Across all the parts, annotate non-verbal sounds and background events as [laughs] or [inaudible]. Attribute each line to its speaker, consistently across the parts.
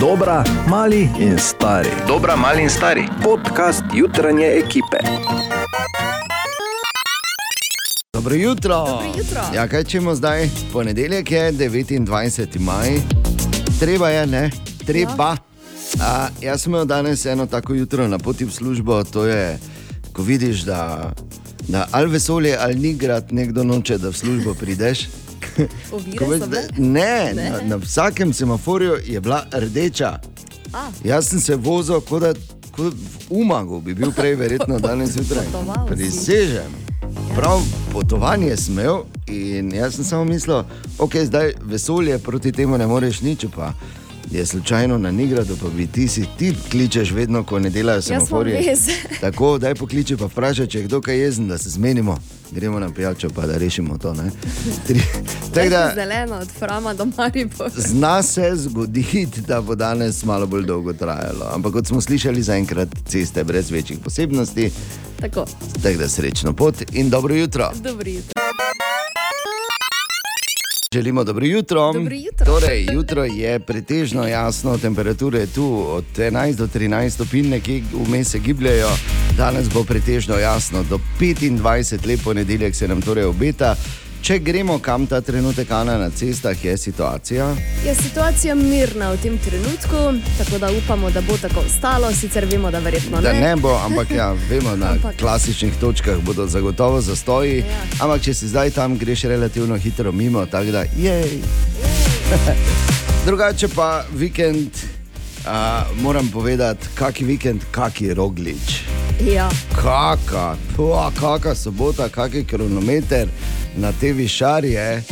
Speaker 1: Dobra, mali in stari.
Speaker 2: Dobra, mali in stari.
Speaker 1: Podcast jutranje ekipe.
Speaker 3: Dobro jutro.
Speaker 4: Dobro jutro.
Speaker 3: Ja, kaj čemo zdaj? Ponedeljek je 29. maj, treba je, ne, treba. Ja. A, jaz sem imel danes eno tako jutro na poti v službo, to je, ko vidiš, da, da ali vesolje ali ni grad, nekdo noče, da v službo prideš.
Speaker 4: Ovire so bile?
Speaker 3: Ne,
Speaker 4: Ne.
Speaker 3: na, na vsakem semaforju je bila rdeča.
Speaker 4: A.
Speaker 3: Jaz sem se vozil, kot da kot v Umagu bi bil prej, verjetno danes zjutraj. Prisežem. Prav potovanje sem imel in jaz sem samo mislil, ok, zdaj vesolje proti temu ne moreš nič, pa je slučajno na Nigradu, pa bi ti si ti kličeš vedno, ko ne delajo semaforje. [laughs] Tako, daj pokliči pa vprašaj, če je kdo kaj jezen, da se zmenimo. Gremo na pijačo, pa da rešimo to. [laughs] Tako da,
Speaker 4: Zeleno od Frama do Maribora.
Speaker 3: Zna se zgoditi, da bo danes malo bolj dolgo trajalo. Ampak kot smo slišali, zaenkrat ceste brez večjih posebnosti.
Speaker 4: Tako,
Speaker 3: Tako da srečno pot in dobro jutro.
Speaker 4: dobro jutro.
Speaker 3: Želimo dobro jutro.
Speaker 4: Dobro jutro.
Speaker 3: Torej, jutro je pretežno jasno, temperature tu od 11 do 13 stopinj, nekje vmes se gibljajo. Danes bo pretežno jasno, do 25 lep ponedeljek se nam torej obeta. Če gremo kam ta trenutek, Ana, na cestah, je situacija.
Speaker 4: Je situacija mirna v tem trenutku, tako da upamo, da bo tako ostalo, sicer vemo, da verjetno
Speaker 3: Da
Speaker 4: ne.
Speaker 3: ne bo, ampak ja, vemo, na [laughs]
Speaker 4: Ampak-
Speaker 3: klasičnih točkah bodo zagotovo zastoji.
Speaker 4: Ja.
Speaker 3: Ampak če si zdaj tam, greš relativno hitro mimo, tako da jej. [laughs] Drugače pa vikend, a, moram povedati, kaki vikend, kaki roglič.
Speaker 4: Ja,
Speaker 3: Kaka, pua, kaka sobota, kaki kronometer na te višarje.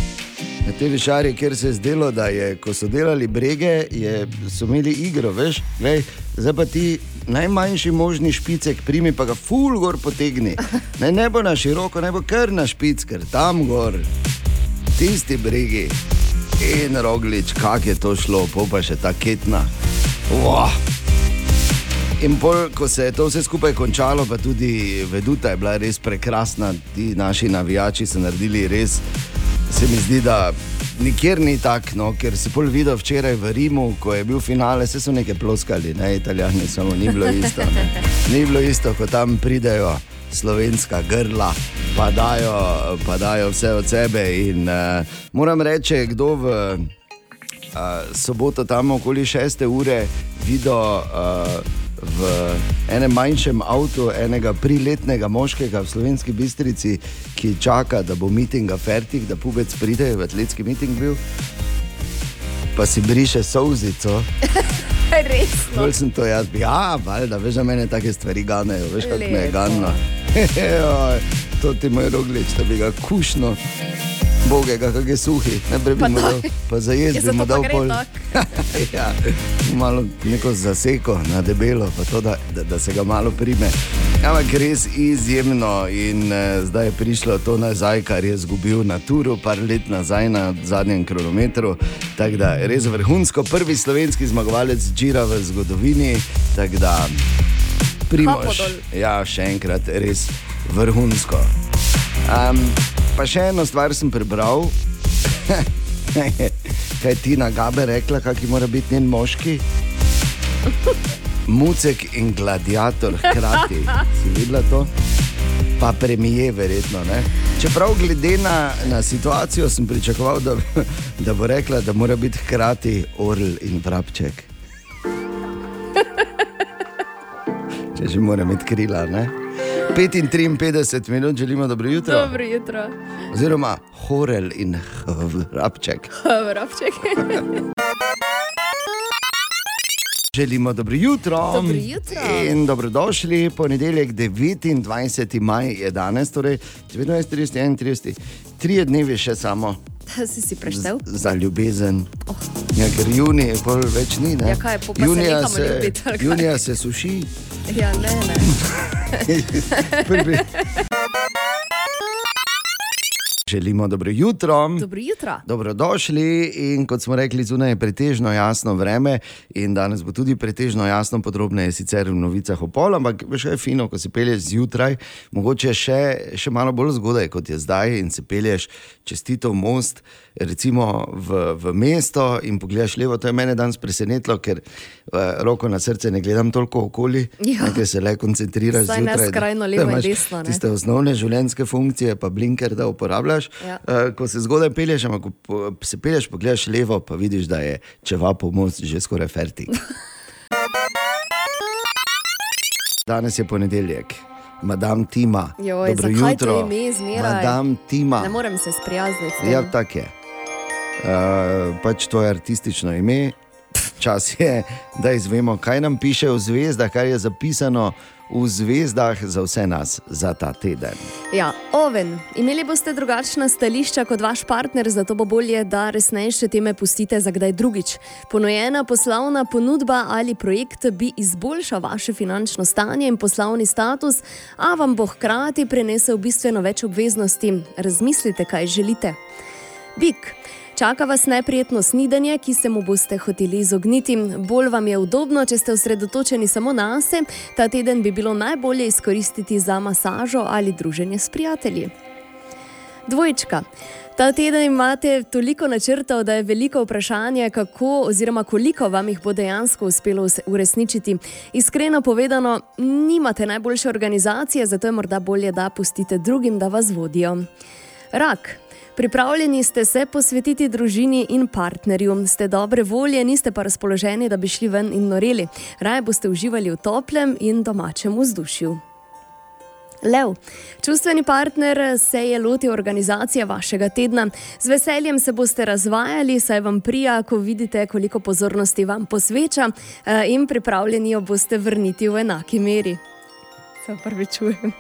Speaker 3: Na te višarje, kjer se je zdelo, da je, ko so delali brege, je, so imeli igro, veš, Glej, zdaj pa ti najmanjši možni špicek, primi pa ga ful gor potegni. Ne, ne bo na široko, ne bo kar na špic, ker tam gor, tisti bregi in roglič, kak je to šlo, pa še ta ketna. Wow. In pol, ko se je to vse skupaj končalo, pa tudi veduta je bila res prekrasna, ti naši navijači so naredili res, se mi zdi, da nikjer ni tako, no, ker si pol videl včeraj v Rimu, ko je bil finale, vse so neke ploskali, ne, italijani, samo ni bilo isto. Ne. Ni bilo isto, ko tam pridejo slovenska grla, pa dajo, pa dajo vse od sebe. In uh, moram reči, kdo v uh, soboto tam okoli 6. ure videl uh, v enem manjšem avtu enega priletnega moškega v slovenski bistrici, ki čaka, da bo mitinga fertik, da pubec pride, v atletski miting bil. Pa si briše solzico, [laughs]
Speaker 4: resno.
Speaker 3: bolj sem to jaz, ja, valjda, veš, da mene take stvari ganejo, veš, kako me je ganilo. [laughs] To ti moj roglič, da bi ga kušno, bogega, kak je suhi, najprej bi mu dal, pa za jez
Speaker 4: Je
Speaker 3: bi mu dal pol. [laughs] ja, malo neko zaseko na debelo, pa to, da, da, da se ga malo prime. Ampak res izjemno in eh, zdaj je prišlo to nazaj, kar je izgubil na turu, par let nazaj na zadnjem kronometru. Tako da je res vrhunsko, prvi slovenski zmagovalec Džira v zgodovini. Tako da primož. Ja, še enkrat res vrhunsko. Um, pa še eno stvar sem prebral. [laughs] Kaj je Tina Gabe rekla, kaki mora biti njen moški? Mucek in gladiator hkrati. Si videla to? Pa premije, verjetno. Ne? Čeprav glede na, na situacijo sem pričakoval, da, da bo rekla, da mora biti hkrati orl in vrabček. [laughs] Če že mora imeti krila. Ne? 55 minut želimo dobro jutro.
Speaker 4: Dobro jutro.
Speaker 3: Oziroma horel in vrabček.
Speaker 4: Vrabček.
Speaker 3: Želimo dobro jutro.
Speaker 4: Dobro jutro.
Speaker 3: In dobrodošli, ponedeljek 29. maj je danes, torej 29, 30, 31, tri dnevi še samo
Speaker 4: si si preštel?
Speaker 3: za ljubezen. Oh. Ja, ker junij je pol več ni. Ne?
Speaker 4: Ja, kaj,
Speaker 3: junija se, junija se suši.
Speaker 4: Ja, ne, ne.
Speaker 3: Želimo dobro jutro.
Speaker 4: Dobro jutro.
Speaker 3: Dobrodošli. In kot smo rekli, zunaj je pretežno jasno vreme, in danes bo tudi pretežno jasno, podrobneje sicer v novicah o pol, ampak še je fino, ko se pelješ zjutraj, mogoče še, še malo bolj zgodaj, kot je zdaj, in se pelješ čestito most, recimo v, v mesto in pogledaš levo. To je mene danes presenetilo, ker eh, roko na srce ne gledam toliko okoli,
Speaker 4: Ja.
Speaker 3: ker se le koncentriraš
Speaker 4: Saj ne
Speaker 3: zjutraj. da-
Speaker 4: skrajno levo in desno, ne.
Speaker 3: Tiste osnovne življenjske funkcije, pa blinker, da uporabljaš.
Speaker 4: Ja.
Speaker 3: Uh, ko se zgodaj pelješ, ampak ko se pelješ, pogledaš levo, pa vidiš, da je čevapov most že skoraj fertik. [laughs] Danes je ponedeljek, madam Tima.
Speaker 4: Joj,
Speaker 3: Dobro jutro,
Speaker 4: ime zmeraj?
Speaker 3: madam Tima.
Speaker 4: Ne morem se sprijazniti.
Speaker 3: Ja, tako je. Uh, pač to je artistično ime. Čas je, da izvemo, kaj nam piše v zvezdah, kar je zapisano v zvezdah za vse nas za ta teden.
Speaker 4: Ja, oven. Imeli boste drugačna stališča kot vaš partner, zato bo bolje, da resnejše teme pustite za kdaj drugič. Ponujena poslovna ponudba ali projekt bi izboljšal vaše finančno stanje in poslovni status, a vam bo hkrati prenesel bistveno več obveznosti. Razmislite, kaj želite. Bik. Čaka vas neprijetno snidenje, ki se mu boste hoteli izogniti. Bolj vam je udobno, če ste osredotočeni samo na sebe. Ta teden bi bilo najbolje izkoristiti za masažo ali druženje s prijatelji. Dvojčka. Ta teden imate toliko načrtov, da je veliko vprašanje, kako oziroma koliko vam jih bo dejansko uspelo uresničiti. Iskreno povedano, nimate najboljše organizacije, zato je morda bolje, da pustite drugim, da vas vodijo. Rak. Pripravljeni ste se posvetiti družini in partnerju, ste dobre volje, niste pa razpoloženi, da bi šli ven in noreli. Raje boste uživali v toplem in domačem vzdušju. Lev. Čustveni partner se je lotil organizacije vašega tedna. Z veseljem se boste razvajali, saj vam prija, ko vidite, koliko pozornosti vam posveča, eh, in pripravljeni jo boste vrniti v enaki meri. Se prvi čujem.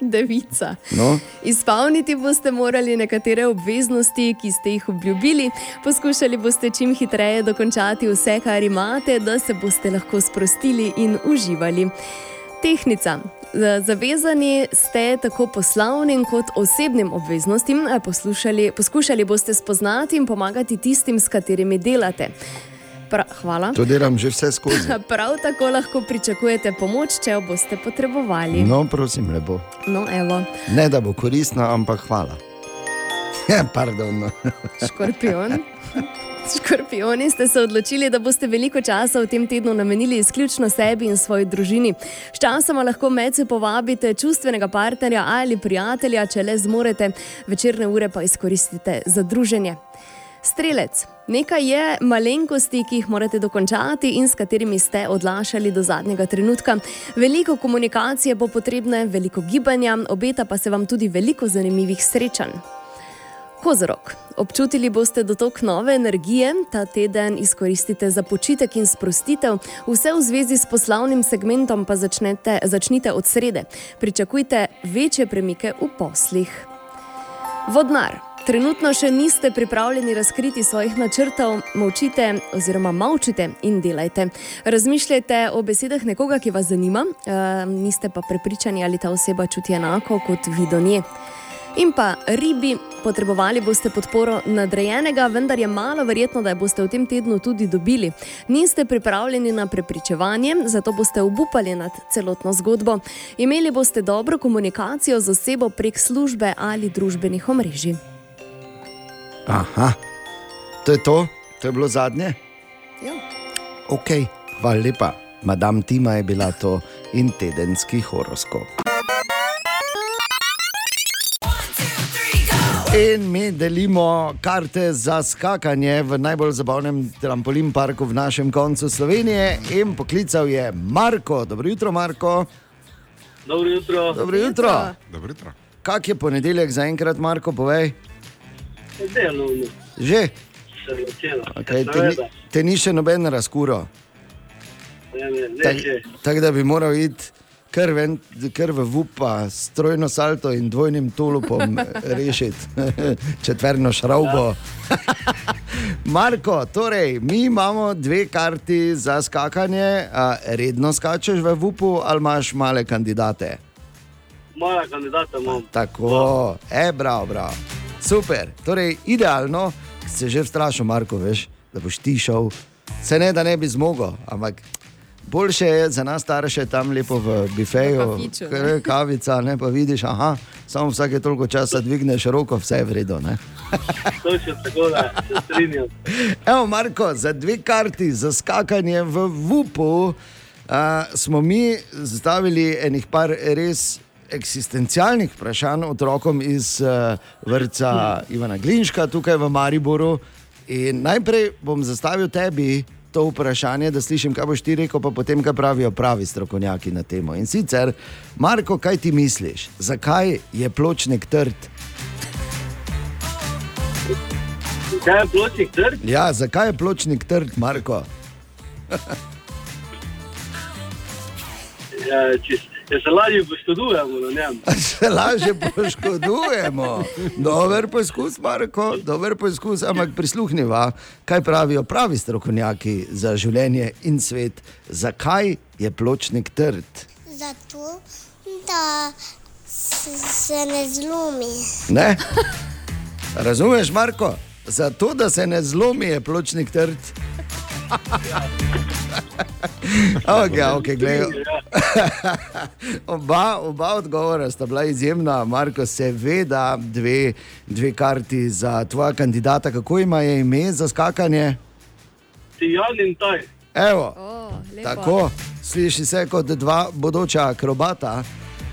Speaker 4: Devica.
Speaker 3: No,
Speaker 4: Izpolniti boste morali nekatere obveznosti, ki ste jih obljubili, poskušali boste čim hitreje dokončati vse, kar imate, da se boste lahko sprostili in uživali. Tehnica. Zavezani ste tako poslovnim kot osebnim obveznostim, poslušali, poskušali boste spoznati in pomagati tistim, s katerimi delate. Pra, hvala.
Speaker 3: to delam že vse skozi. [laughs]
Speaker 4: Prav tako lahko pričakujete pomoč, če jo boste potrebovali.
Speaker 3: No, prosim, lepo.
Speaker 4: no evo.
Speaker 3: Ne, da bo koristna, ampak hvala. [laughs] Ja, pardon. no. [laughs]
Speaker 4: Škorpion. Škorpioni ste se odločili, da boste veliko časa v tem tednu namenili izključno sebi in svoji družini. Sčasoma lahko medse povabite čustvenega partnerja ali prijatelja, če le zmorete, večerne ure pa izkoristite za druženje. Strelec. Nekaj je malenkosti, ki jih morate dokončati in s katerimi ste odlašali do zadnjega trenutka. Veliko komunikacije bo potrebne, veliko gibanja, obeta pa se vam tudi veliko zanimivih srečanj. Kozorok. Občutili boste dotok nove energije, ta teden izkoristite za počitek in sprostitev, vse v zvezi s poslovnim segmentom pa začnete, začnite od srede. Pričakujte večje premike v poslih. Vodnar. Trenutno še niste pripravljeni razkriti svojih načrtov, molčite oziroma molčite in delajte. Razmišljajte o besedah nekoga, ki vas zanima, e, niste pa prepričani, ali ta oseba čuti enako kot vi do nje. In pa ribi, potrebovali boste podporo nadrejenega, vendar je malo verjetno, da jo boste v tem tednu tudi dobili. Niste pripravljeni na prepričevanje, zato boste obupali nad celotno zgodbo. Imeli boste dobro komunikacijo z osebo prek službe ali družbenih omrežij.
Speaker 3: Aha, to je to, to je bilo zadnje.
Speaker 4: Ja.
Speaker 3: Ok, hvala lepa. Madam Tima je bila to in tedenski horoskop. In mi delimo karte za skakanje v najbolj zabavnem trampolin parku v našem koncu Slovenije. In poklical je Marko. Dobro jutro, Marko.
Speaker 2: Dobro jutro.
Speaker 3: Dobro jutro.
Speaker 5: Dobro jutro.
Speaker 3: Kak je ponedeljek za enkrat, Marko, povej?
Speaker 2: Delovno
Speaker 3: Že?
Speaker 2: se je začelo.
Speaker 3: Okay, te, ni, te ni še noben razkuro. Tako tak, da bi moral iti kar, ven, kar v vupa, s trojno salto in dvojnim tulupom [laughs] rešiti [laughs] četverno šraubo. [laughs] Marko, torej, mi imamo dve karti za skakanje. A, redno skačeš v vupu ali imaš male kandidate?
Speaker 2: mala kandidata imam.
Speaker 3: Tako, e, bravo, bravo. Super, torej idealno, se že vstrašil, Marko, veš, da boš ti šel. Se ne, da ne bi zmogel, ampak boljše je za nas starše tam lepo v bifeju, ker je kavica, ne pa vidiš, aha, samo vsake toliko časa dvigneš roko, vse je vredno. ne.
Speaker 2: Točno tako, da se strinjam.
Speaker 3: Evo, Marko, za dve karti za skakanje v Vupu uh, smo mi zastavili enih par res eksistencialnih vprašanj otrokom iz uh, vrca Ivana Glinška tukaj v Mariboru. In najprej bom zastavil tebi to vprašanje, da slišim, kaj boš ti rekel, pa potem, kaj pravijo pravi strokovnjaki na temo. In sicer, Marko, kaj ti misliš, zakaj je pločnik trd?
Speaker 2: Kaj je pločnik trg?
Speaker 3: Ja, zakaj je pločnik trd, Marko?
Speaker 2: Ja, če ja se lažje poškodujemo na njem. [laughs]
Speaker 3: se lažje poškodujemo. Dober poskus, Marko, dober poskus, ampak prisluhniva, kaj pravijo pravi strokovnjaki za življenje in svet. Zakaj je pločnik trd?
Speaker 5: Zato, da se ne zlomi.
Speaker 3: Ne? Razumeš, Marko? Zato, da se ne zlomi, je pločnik trd. [laughs] Okay, okay, glej, [laughs] oba, oba odgovora sta bila izjemna, Marko, seveda, dve, dve karti za tvoja kandidata. Kako ima je ime za skakanje?
Speaker 2: Tijan in taj.
Speaker 3: Evo,
Speaker 4: O, lepo.
Speaker 3: tako, sliši se kot dva bodoča akrobata.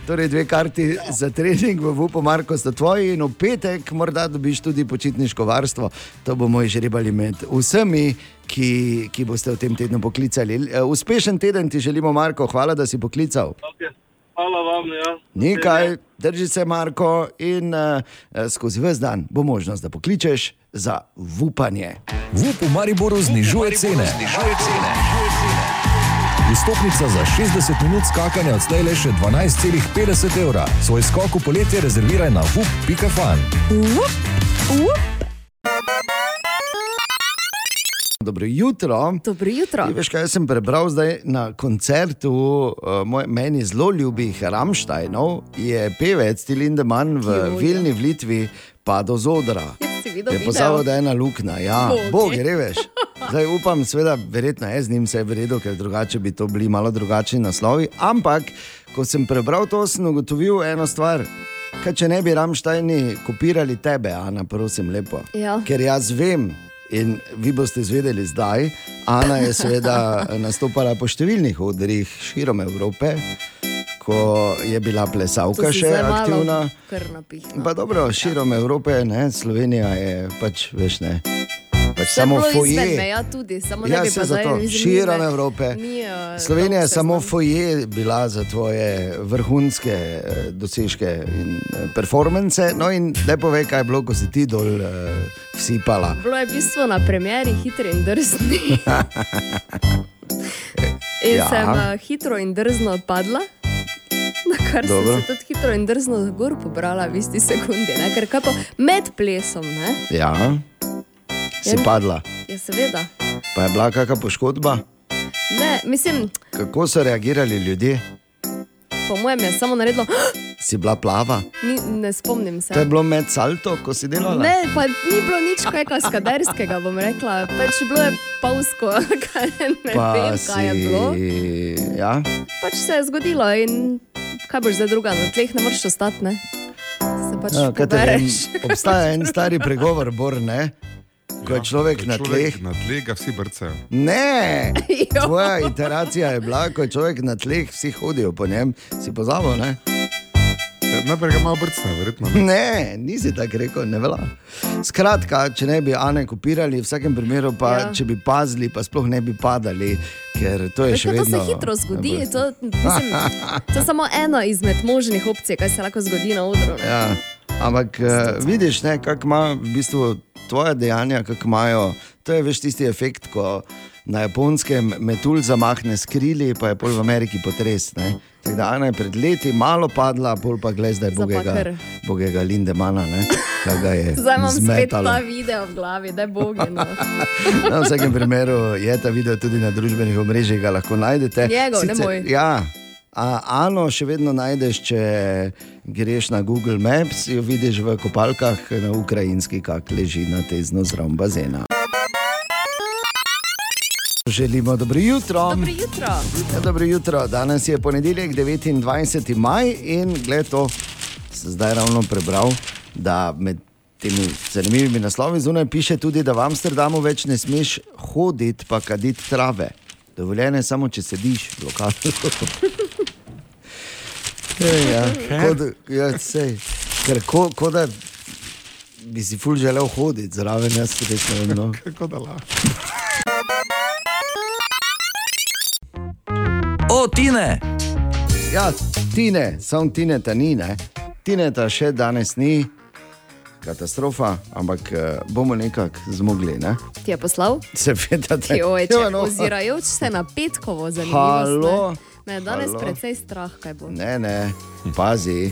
Speaker 3: Torej, dve karti za trening v Vupu, Marko, sta tvoji, in v petek morda dobiš tudi počitniško varstvo. To bomo izžrebali med vsemi, ki, ki boste v tem tednu poklicali. E, Uspešen teden ti želimo, Marko, hvala, da si poklical.
Speaker 2: Okay. Hvala vam. Ja.
Speaker 3: Nekaj, drži se, Marko, in uh, skozi vse dan bo možnost, da pokličeš za upanje.
Speaker 1: Vup v Mariboru znižuje cene. Vstopnica za 60 minut skakanja odslej le še 12,50 evra. Svoj skok v poletje rezerviraj na vup.fan.
Speaker 3: Dobro jutro.
Speaker 4: Dobro jutro.
Speaker 3: Ti veš, kaj sem prebral zdaj na koncertu uh, moj, meni zelo ljubih Ramštajnov, je pevec Tilindeman v
Speaker 4: Jojo.
Speaker 3: Vilni v Litvi padel z odra. Je pozabil, da je ena luknja. Ja. Bog, gre veš. Zdaj upam, seveda, verjetno je z njim vse v redu, ker drugače bi to bili malo drugačni naslovi. Ampak, ko sem prebral to, sem ugotovil eno stvar. Kaj, če ne bi Ramštajni kopirali tebe, Ana, prosim, lepo.
Speaker 4: Ja.
Speaker 3: Ker jaz vem, in vi boste izvedeli zdaj, Ana je seveda [laughs] nastopala po številnih odrih širom Evrope, ko je bila
Speaker 4: si
Speaker 3: še aktivna.
Speaker 4: Kar napihno.
Speaker 3: Pa dobro, širom Evrope, ne, Slovenija je pač, veš, ne. Samo foje.
Speaker 4: meja tudi, samo
Speaker 3: Ja,
Speaker 4: ne
Speaker 3: se zato, širom Evrope.
Speaker 4: ni, eh,
Speaker 3: Slovenija je samo
Speaker 4: seznam.
Speaker 3: foje bila za tvoje vrhunske eh, dosežke in eh, performance. No, in lepo ve, kaj je bilo, ko si ti dol uh, vsipala.
Speaker 4: Bilo je v bistvu na premjeri hitri in drzni. [laughs] In
Speaker 3: Ja.
Speaker 4: sem uh, hitro in drzno padla. Na kar
Speaker 3: Dobro.
Speaker 4: sem se tudi hitro in drzno gor pobrala v isti sekundi, ne? ker kaj pa med plesom, ne?
Speaker 3: Ja, si
Speaker 4: In-
Speaker 3: padla.
Speaker 4: Je seveda.
Speaker 3: Pa je bila kakšna poškodba?
Speaker 4: Ne, mislim,
Speaker 3: Kako so reagirali ljudje?
Speaker 4: po mojem je samo naredilo,
Speaker 3: Si bila plava?
Speaker 4: ni, ne spomnim se.
Speaker 3: To je bilo med salto, ko si delala?
Speaker 4: Ne, pa ni bilo nič kaj kaskaderskega, bom rekla. Pač bilo je pavsko, [laughs] kaj ne
Speaker 3: pa
Speaker 4: vem,
Speaker 3: si.
Speaker 4: kaj je bilo.
Speaker 3: Ja,
Speaker 4: Pač se je zgodilo in kaj boš zdaj druga, na tleh ne moreš ostati, ne? Se pač
Speaker 3: ja, te vem,
Speaker 4: pobereš.
Speaker 3: obstaja en stari pregovor, Bor, ne? Ko je človek na tleh.
Speaker 6: Na tleh ga vsi brcajo.
Speaker 3: Ne, [laughs] tvoja iteracija je bila, ko je človek na tleh, vsi hodijo po njem, si pozabil, ne?
Speaker 6: Ja, Najprej ga malo brcajo, verjetno. ne.
Speaker 3: Ne, nisi tako rekel, ne vela. Skratka, če ne bi Ane kopirali, v vsakem primeru pa, ja.
Speaker 4: Ja.
Speaker 3: če bi pazili, pa sploh ne bi padali, ker to je
Speaker 4: Veš,
Speaker 3: še
Speaker 4: kaj, to
Speaker 3: vedno.
Speaker 4: se hitro zgodi. To, mislim, [laughs] to je samo ena izmed možnih opcij, kaj se lahko zgodi na odru. ne.
Speaker 3: Ja, ampak uh, vidiš, ne, kako ima v bistvu tvoje dejanja, kako imajo. To je veš tisti efekt, ko na japonskem metulj zamahne s krili, pa je pol v Ameriki potres. Ne. Tako da Ana je pred leti malo padla, pol pa gled zdaj bogega, bogega Lindemana, [laughs]
Speaker 4: Zdaj imam spet
Speaker 3: zmetalo.
Speaker 4: ta video v glavi, da je bogeno. [laughs]
Speaker 3: Na vsakem primeru je ta video tudi na družbenih omrežjih, ga lahko najdete.
Speaker 4: Njegov, ne moj.
Speaker 3: Ja, A, Ano še vedno najdeš, če greš na Google Maps, jo vidiš v kopalkah na ukrajinski, kak leži na tezno zraven bazena. Želimo dobro jutro.
Speaker 4: Dobro jutro.
Speaker 3: Ja, dobro jutro. Danes je ponedeljek, 29. maj in gled to, sem zdaj ravno prebral, da med temi zanimivimi naslovi zunaj piše tudi, da v Amsterdamu več ne smeš hoditi pa kaditi trave. Dovoljene je samo, če sediš v lokalu. [laughs] Ja, kot, ja, sej, ker ko, ko da bi si ful želel hoditi zraven, jaz res ne vem. No. [laughs]
Speaker 6: Kako da lahko.
Speaker 1: O, Tine!
Speaker 3: Ja, tine, samo tine ta ni, ne. Tine ta še danes ni, katastrofa, ampak eh, bomo nekako zmogli. Ne?
Speaker 4: Ti je poslal?
Speaker 3: Seveda, da
Speaker 4: Joj, če,
Speaker 3: Ja, no.
Speaker 4: ozirajoč se na petkovo
Speaker 3: Halo?
Speaker 4: zanimivo. Me je danes
Speaker 3: Halo?
Speaker 4: precej strah, kaj bo.
Speaker 3: Ne, ne, pazi.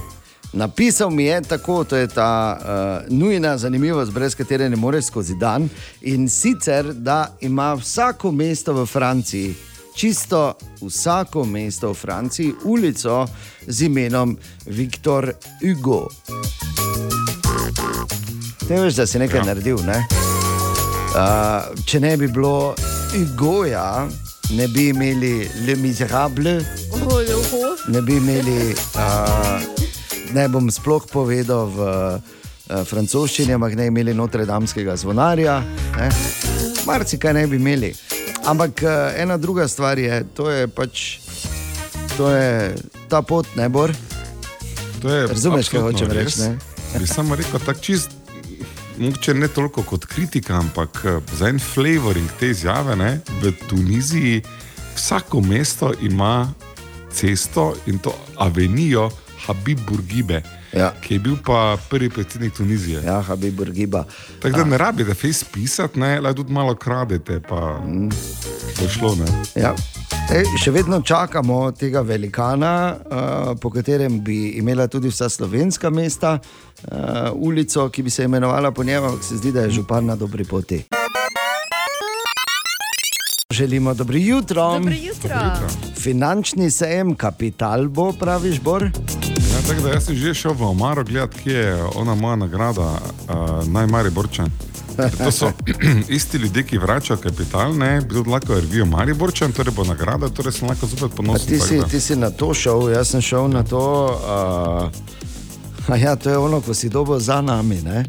Speaker 3: Napisal mi je tako, to je ta uh, nujna zanimivost, brez katere ne moreš skozi dan. In sicer, da ima vsako mesto v Franciji, čisto vsako mesto v Franciji, ulico z imenom Viktor Hugo. Ne veš, da si nekaj ja. naredil. Ne? Uh, če ne bi bilo Hugoja, ne bi imeli Le Miserable, ne bi imeli, uh, ne bom sploh povedal v uh, francoščini, ampak ne imeli Notre-Damskega zvonarja, ne? marsikaj ne bi imeli. Ampak uh, ena druga stvar je, to je pač to je ta pot, ne bor.
Speaker 6: To je
Speaker 3: Razumeš, kaj hočem reči, ne?
Speaker 6: Bi samo rekel, tako čist, mogoče ne toliko kot kritika, ampak eh, za en flavoring te izjave. Ne, v Tuniziji vsako mesto ima cesto in to avenijo Habib Bourguibe,
Speaker 3: Ja.
Speaker 6: ki je bil pa prvi predsednik Tunizije.
Speaker 3: Ja, Habib Burgiba.
Speaker 6: Tako da ne rabi, da fejs pisati, ne, le tudi malo kradete, pa bo šlo. Ne.
Speaker 3: Ja. Ej, še vedno čakamo tega velikana, uh, po katerem bi imela tudi vsa slovenska mesta uh, ulico, ki bi se imenovala po njem, ampak se zdi, da je župan na dobri poti. Želimo dobro jutro.
Speaker 4: Dobro jutro.
Speaker 3: Finančni sejem, kapital bo, praviš, Bor?
Speaker 6: Ja, tako da jaz sem že šel v Omaro gledati, kje je ona moja nagrada, uh, najmari Borčan. To so [clears throat] isti ljudje, ki vračajo kapital, ne, tudi lahko revijo Mariborčan, torej bo nagrada, torej sem lahko zopet ponosen.
Speaker 3: ti, si, ti si na to šel, jaz sem šel na to. Uh, [laughs] ja, to je ono, ko si dobo za nami. Ne?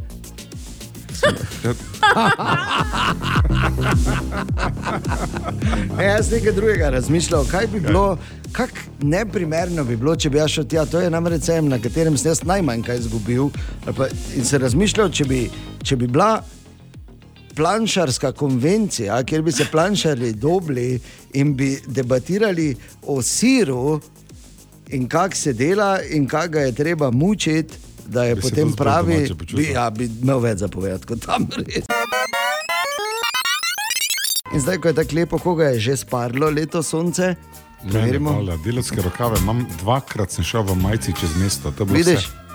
Speaker 6: Ja, [laughs]
Speaker 3: E, jaz nekaj drugega razmišljal, kaj bi bilo, kako neprimerno bi bilo, če bi jaz šel tja. To je namreč sejem, na katerem sem jaz najmanj kaj izgubil. Pa, in se razmišljal, če bi, če bi bila planšarska konvencija, kjer bi se planšari dobili in bi debatirali o siru in kako se dela in kako ga je treba mučiti. Da je
Speaker 6: Bi
Speaker 3: potem pravi,
Speaker 6: počutil.
Speaker 3: bi, ja, bi imel več zapovedati kot tam res. In zdaj, ko je tako lepo, koga je že sparlo leto sonce, preverimo.
Speaker 6: hvala, Delovske rokave imam, dvakrat sem šel v majici čez mesto.
Speaker 3: Vidiš,
Speaker 6: vse.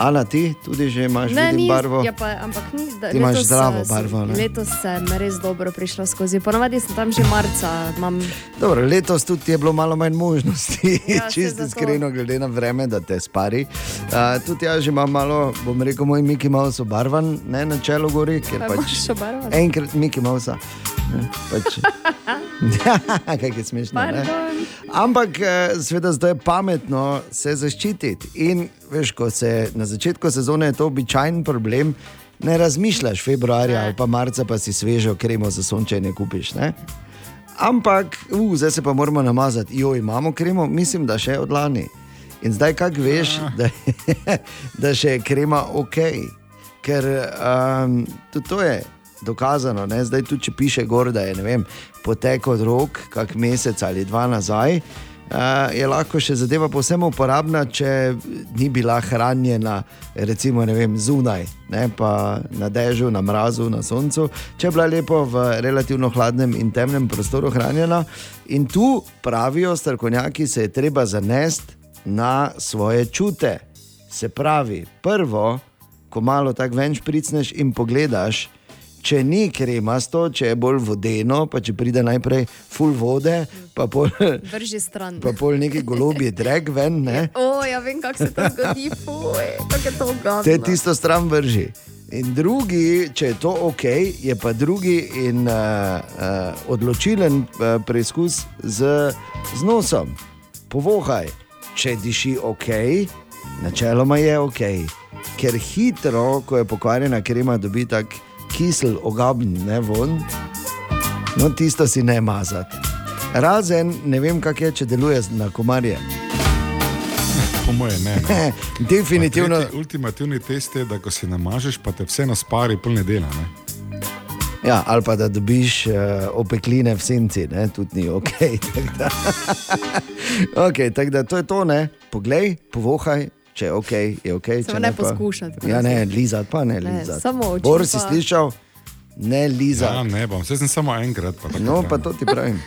Speaker 3: Ana, ti tudi že imaš
Speaker 4: Ne, ni,
Speaker 3: barvo.
Speaker 4: ja, pa, ampak ni zdaj.
Speaker 3: Ti imaš
Speaker 4: letos,
Speaker 3: zdravo
Speaker 4: eh, sem-
Speaker 3: barvo, ne?
Speaker 4: Letos sem res dobro prišla skozi. Ponavadi sem tam že marca. Imam,
Speaker 3: Dobro, letos tudi je bilo malo manj možnosti,
Speaker 4: Ja, [laughs]
Speaker 3: čisto iskreno, glede na vreme, da te spari. Uh, tudi jaz že imam malo, bom rekel, moj Miki Mouse obarvan, ne na čelu gori, ker
Speaker 4: Pa
Speaker 3: pač enkrat Miki Mouse. Pač, [laughs] kaj je smešno. Ne? Ampak, eh, seveda, zdaj je pametno se zaščititi. In veš, ko se na začetku sezone je to običajen problem, ne razmišljaš februarja
Speaker 4: Ne.
Speaker 3: ali pa marca, pa si svežo kremo za sončenje kupiš. Ne? Ampak, uh, zdaj se pa moramo namazati. Jo, imamo kremo, mislim, da še od lani. In zdaj, kaj veš, da, [laughs] da še je krema ok. Ker um, tudi to je dokazano. Ne? Zdaj, tudi če piše gor, da je vem, potek od rok, kak mesec ali dva nazaj. Uh, je lahko še zadeva povsem uporabna, če ni bila hranjena, recimo ne vem, zunaj, ne, pa na dežju, na mrazu, na soncu, če je bila lepo v relativno hladnem in temnem prostoru hranjena. In tu pravijo strokovnjaki, se je treba zanesti na svoje čute. Se pravi, prvo, ko malo tako ven špricneš in pogledaš, Če ni kremasto, če je bolj vodeno, pa če pride najprej full vode, pa pol,
Speaker 4: Vrži stran.
Speaker 3: pa pol neki golobji drek ven, ne?
Speaker 4: O, ja vem, kako se to zgodi, fuj, kako je to ugodno.
Speaker 3: te tisto stran vrži. In drugi, če je to ok, je pa drugi in uh, uh, odločilen uh, preizkus z, z nosom. Povohaj, če diši ok, načeloma je ok, ker hitro, ko je pokvarjena krema, dobi tak kisel, ogaben, ne von, no tisto si ne mazati. Razen, ne vem, kak je, če deluje na komarje. [laughs]
Speaker 6: Po moje ne. ne. [laughs]
Speaker 3: Definitivno.
Speaker 6: Pa tretji Ultimativni test je, da ko si namažeš, pa te vse na spari polne dela. Ne?
Speaker 3: Ja, ali pa da dobiš uh, opekline v senci, ne? tudi ni ok. [laughs] tako da- okay, tak da, to je to, ne? poglej, povohaj. Če je ok, je ok.
Speaker 4: Samo
Speaker 3: če
Speaker 4: ne
Speaker 3: pa-
Speaker 4: poskušati,
Speaker 3: Ja, ne, lizati pa ne,
Speaker 4: Ne,
Speaker 3: lizati.
Speaker 4: samo oči
Speaker 3: Bor si
Speaker 4: pa-
Speaker 3: slišal, ne
Speaker 6: Ja,
Speaker 3: lizati.
Speaker 6: ne bom, vse sem samo enkrat. Pa
Speaker 3: No,
Speaker 6: trajno.
Speaker 3: pa to ti pravim.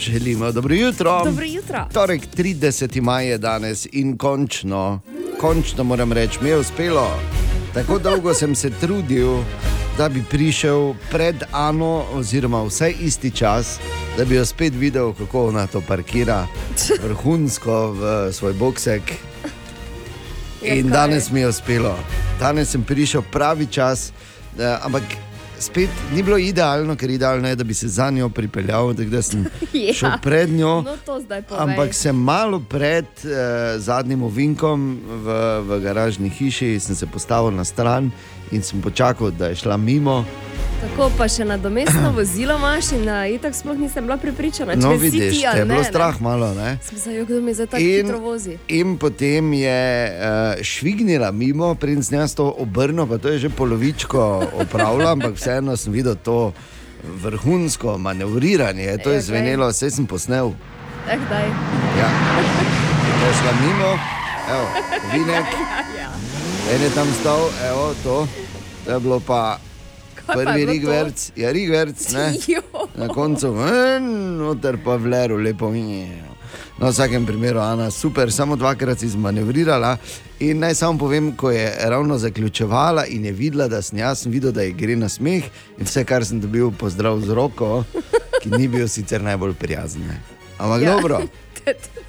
Speaker 3: Želimo dobro jutro.
Speaker 4: Dobro jutro.
Speaker 3: Torek 30. maj je danes in končno, končno moram reči, mi je uspelo. Tako dolgo sem se trudil, da bi prišel pred Ano, oziroma vsaj isti čas, da bi jo spet videl, kako ona to parkira, [laughs] vrhunsko v svoj boksek.
Speaker 4: Ja,
Speaker 3: In danes mi je uspelo. Danes sem prišel pravi čas, eh, ampak spet ni bilo idealno, ker idealno je, da bi se za njo pripeljal, tako da sem [laughs]
Speaker 4: Ja.
Speaker 3: šel pred njo.
Speaker 4: No.
Speaker 3: Ampak sem malo pred eh, zadnjim ovinkom v, v garažni hiši, sem se postavil na stran in sem počakal, da je šla mimo.
Speaker 4: Tako pa še nadomestno vozilo imaš in uh, itak sploh nisem bila pripričana, če
Speaker 3: No,
Speaker 4: si
Speaker 3: vidiš,
Speaker 4: ti ali
Speaker 3: te je bilo
Speaker 4: ne,
Speaker 3: strah malo. Ne?
Speaker 4: Sem se kdo mi zdaj tako
Speaker 3: In-
Speaker 4: hitro vozi.
Speaker 3: In potem je uh, švignila mimo, sem jaz to obrnil, pa to je že polovičko opravila, ampak vseeno sem videl to vrhunsko manevriranje, to je zvenelo, vse sem posnel.
Speaker 4: Eh, daj.
Speaker 3: Ja. Ko je šla mimo, evo, vinek, [laughs]
Speaker 4: Ja.
Speaker 3: en je tam stal, evo, to, to je bilo pa [laughs] prvi rigverc, ja, rigverc, ne. [laughs] Na koncu, noter pa vleru, lepo mi je. No, vsakem primeru, Ana, super, samo dvakrat si zmanevrirala. In naj samo povem, ko je ravno zaključevala in je videla, da sem jaz, sem videl, da ji gre na smeh in vse, kar sem dobil, pozdrav z roko, [laughs] ki ni bil sicer najbolj prijazen. Ampak
Speaker 4: Ja.
Speaker 3: dobro.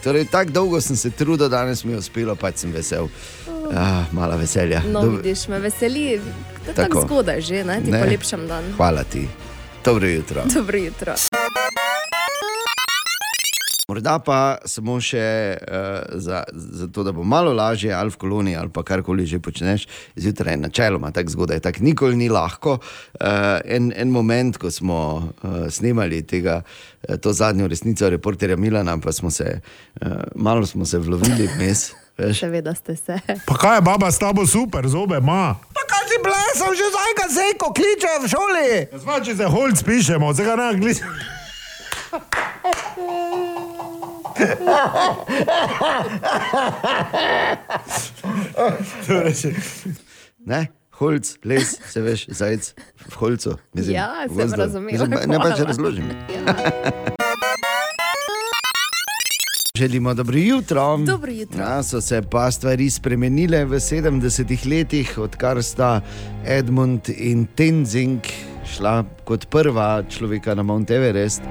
Speaker 3: Torej, tako dolgo sem se trudil, danes mi je uspelo, pač sem vesel. Ah, mala veselja.
Speaker 4: No,
Speaker 3: Dob-
Speaker 4: vidiš, me veseli, je
Speaker 3: Tako.
Speaker 4: zgodaj že, ne? ti
Speaker 3: Ne.
Speaker 4: polepšam dan.
Speaker 3: Hvala ti. Dobro jutro.
Speaker 4: Dobro jutro.
Speaker 3: Morda pa samo še uh, za, za to, da bo malo lažje, ali v koloniji, ali pa karkoli že počneš, zjutraj načeloma tako zgodaj, tako nikoli ni lahko. Uh, en, en moment, ko smo uh, snemali tega, uh, to zadnjo resnico reporterja Milana, pa smo se uh, malo smo se vlovili vmes. [laughs] veš.
Speaker 4: Seveda ste se.
Speaker 7: Pa kaj je baba s tabo super, zobe ima?
Speaker 3: Pa kaj si blesal, že zdaj ga zdaj, ko kličejo v šoli?
Speaker 7: Zva, če se holc pišemo, zdaj ga ne gledi.
Speaker 3: Ne? Holc, les, se veš, zajec v holcu. Mislim,
Speaker 4: Ja, sem razumela,
Speaker 3: Mislim, Ne pa če razložim.
Speaker 4: Ja.
Speaker 3: Želimo dobro jutro.
Speaker 4: Dobro jutro.
Speaker 3: Ja, so se pa stvari spremenile v 70-ih letih, odkar sta Edmund in Tenzing šla kot prva človeka na Mount Everest,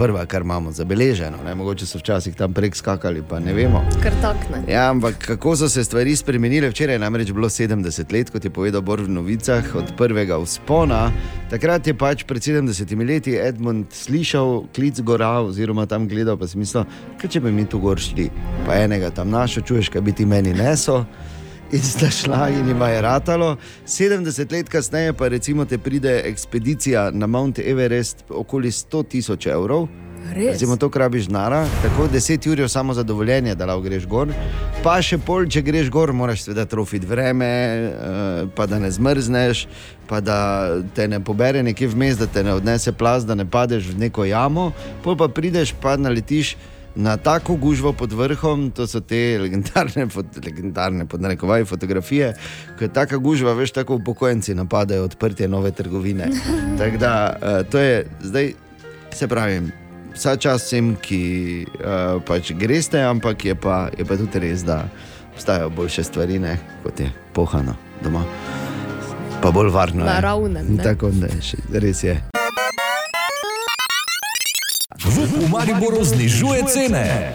Speaker 3: prva, kar imamo zabeleženo. Ne? Mogoče so včasih tam prek skakali, pa ne vemo.
Speaker 4: Kar takne.
Speaker 3: Ja, ampak kako so se stvari spremenile? Včeraj je namreč bilo 70 let, kot je povedal Bor v novicah, od prvega vzpona. Takrat je pač pred 70 leti Edmund slišal klic gora, oziroma tam gledal, pa si mislil, kaj če bi mi tu gor šli. Pa enega tam našel, čuješ, kaj bi ti meni neso. In sta šla in jim je ratalo. 70 let kasneje pa recimo te pride ekspedicija na Mount Everest okoli 100 tisoč evrov.
Speaker 4: Res?
Speaker 3: Recimo to krabiš nara, tako 10 ur je samo zadovoljenje, da lahko greš gor. Pa še pol, če greš gor, moraš seveda trofiti vreme, eh, pa da ne zmrzneš, pa da te ne pobere nekje vmes, da te ne odnese plaz, da ne padeš v neko jamo. Pol pa prideš, pa naletiš. Na tako gužvo pod vrhom, to so te legendarne, fot- legendarne podnarekovaj fotografije, ko je taka gužva, veš, tako upokojenci napadajo odprtje nove trgovine. [laughs] Tako da uh, to je zdaj, se pravi, vsa čas vsem, ki uh, pač greste, ampak je pa, je pa tudi res, da obstajajo boljše stvari, ne, kot je pohano doma. Pa bolj varno. je.
Speaker 4: Naravnem, ne.
Speaker 3: Tako ne, še, res je.
Speaker 1: VUP v Mariboru znižuje cene.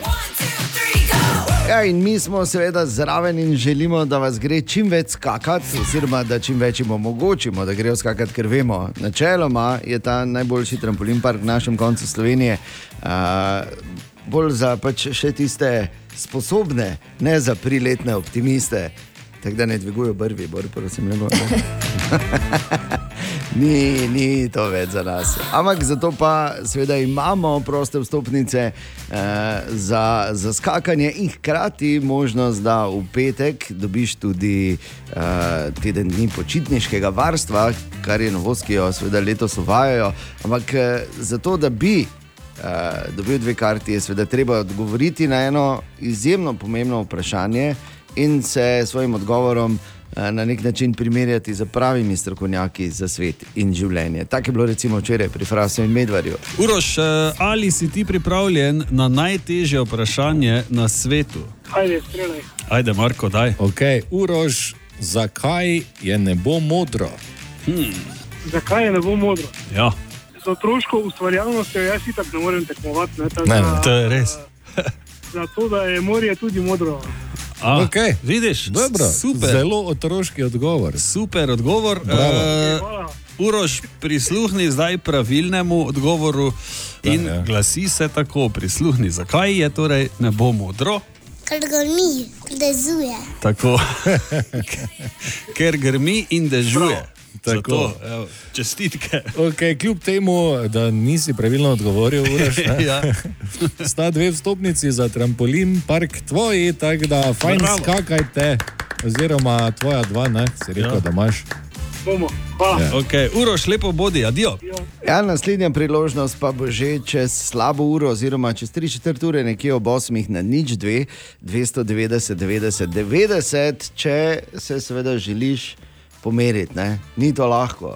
Speaker 3: Ja, in mi smo seveda zraven in želimo, da vas gre čim več skakati, oziroma da čim več jim omogočimo, da grejo skakati, ker vemo, načeloma je ta najboljši trampolin park v našem koncu Slovenije. Uh, bolj za pač še tiste sposobne, ne za priletne optimiste. Tako da ne dvigujejo brvi, bolj prosim, ne. [laughs] ni, ni to več za nas. Ampak zato pa seveda imamo proste vstopnice eh, za, za skakanje in hkrati možnost, da v petek dobiš tudi eh, teden dni počitniškega varstva, kar je novost, ki jo seveda letos uvajajo. Ampak eh, zato, da bi Uh, dobil dve karti, je seveda treba odgovoriti na eno izjemno pomembno vprašanje in se svojim odgovorom uh, na nek način primerjati z pravimi strokovnjaki za svet in življenje. Tako je bilo recimo včeraj pri Frasu in Medvarju.
Speaker 8: Uroš, eh, ali si ti pripravljen na najtežje vprašanje na svetu?
Speaker 2: Ajde, streljaj.
Speaker 8: Ajde, Marko, daj.
Speaker 9: Ok, Uroš, zakaj je nebo modro?
Speaker 2: Zakaj je ne bo modro?
Speaker 8: Ja,
Speaker 2: Z otroško ustvarjalnostjo jaz itak ne morem tekmovati. Ne, tako
Speaker 9: Ne, ne,
Speaker 8: to je res. [laughs]
Speaker 2: Zato, da je morje tudi modro.
Speaker 8: A,
Speaker 9: Okej.
Speaker 8: Vidiš,
Speaker 9: Dobro,
Speaker 8: super.
Speaker 9: Zelo otroški odgovor.
Speaker 8: Super odgovor.
Speaker 9: Bravo.
Speaker 2: Hvala.
Speaker 8: Uroš, prisluhni zdaj pravilnemu odgovoru in
Speaker 9: Da, ja.
Speaker 8: glasi se tako: prisluhni, zakaj je torej ne bo modro.
Speaker 5: Ker ga ni, dezuje.
Speaker 8: Tako, [laughs] ker grmi in dežuje.
Speaker 9: Tako.
Speaker 8: Zato, evo, čestitke. [laughs]
Speaker 9: Okay, kljub temu, da nisi pravilno odgovoril, Uroš, ne,
Speaker 8: ja. [laughs]
Speaker 9: sta dve vstopnici za trampolin, park tvoji, tako da fajn
Speaker 8: Bravo.
Speaker 9: skakajte. Oziroma, tvoja dva, ne, si rekel,
Speaker 8: Ja.
Speaker 9: da imaš.
Speaker 2: Bomo. Hvala.
Speaker 9: Ja.
Speaker 8: Okay, Uroš, lepo bodi, adijo.
Speaker 3: Ja, naslednja priložnost pa bo že čez slabo uro, oziroma čez 3 četrt ure, nekje ob 8 na nič 2, 290, 90, 90, če se seveda želiš pomeriti. Ne? Ni to lahko.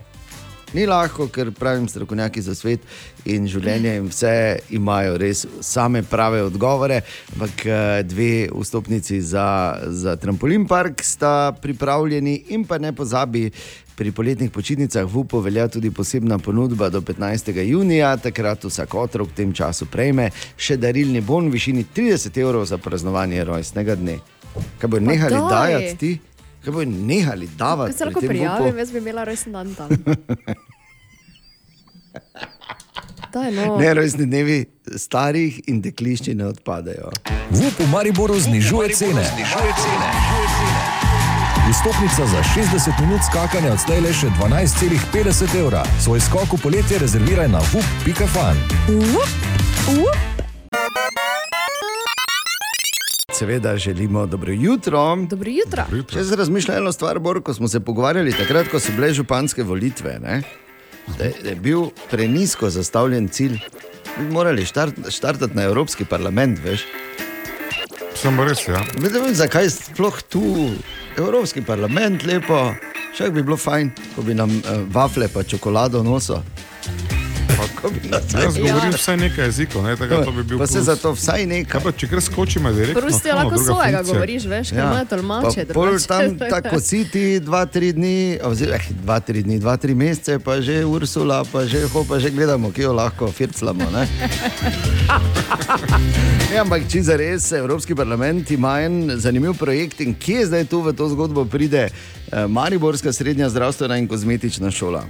Speaker 3: Ni lahko, ker pravim strokovnjaki za svet in življenje in vse imajo res same prave odgovore. Ampak eh, dve vstopnici za, za trampolin park sta pripravljeni in pa ne pozabi. Pri poletnih počitnicah v UPO velja tudi posebna ponudba do 15. junija, takrat vsak otrok v tem času prejme še darilni bon v višini 30 evrov za praznovanje rojstnega dne. Kaj bo nehali
Speaker 4: daj.
Speaker 3: dajati ti? Kaj bo nehali davati?
Speaker 4: Ko se lahko prijavim,
Speaker 3: VUP-u?
Speaker 4: jaz bi imela rojsten dan tam. [laughs] Daj, no.
Speaker 3: Ne, rojstni dnevi starih in deklišči ne odpadajo.
Speaker 1: VUP v Mariboru znižuje cene. Vstopnica za 60 minut skakanja odslej le še 12,50 evra. Svoj skok v poletje rezerviraj na vup.fan.
Speaker 3: Seveda želimo dobro jutro.
Speaker 4: Dobro jutro.
Speaker 3: Če se razmišlja eno stvar, Bor, ko smo se pogovarjali takrat, ko so bile županske volitve, ne, da, je, da je bil prenisko zastavljen cilj. Bi morali štart, štartati na Evropski parlament, veš.
Speaker 6: Samo res, ja.
Speaker 3: Vedem, zakaj sploh tu Evropski parlament lepo, še bi bilo fajn, ko bi nam uh, vafle pa čokolado nosil. Ko bi nas
Speaker 6: Jaz
Speaker 4: Ja.
Speaker 6: govorim vsaj nekaj jezikov, ne, tako da to bi bil
Speaker 3: Pa se
Speaker 6: plus.
Speaker 3: za to vsaj
Speaker 6: Kaj
Speaker 3: nekaj.
Speaker 6: pa, če kar skočimo direktno?
Speaker 4: Prosti
Speaker 6: no,
Speaker 4: lahko svojega
Speaker 6: funkcija.
Speaker 4: govoriš, veš, ker imajo tolmače.
Speaker 3: Pa pol
Speaker 4: drugače.
Speaker 3: tam [laughs] tako si ti dva, tri dni, oziroma eh, dva, tri dni, dva, tri mesece, pa že Ursula, pa že ho, pa že gledamo, ki jo lahko firclamo. ne. [laughs] Ja, ampak če za res Evropski parlament ima en zanimiv projekt in kje zdaj tu v to zgodbo pride Mariborska srednja zdravstvena in kozmetična šola.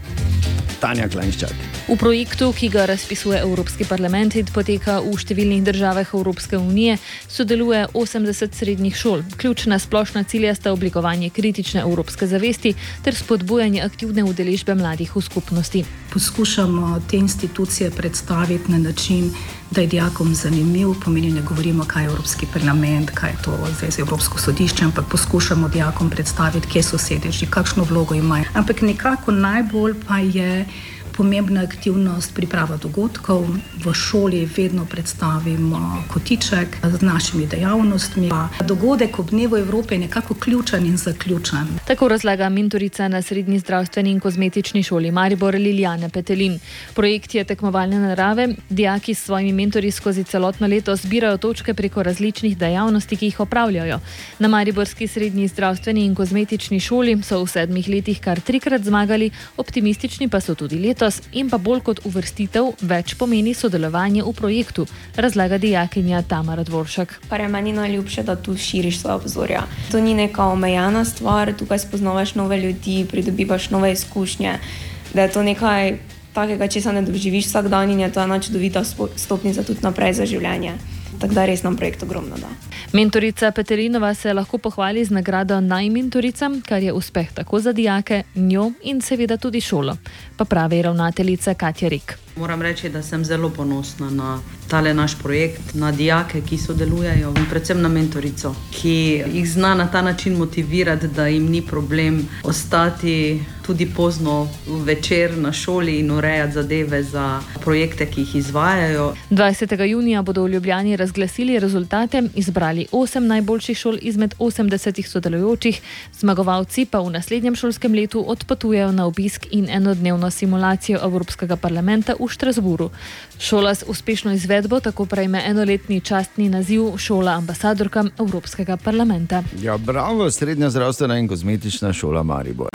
Speaker 3: Tanja Klajnščak.
Speaker 10: V projektu, ki ga razpisuje Evropski parlament in poteka v številnih državah Evropske unije, sodeluje 80 srednjih šol. Ključna splošna cilja sta oblikovanje kritične evropske zavesti ter spodbujanje aktivne udeležbe mladih v skupnosti.
Speaker 11: Poskušamo te institucije predstaviti na način, da je dijakom zanimiv, pomeni, ne govorimo, kaj je Evropski parlament, kaj je to zdaj z Evropsko sodišče, ampak poskušamo dijakom predstaviti, kje so sedeži, kakšno vlogo imajo. Ampak nekako najbolj pa je pomembna aktivnost priprava dogodkov. V šoli vedno predstavimo kotiček z našimi dejavnostmi. Dogodek ob dnevu Evrope je nekako ključen in zaključen.
Speaker 10: Tako razlaga mentorica na srednji zdravstveni in kozmetični šoli Maribor Liljana Petelin. Projekt je tekmovalne narave, dijaki s svojimi mentori skozi celotno leto zbirajo točke preko različnih dejavnosti, ki jih opravljajo. Na Mariborski srednji zdravstveni in kozmetični šoli so v sedmih letih kar trikrat zmagali, optimistični pa so tudi letos in pa bolj kot uvrstitev več pomeni sodelovanje v projektu, razlaga dijakinja Tamara Dvoršak.
Speaker 12: Kar je meni najljubše, da tu širiš svoje obzorja. To ni neka omejena stvar, tukaj spoznavaš nove ljudi, pridobivaš nove izkušnje. Da je to nekaj takega, česar ne doživiš vsak dan in je to ena čudovita stopnica tudi naprej za življenje. Tako da res nam projekt ogromno da.
Speaker 10: Mentorica Peterinova se lahko pohvali z nagrado najmentorica, kar je uspeh tako za dijake, njo in seveda tudi šolo, pa pravi ravnateljica Katja Rik.
Speaker 13: Moram reči, da sem zelo ponosna na tale naš projekt, na dijake, ki sodelujejo in predvsem na mentorico, ki jih zna na ta način motivirati, da jim ni problem ostati tudi pozno večer na šoli in urejati zadeve za projekte, ki jih izvajajo.
Speaker 10: 20. junija bodo v Ljubljani razglasili rezultate, izbrali 8 najboljših šol izmed 80 sodelujočih, zmagovalci pa v naslednjem šolskem letu odpotujejo na obisk in enodnevno simulacijo Evropskega parlamenta v Štrasburu. Šola s uspešno izvedbo tako prejme enoletni častni naziv Šola ambasadorka Evropskega parlamenta.
Speaker 3: Ja, bravo, srednja zdravstvena in kozmetična šola Maribor.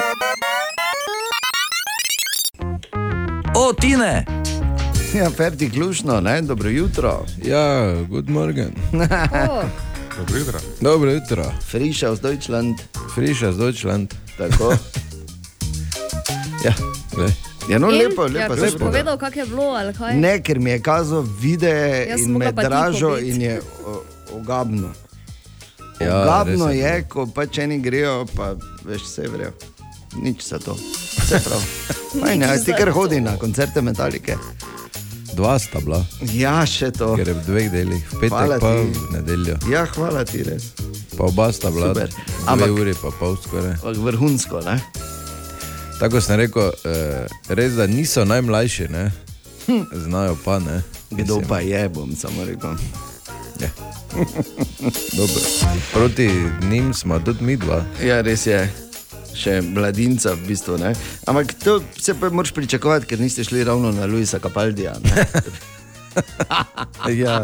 Speaker 14: O, Tine!
Speaker 3: Ja, Ferdi Klušno, ne? dobro jutro.
Speaker 15: Ja, good morning. [laughs]
Speaker 6: Dobro jutro.
Speaker 15: Dobro jutro.
Speaker 3: Friša aus Deutschland.
Speaker 15: Friša aus Deutschland.
Speaker 3: Tako. [laughs]
Speaker 15: Ja, le.
Speaker 3: Ja, no,
Speaker 4: In?
Speaker 3: lepo,
Speaker 4: ja,
Speaker 3: lepo. lepo.
Speaker 4: povedal, kako je bilo ali kaj?
Speaker 3: Ne, ker mi je kazal videe
Speaker 4: Jaz
Speaker 3: in me
Speaker 4: pa
Speaker 3: dražo in je o, ogabno.
Speaker 15: Ja,
Speaker 3: Ogabno
Speaker 15: je.
Speaker 3: je, ko pač eni grejo, pa veš, vse vrejo. Nič za to. Vse prav. [laughs]
Speaker 15: Nič
Speaker 3: ja, ti kar
Speaker 15: to.
Speaker 3: hodi na koncerte metalike.
Speaker 15: Dva sta bila.
Speaker 3: Ja, še to.
Speaker 15: Ker je v dveh delih, v petek
Speaker 3: Hvala
Speaker 15: pa
Speaker 3: ti.
Speaker 15: v nedeljo.
Speaker 3: Ja, hvala ti res.
Speaker 15: Pa oba sta bila
Speaker 3: Super.
Speaker 15: dve
Speaker 3: Ampak-
Speaker 15: uri pa pol skoraj.
Speaker 3: Vrhunsko, ne?
Speaker 15: Tako sem rekel, eh, res da niso najmlajši, ne? znajo pa ne.
Speaker 3: Kdo pa je, bom samo rekel.
Speaker 15: Ja. Dobro. Proti njim smo tudi mi dva.
Speaker 3: Ja, res je. Še mladinca v bistvu. Ne? Ampak to se pa moraš pričakovati, ker niste šli ravno na Luisa Capaldija. ne. [laughs]
Speaker 15: ja.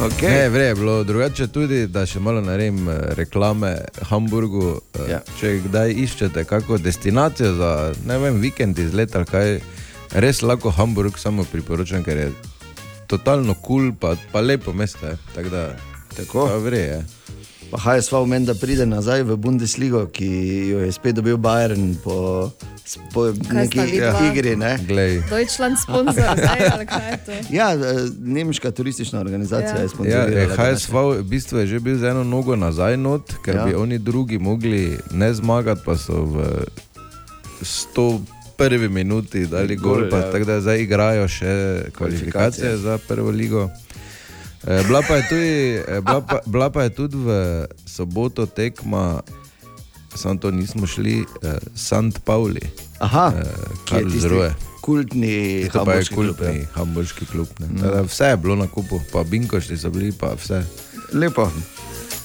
Speaker 3: Okay.
Speaker 15: Ne, vre je bilo drugače tudi, da še malo naredim eh, reklame Hamburgu. eh,
Speaker 3: Ja.
Speaker 15: Če kdaj iščete kakšno destinacijo za ne vem, vikend izlet ali kaj, res lahko Hamburg samo priporočam, ker je totalno kul, cool, pa, pa lepo mesto. Tako da,
Speaker 3: Tako.
Speaker 15: Pa vre je.
Speaker 3: Pa HSV meni, da pride nazaj v Bundesligo, ki jo je spet dobil Bayern po, po neki
Speaker 4: vidva?
Speaker 3: igri. Ne?
Speaker 15: Glej.
Speaker 4: Deutschland sponsor, [laughs] zdaj, ali kaj je to?
Speaker 3: Ja, eh, nemška turistična organizacija
Speaker 4: Ja.
Speaker 3: je
Speaker 15: Ja,
Speaker 3: sponzorirala.
Speaker 15: eh, HSV v bistvu je že bil z eno nogo nazaj, not, ker
Speaker 3: Ja.
Speaker 15: ja. bi oni drugi mogli ne zmagati, pa so v 101 minuti dali
Speaker 3: Gol,
Speaker 15: gol, pa,
Speaker 3: ja.
Speaker 15: tako da zdaj igrajo še kvalifikacije
Speaker 3: Kvalifikacije.
Speaker 15: za prvo ligo. Eh, Bila pa, je tudi, eh, bila, pa, bila pa je tudi v soboto tekma, samo to nismo šli, eh, Sant Pauli.
Speaker 3: Aha,
Speaker 15: eh,
Speaker 3: ki je tisti
Speaker 15: Karlsruhe.
Speaker 3: kultni hamburški klub,
Speaker 15: kultni
Speaker 3: ja.
Speaker 15: hamburški klub. ne.
Speaker 3: Mm.
Speaker 15: Vse je bilo na kupu, pa binkošti so bili, pa vse.
Speaker 3: Lepo.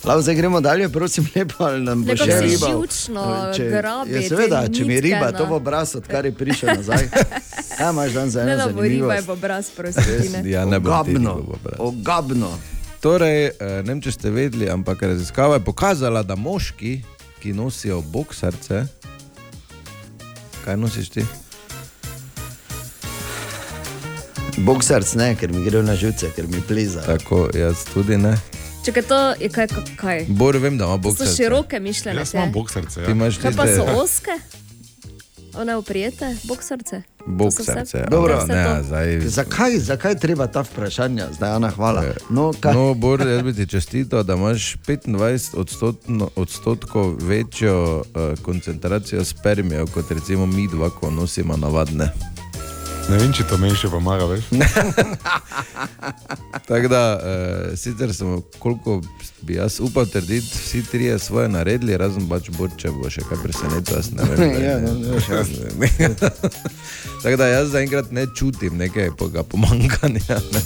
Speaker 3: Lav, zdaj gremo dalje, prosim, lepo, ali nam bo še riba.
Speaker 4: živčno grabi
Speaker 3: Ja,
Speaker 4: te
Speaker 3: seveda, če mi riba,
Speaker 4: na-
Speaker 3: to bo obraz, odkar je prišel nazaj. Kaj [laughs] imaš dan za eno
Speaker 4: bo riba, je obraz, prosim.
Speaker 15: Ja, ne
Speaker 3: Ogabno,
Speaker 15: bo brati.
Speaker 3: ogabno.
Speaker 15: Torej, eh, ne vem, če ste vedeli, ampak raziskava je pokazala, da moški, ki nosijo boksarce, kaj nosiš ti?
Speaker 3: Boksarc ne, ker mi gre na živce, ker mi pleza.
Speaker 15: Tako, jaz tudi ne.
Speaker 4: Če kaj to je kaj, kaj?
Speaker 15: Bor vem, da ima
Speaker 4: To so
Speaker 15: boksarce.
Speaker 4: široke mišljene.
Speaker 6: Jaz imam boksarce.
Speaker 15: Ti imaš
Speaker 4: Kaj pa
Speaker 15: tiste-
Speaker 4: so oske? One oprijete, boksarce?
Speaker 15: Boksarce, ja.
Speaker 3: Dobro,
Speaker 4: vse
Speaker 15: ne, zdaj.
Speaker 3: Zakaj, zakaj treba ta vprašanja? Zdaj, Ana, hvala. No, kaj?
Speaker 15: No, Bor, jaz bi ti čestital, da imaš 25 odstotno, odstotkov večjo uh, koncentracijo spermijev, kot recimo mi dva, ko nosimo navadne.
Speaker 6: Ne vem, če to meni še pomaga, veš?
Speaker 15: Tako da, uh, sicer smo, koliko bi jaz upal trditi, vsi trije svoje naredili, razen pač Bor, če bo še kaj presenetil, jaz ne vem.
Speaker 3: Ja, no, ne veš, [laughs]
Speaker 15: Tako da jaz zaenkrat ne čutim nekega pomankanja. Ne.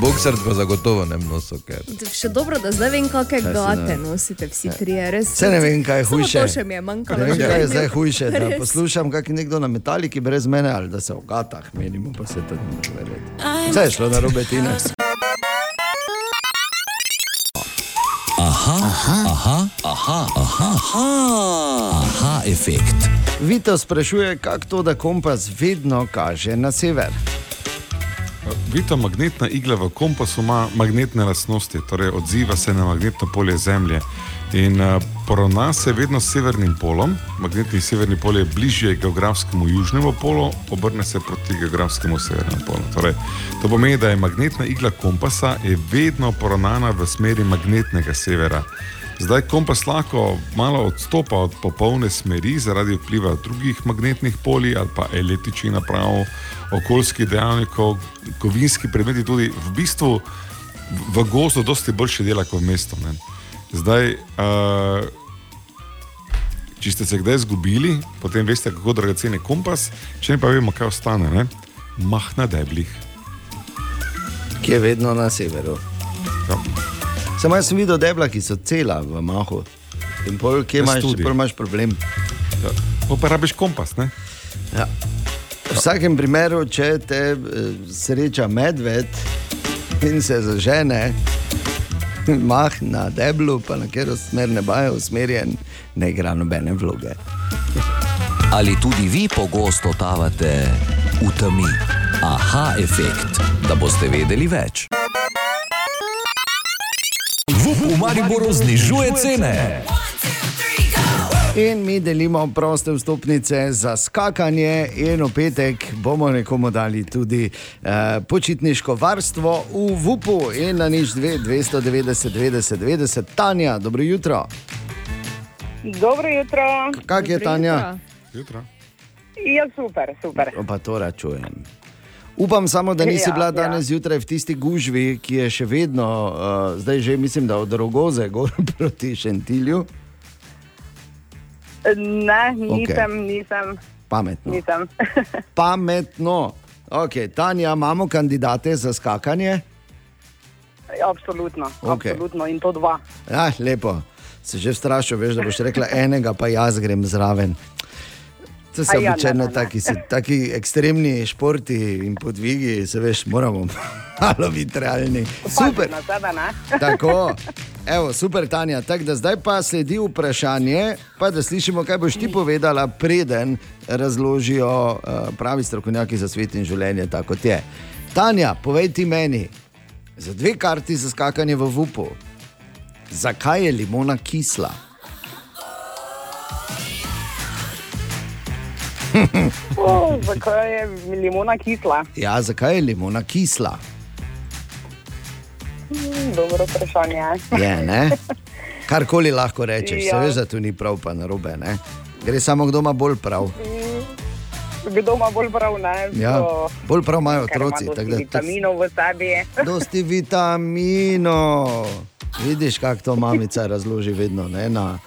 Speaker 15: Boksar pa zagotovo ne nosil, ker.
Speaker 4: Še dobro, da zdaj vem, kakšne
Speaker 15: se
Speaker 4: gate
Speaker 15: ne.
Speaker 4: nosite vsi trije. Res,
Speaker 3: Se ne vem, kaj je
Speaker 4: Samo
Speaker 3: hujše.
Speaker 4: To še mi je manjkalo.
Speaker 3: Ne vem, kaj je zdaj hujše, da poslušam, kak je nekdo na metaliki brez mene ali da se v gatah menimo, pa se to ne more verjeti. Vse je šlo na robe tine.
Speaker 14: Aha, aha, aha, aha, aha, aha, aha efekt.
Speaker 3: Vito sprašuje, kako to, da kompas vedno kaže na sever.
Speaker 6: Vito magnetna igla v kompasu ima magnetne lastnosti, torej odziva se na magnetno polje Zemlje. In uh, poravna se vedno s severnim polom, magnetni severni pol je bližje geografskemu južnemu polu, obrne se proti geografskemu severnemu polu. Torej, to pomeni, da je magnetna igla kompasa vedno poravnana v smeri magnetnega severa. Zdaj kompas lahko malo odstopa od popolne smeri zaradi vpliva drugih magnetnih polij ali pa električnih naprav, okoljskih dejavnikov, kovinski predmeti tudi v bistvu v gozdu dosti boljše dela kot v mestu. Ne. Zdaj, uh, če ste se kdaj izgubili, potem veste, kako dragocen je kompas, če ne pa vemo, kaj ostane. Ne? Mah na deblih.
Speaker 3: Ki je vedno na severu.
Speaker 6: Ja.
Speaker 3: Samo jaz sem videl debla, ki so cela v mahu. In pol, kje imaš, pol imaš problem.
Speaker 6: Ja. Uporabiš kompas, ne?
Speaker 3: Ja. V vsakem primeru, če te eh, sreča medved in se zažene, [laughs] mah na deblu, pa na katero smer neba je usmerjen, ne igra nobene vloge.
Speaker 14: Ali tudi vi pogosto tavate v temi? Aha efekt, da boste vedeli več.
Speaker 1: VUP v Mariboru znižuje cene.
Speaker 3: In mi delimo proste vstopnice za skakanje, in v petek bomo nekomu dali tudi eh, počitniško varstvo v VUP-u in na nič 2, 290, 90, 90. Tanja, dobro jutro.
Speaker 16: Dobro jutro.
Speaker 3: Kak je Tanja?
Speaker 6: Jutro.
Speaker 16: Ja, super, super.
Speaker 3: Pa to račujem. Upam samo, da nisi
Speaker 16: Ja,
Speaker 3: bila
Speaker 16: ja.
Speaker 3: danes zjutraj v tisti gužvi, ki je še vedno, uh, zdaj že mislim, da od Rogoze gor [laughs] proti Šentilju.
Speaker 16: Ne, nisem, okay. nisem.
Speaker 3: Pametno.
Speaker 16: nisem. [laughs]
Speaker 3: Pametno. Okay, Tanja, imamo kandidate za skakanje?
Speaker 16: absolutno,
Speaker 3: Okej.
Speaker 16: absolutno. In to dva.
Speaker 3: Ja, lepo. Se že strašil, veš, da boš rekla [laughs] enega, pa jaz grem zraven. To so
Speaker 16: A ja,
Speaker 3: običajno taki, se- taki ekstremni športi in podvigi, se veš, moramo [laughs] malo biti realni. Super. [laughs] Tako, evo, super, Tanja. Tak, da zdaj pa sledi vprašanje, pa da slišimo, kaj boš ti povedala, preden razložijo uh, pravi strokovnjaki za svet in življenje, tako kot je. Tanja, povej ti meni, za dve karti za skakanje v Vupu, zakaj je limona kisla? [laughs]
Speaker 16: O, Zakaj je limona kisla?
Speaker 3: Ja, zakaj je limona kisla?
Speaker 16: Hmm, Dobro vprašanje.
Speaker 3: Je, ne? [laughs] Karkoli lahko rečeš,
Speaker 16: Ja.
Speaker 3: se veš, da tu ni prav, pa narobe. Ne? Gre samo kdo ima bolj prav.
Speaker 16: Kdo ima bolj prav, ne?
Speaker 3: Ja,
Speaker 16: To-
Speaker 3: bolj prav imajo
Speaker 16: ker ima
Speaker 3: otroci.
Speaker 16: dosti Vitaminov v sebi. [laughs]
Speaker 3: Dosti vitaminov. Vidiš, kako to mamica razloži vedno, ne? na,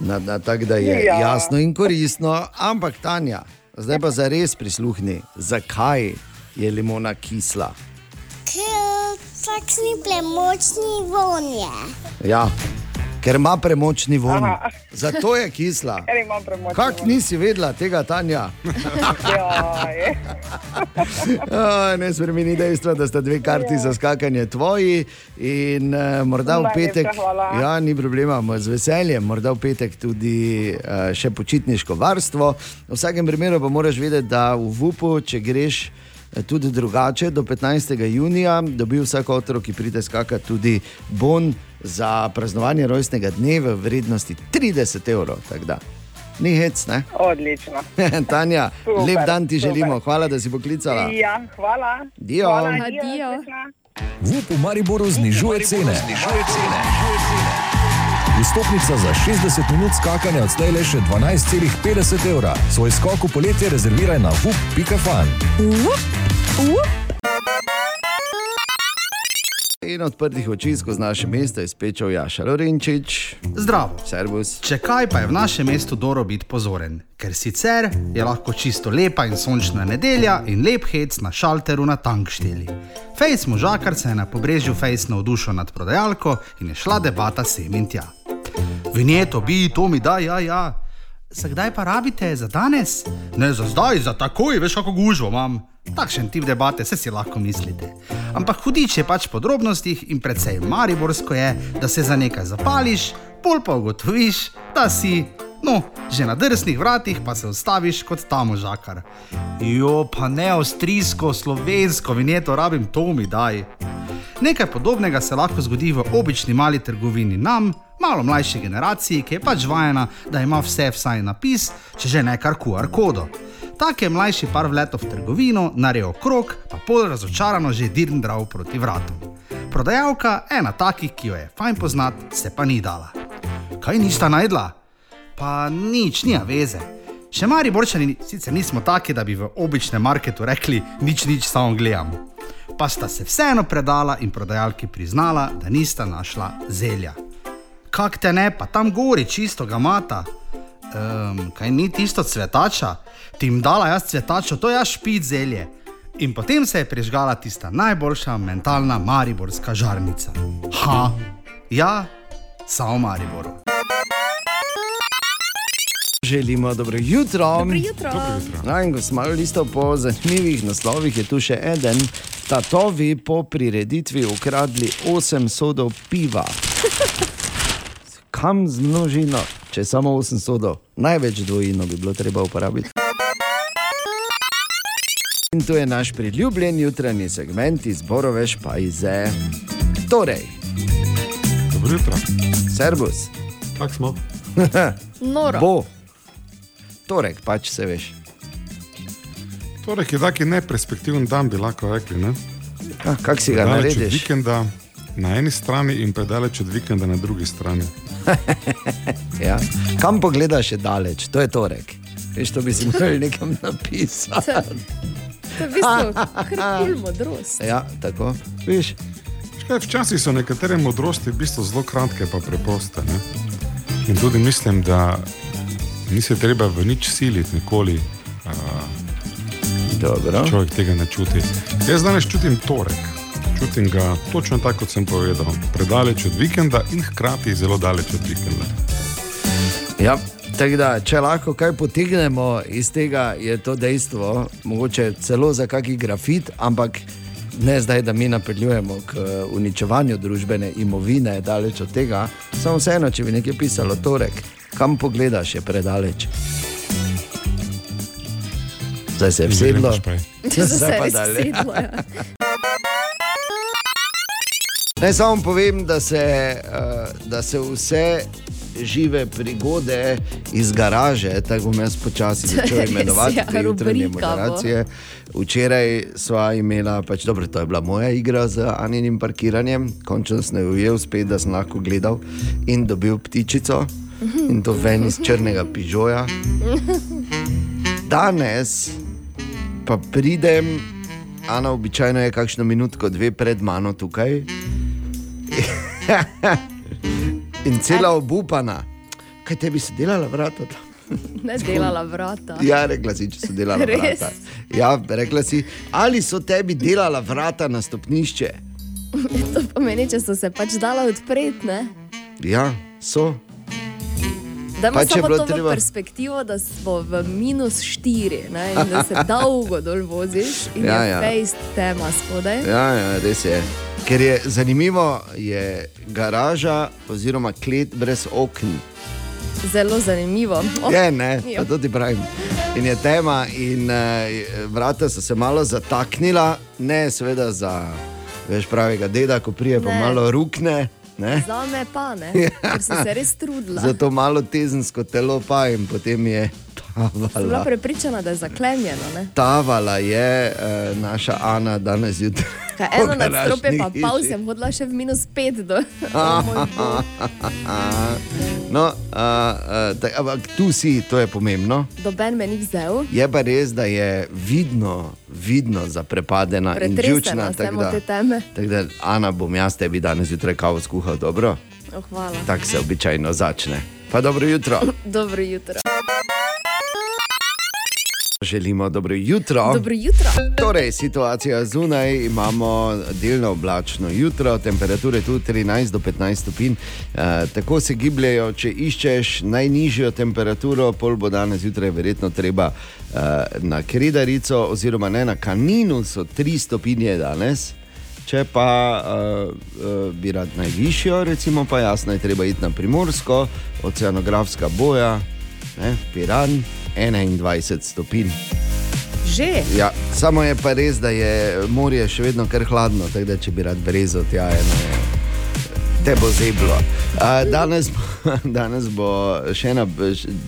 Speaker 3: na, na tako da je
Speaker 16: Ja.
Speaker 3: jasno in koristno. Ampak Tanja, zdaj pa za res prisluhni, zakaj je limona kisla.
Speaker 5: Ker takšni premočni vonje.
Speaker 3: Ja, ker ima premočni von.
Speaker 16: Aha.
Speaker 3: Zato je kisla. [laughs] Kak
Speaker 16: vonj.
Speaker 3: nisi vedela tega, Tanja? [laughs] A, [laughs] Ne spremeni dejstva, da sta dve karti za skakanje tvoji in uh, morda v petek. Ja, ni problema, z veseljem, morda v petek tudi uh, še počitniško varstvo. V vsakem primeru pa moraš vedeti, da v VUP-u, če greš. Eh, Tudi drugače, do 15. junija dobi vsak otrok, ki pride skakati, tudi bon za praznovanje rojstnega dne v vrednosti 30 evrov. Ni hec, ne?
Speaker 16: Odlično. [laughs]
Speaker 3: Tanja,
Speaker 16: Super,
Speaker 3: lep dan ti
Speaker 16: super.
Speaker 3: želimo, hvala, da si poklicala.
Speaker 16: Ja, hvala.
Speaker 3: Dio.
Speaker 16: Hvala, srečno.
Speaker 1: VUP v Mariboru znižuje cene. Vstopnica za 60 minut skakanja odslej le še 12,50 evra. Svoj skok v poletje rezerviraj na vup.fan.
Speaker 3: in odprtih oči skozi naše mesto je spečal Jaša Lorenčič.
Speaker 17: Zdravo.
Speaker 3: Servus.
Speaker 17: Če kaj pa je v našem mestu dobro biti pozoren, ker sicer je lahko čisto lepa in sončna nedelja in lep hec na šalteru na tankšteli. Fejs možakar se je na pobrežju Fejs navdušil nad prodajalko in je šla debata sem in tja. Vinjeto bi, to mi da, ja, ja. Za kdaj pa rabite, za danes? Ne za zdaj, za takoj, veš kako gužvo imam. Takšen tip debate, se si lahko mislite. Ampak hudič je pač v podrobnostih in predvsej mariborsko je, da se za nekaj zapališ, pol pa ugotoviš, da si, no, že na drsnih vratih pa se ustaviš kot tam žakar. Jo, pa ne avstrijsko, slovensko, vinjeto rabim, to mi daj. Nekaj podobnega se lahko zgodi v obični mali trgovini nam, malo mlajši generaciji, ki je pač vajena, da ima vse vsaj napis, če že ne kar QR kodo. Tak je mlajši par vletel v trgovino, naredil krok, pa pol razočarano že dirn drav proti vratom. Prodajalka, ena takih, ki jo je fajn poznat, se pa ni dala. Kaj nista najdla? Pa nič, nija veze. Še mari borčani sicer nismo taki, da bi v običnem marketu rekli nič, nič, samo gledamo. Pa sta se vseeno predala in prodajalki priznala, da nista našla zelja. Kak te ne, pa tam gori čisto ga mata. Um, kaj ni tisto cvetača? Ti jim dala jaz cvetačo, to je jaz špit zelje. In potem se je prižgala tista najboljša mentalna mariborska žarnica. Ha, ja, samo v Mariboru.
Speaker 3: Želimo dobro jutro.
Speaker 4: Dobro jutro.
Speaker 3: No, in ko smo malo listal po zanimivih naslovih, je tu še eden. Tatovi po prireditvi ukradli 8 sodov piva. [laughs] Kam z množino, če samo 8 sodov? Največ dvojino bi bilo treba uporabiti. In to je naš priljubljen jutranji segment iz Borove špajze. Torej,
Speaker 6: Dobro jutro.
Speaker 3: servus.
Speaker 6: Kak smo? [laughs]
Speaker 4: Noro.
Speaker 3: Bo. Torek, pač se veš.
Speaker 6: Torej, je taki neperspektiven dan, bi lahko rekli. Ne?
Speaker 3: Ah, kak si ga
Speaker 6: Predaleč
Speaker 3: narediš?
Speaker 6: Vikenda na eni strani in predaleč od vikenda na drugi strani. [laughs]
Speaker 3: Ja. Kam pogledaš, je daleč, to je torek. Veš, to bi si moral nekam napisati.
Speaker 4: To je v bistvu kar kul [laughs] modrost.
Speaker 3: Ja, tako. Viš?
Speaker 6: Škaj, včasih so nekatere modrosti v bistvu zelo kratke, pa preproste. Ne? In tudi mislim, da ni se treba v nič siliti, nikoli.
Speaker 3: Uh,
Speaker 6: človek tega ne čuti. Jaz danes čutim torek. Čutim ga točno tako, kot sem povedal. Predaleč od vikenda in hkrati zelo daleč od vikenda.
Speaker 3: Ja, tako da, če lahko kaj potegnemo iz tega, je to dejstvo, mogoče celo za kaki grafit, ampak ne zdaj, da mi napeljujemo k eh, uničevanju družbene imovine, daleč od tega. Samo vseeno, če bi nekaj pisalo torek, kam pogledaš, je predaleč. Zdaj se je vsedlo. [laughs]
Speaker 4: Zdaj se je vsedlo, ja. [laughs]
Speaker 3: Naj samo povem, da se, uh, da se vse žive prigode iz garaže, tako bom jaz počasi [laughs] začel
Speaker 4: Res,
Speaker 3: imenovati
Speaker 4: ja,
Speaker 3: te jutranje
Speaker 4: rubrika bo.
Speaker 3: moderacije. Včeraj sva imela, pač, dobro, to je bila moja igra z Aninim parkiranjem, končno sem jo ujel spet, da sem lahko gledal in dobil ptičico in to ven iz črnega pižoja. Danes pa pridem, Ana, običajno je kakšno minutko, dve pred mano tukaj. In cela obupana. Kaj tebi se delala vrata?
Speaker 4: Ne delala vrata.
Speaker 3: Ja, rekla si, če so delala
Speaker 4: Res?
Speaker 3: vrata. Ja, rekla si, ali so tebi delala vrata na stopnišče?
Speaker 4: To pomeni, če so se pač dala odpreti. ne?
Speaker 3: Ja, so.
Speaker 4: Da
Speaker 3: Pa če je
Speaker 4: samo to treba... perspektivo, da smo v minus 4 ne, in da se [laughs] dolgo dol voziš in
Speaker 3: Ja,
Speaker 4: ja, je
Speaker 3: ja.
Speaker 4: fejst tema spodaj.
Speaker 3: Ja, ja, res je. Ker je zanimivo, je garaža oziroma klet brez okn.
Speaker 4: Zelo zanimivo. Oh, [laughs]
Speaker 3: Je, ne, pa to ti pravim. In je tema, in uh, vrata so se malo zataknila, ne seveda za veš, pravega deda, ko prije pa
Speaker 4: Ne.
Speaker 3: malo rukne. Ne?
Speaker 4: Za me pa ne, [laughs]
Speaker 3: Ja.
Speaker 4: ker sem se res trudila.
Speaker 3: Zato malo tezensko telo pa in potem je [laughs]
Speaker 4: Sem bila
Speaker 3: tavala.
Speaker 4: prepričana, da je zaklenjeno. Ne?
Speaker 3: Tavala je uh, naša Ana danes zjutraj. [laughs]
Speaker 4: Eno
Speaker 3: po
Speaker 4: nadstropje pa pol
Speaker 3: hiši.
Speaker 4: sem hodila še v minus 5 do. [laughs]
Speaker 3: no, uh, uh, ampak tu si, to je pomembno.
Speaker 4: Doben me ni vzel.
Speaker 3: Je pa res, da je vidno, vidno zaprepadena in
Speaker 4: Pretresena
Speaker 3: živčna.
Speaker 4: sem
Speaker 3: tako da- Ana, bom jaz tebi danes zjutraj kavo skuhal, dobro?
Speaker 4: Oh.
Speaker 3: Tako se običajno začne. Pa dobro jutro.
Speaker 4: Dobro jutro.
Speaker 3: Želimo dobro jutro.
Speaker 4: Dobro jutro.
Speaker 3: Torej, situacija zunaj, imamo delno oblačno jutro, temperature tu 13 do 15 stopinj. E, tako se gibljajo, če iščeš najnižjo temperaturo, pol bo danes zjutraj verjetno treba e, na Kredarico, oziroma ne na Kaninu, so 3 stopinje danes. Če pa uh, uh, bi rad najvišjo, recimo, pa jasno je treba iti na Primorsko, oceanografska boja, ne, Piran, 21 stopinj.
Speaker 4: Že.
Speaker 3: Ja, samo je pa res, da je morje še vedno kar hladno, tako da če bi rad brezal tja, eno je. Te bo zeblo. Danes, [laughs] danes bo še ena,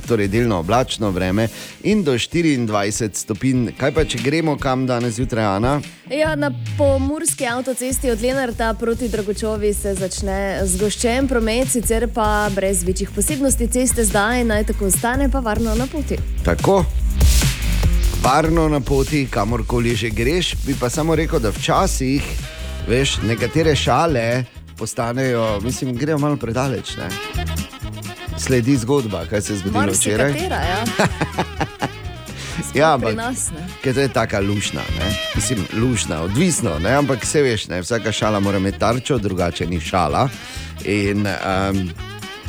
Speaker 3: torej delno oblačno vreme in do 24 stopinj. Kaj pa, če gremo kam danes zjutraj, Ana?
Speaker 4: Ja, na pomorski avtocesti od Lenarta proti Dragočovi se začne zgoščen promet, sicer pa brez večjih posebnosti ceste zdaj naj tako ostane, pa varno na poti.
Speaker 3: Tako. Varno na poti, kamorkoli že greš, bi pa samo rekel, da včasih, veš, nekatere šale postanejo, mislim, grejo malo predaleč. Ne? Sledi zgodba, kaj se je zgodilo včeraj.
Speaker 4: Marsikatera, ja. [laughs]
Speaker 3: Ja, ampak
Speaker 4: nas
Speaker 3: ker to je tako lušna, ne? mislim, lušna, odvisno, ne? ampak se veš, ne? vsaka šala mora imeti tarčo, drugače ni šala. In um,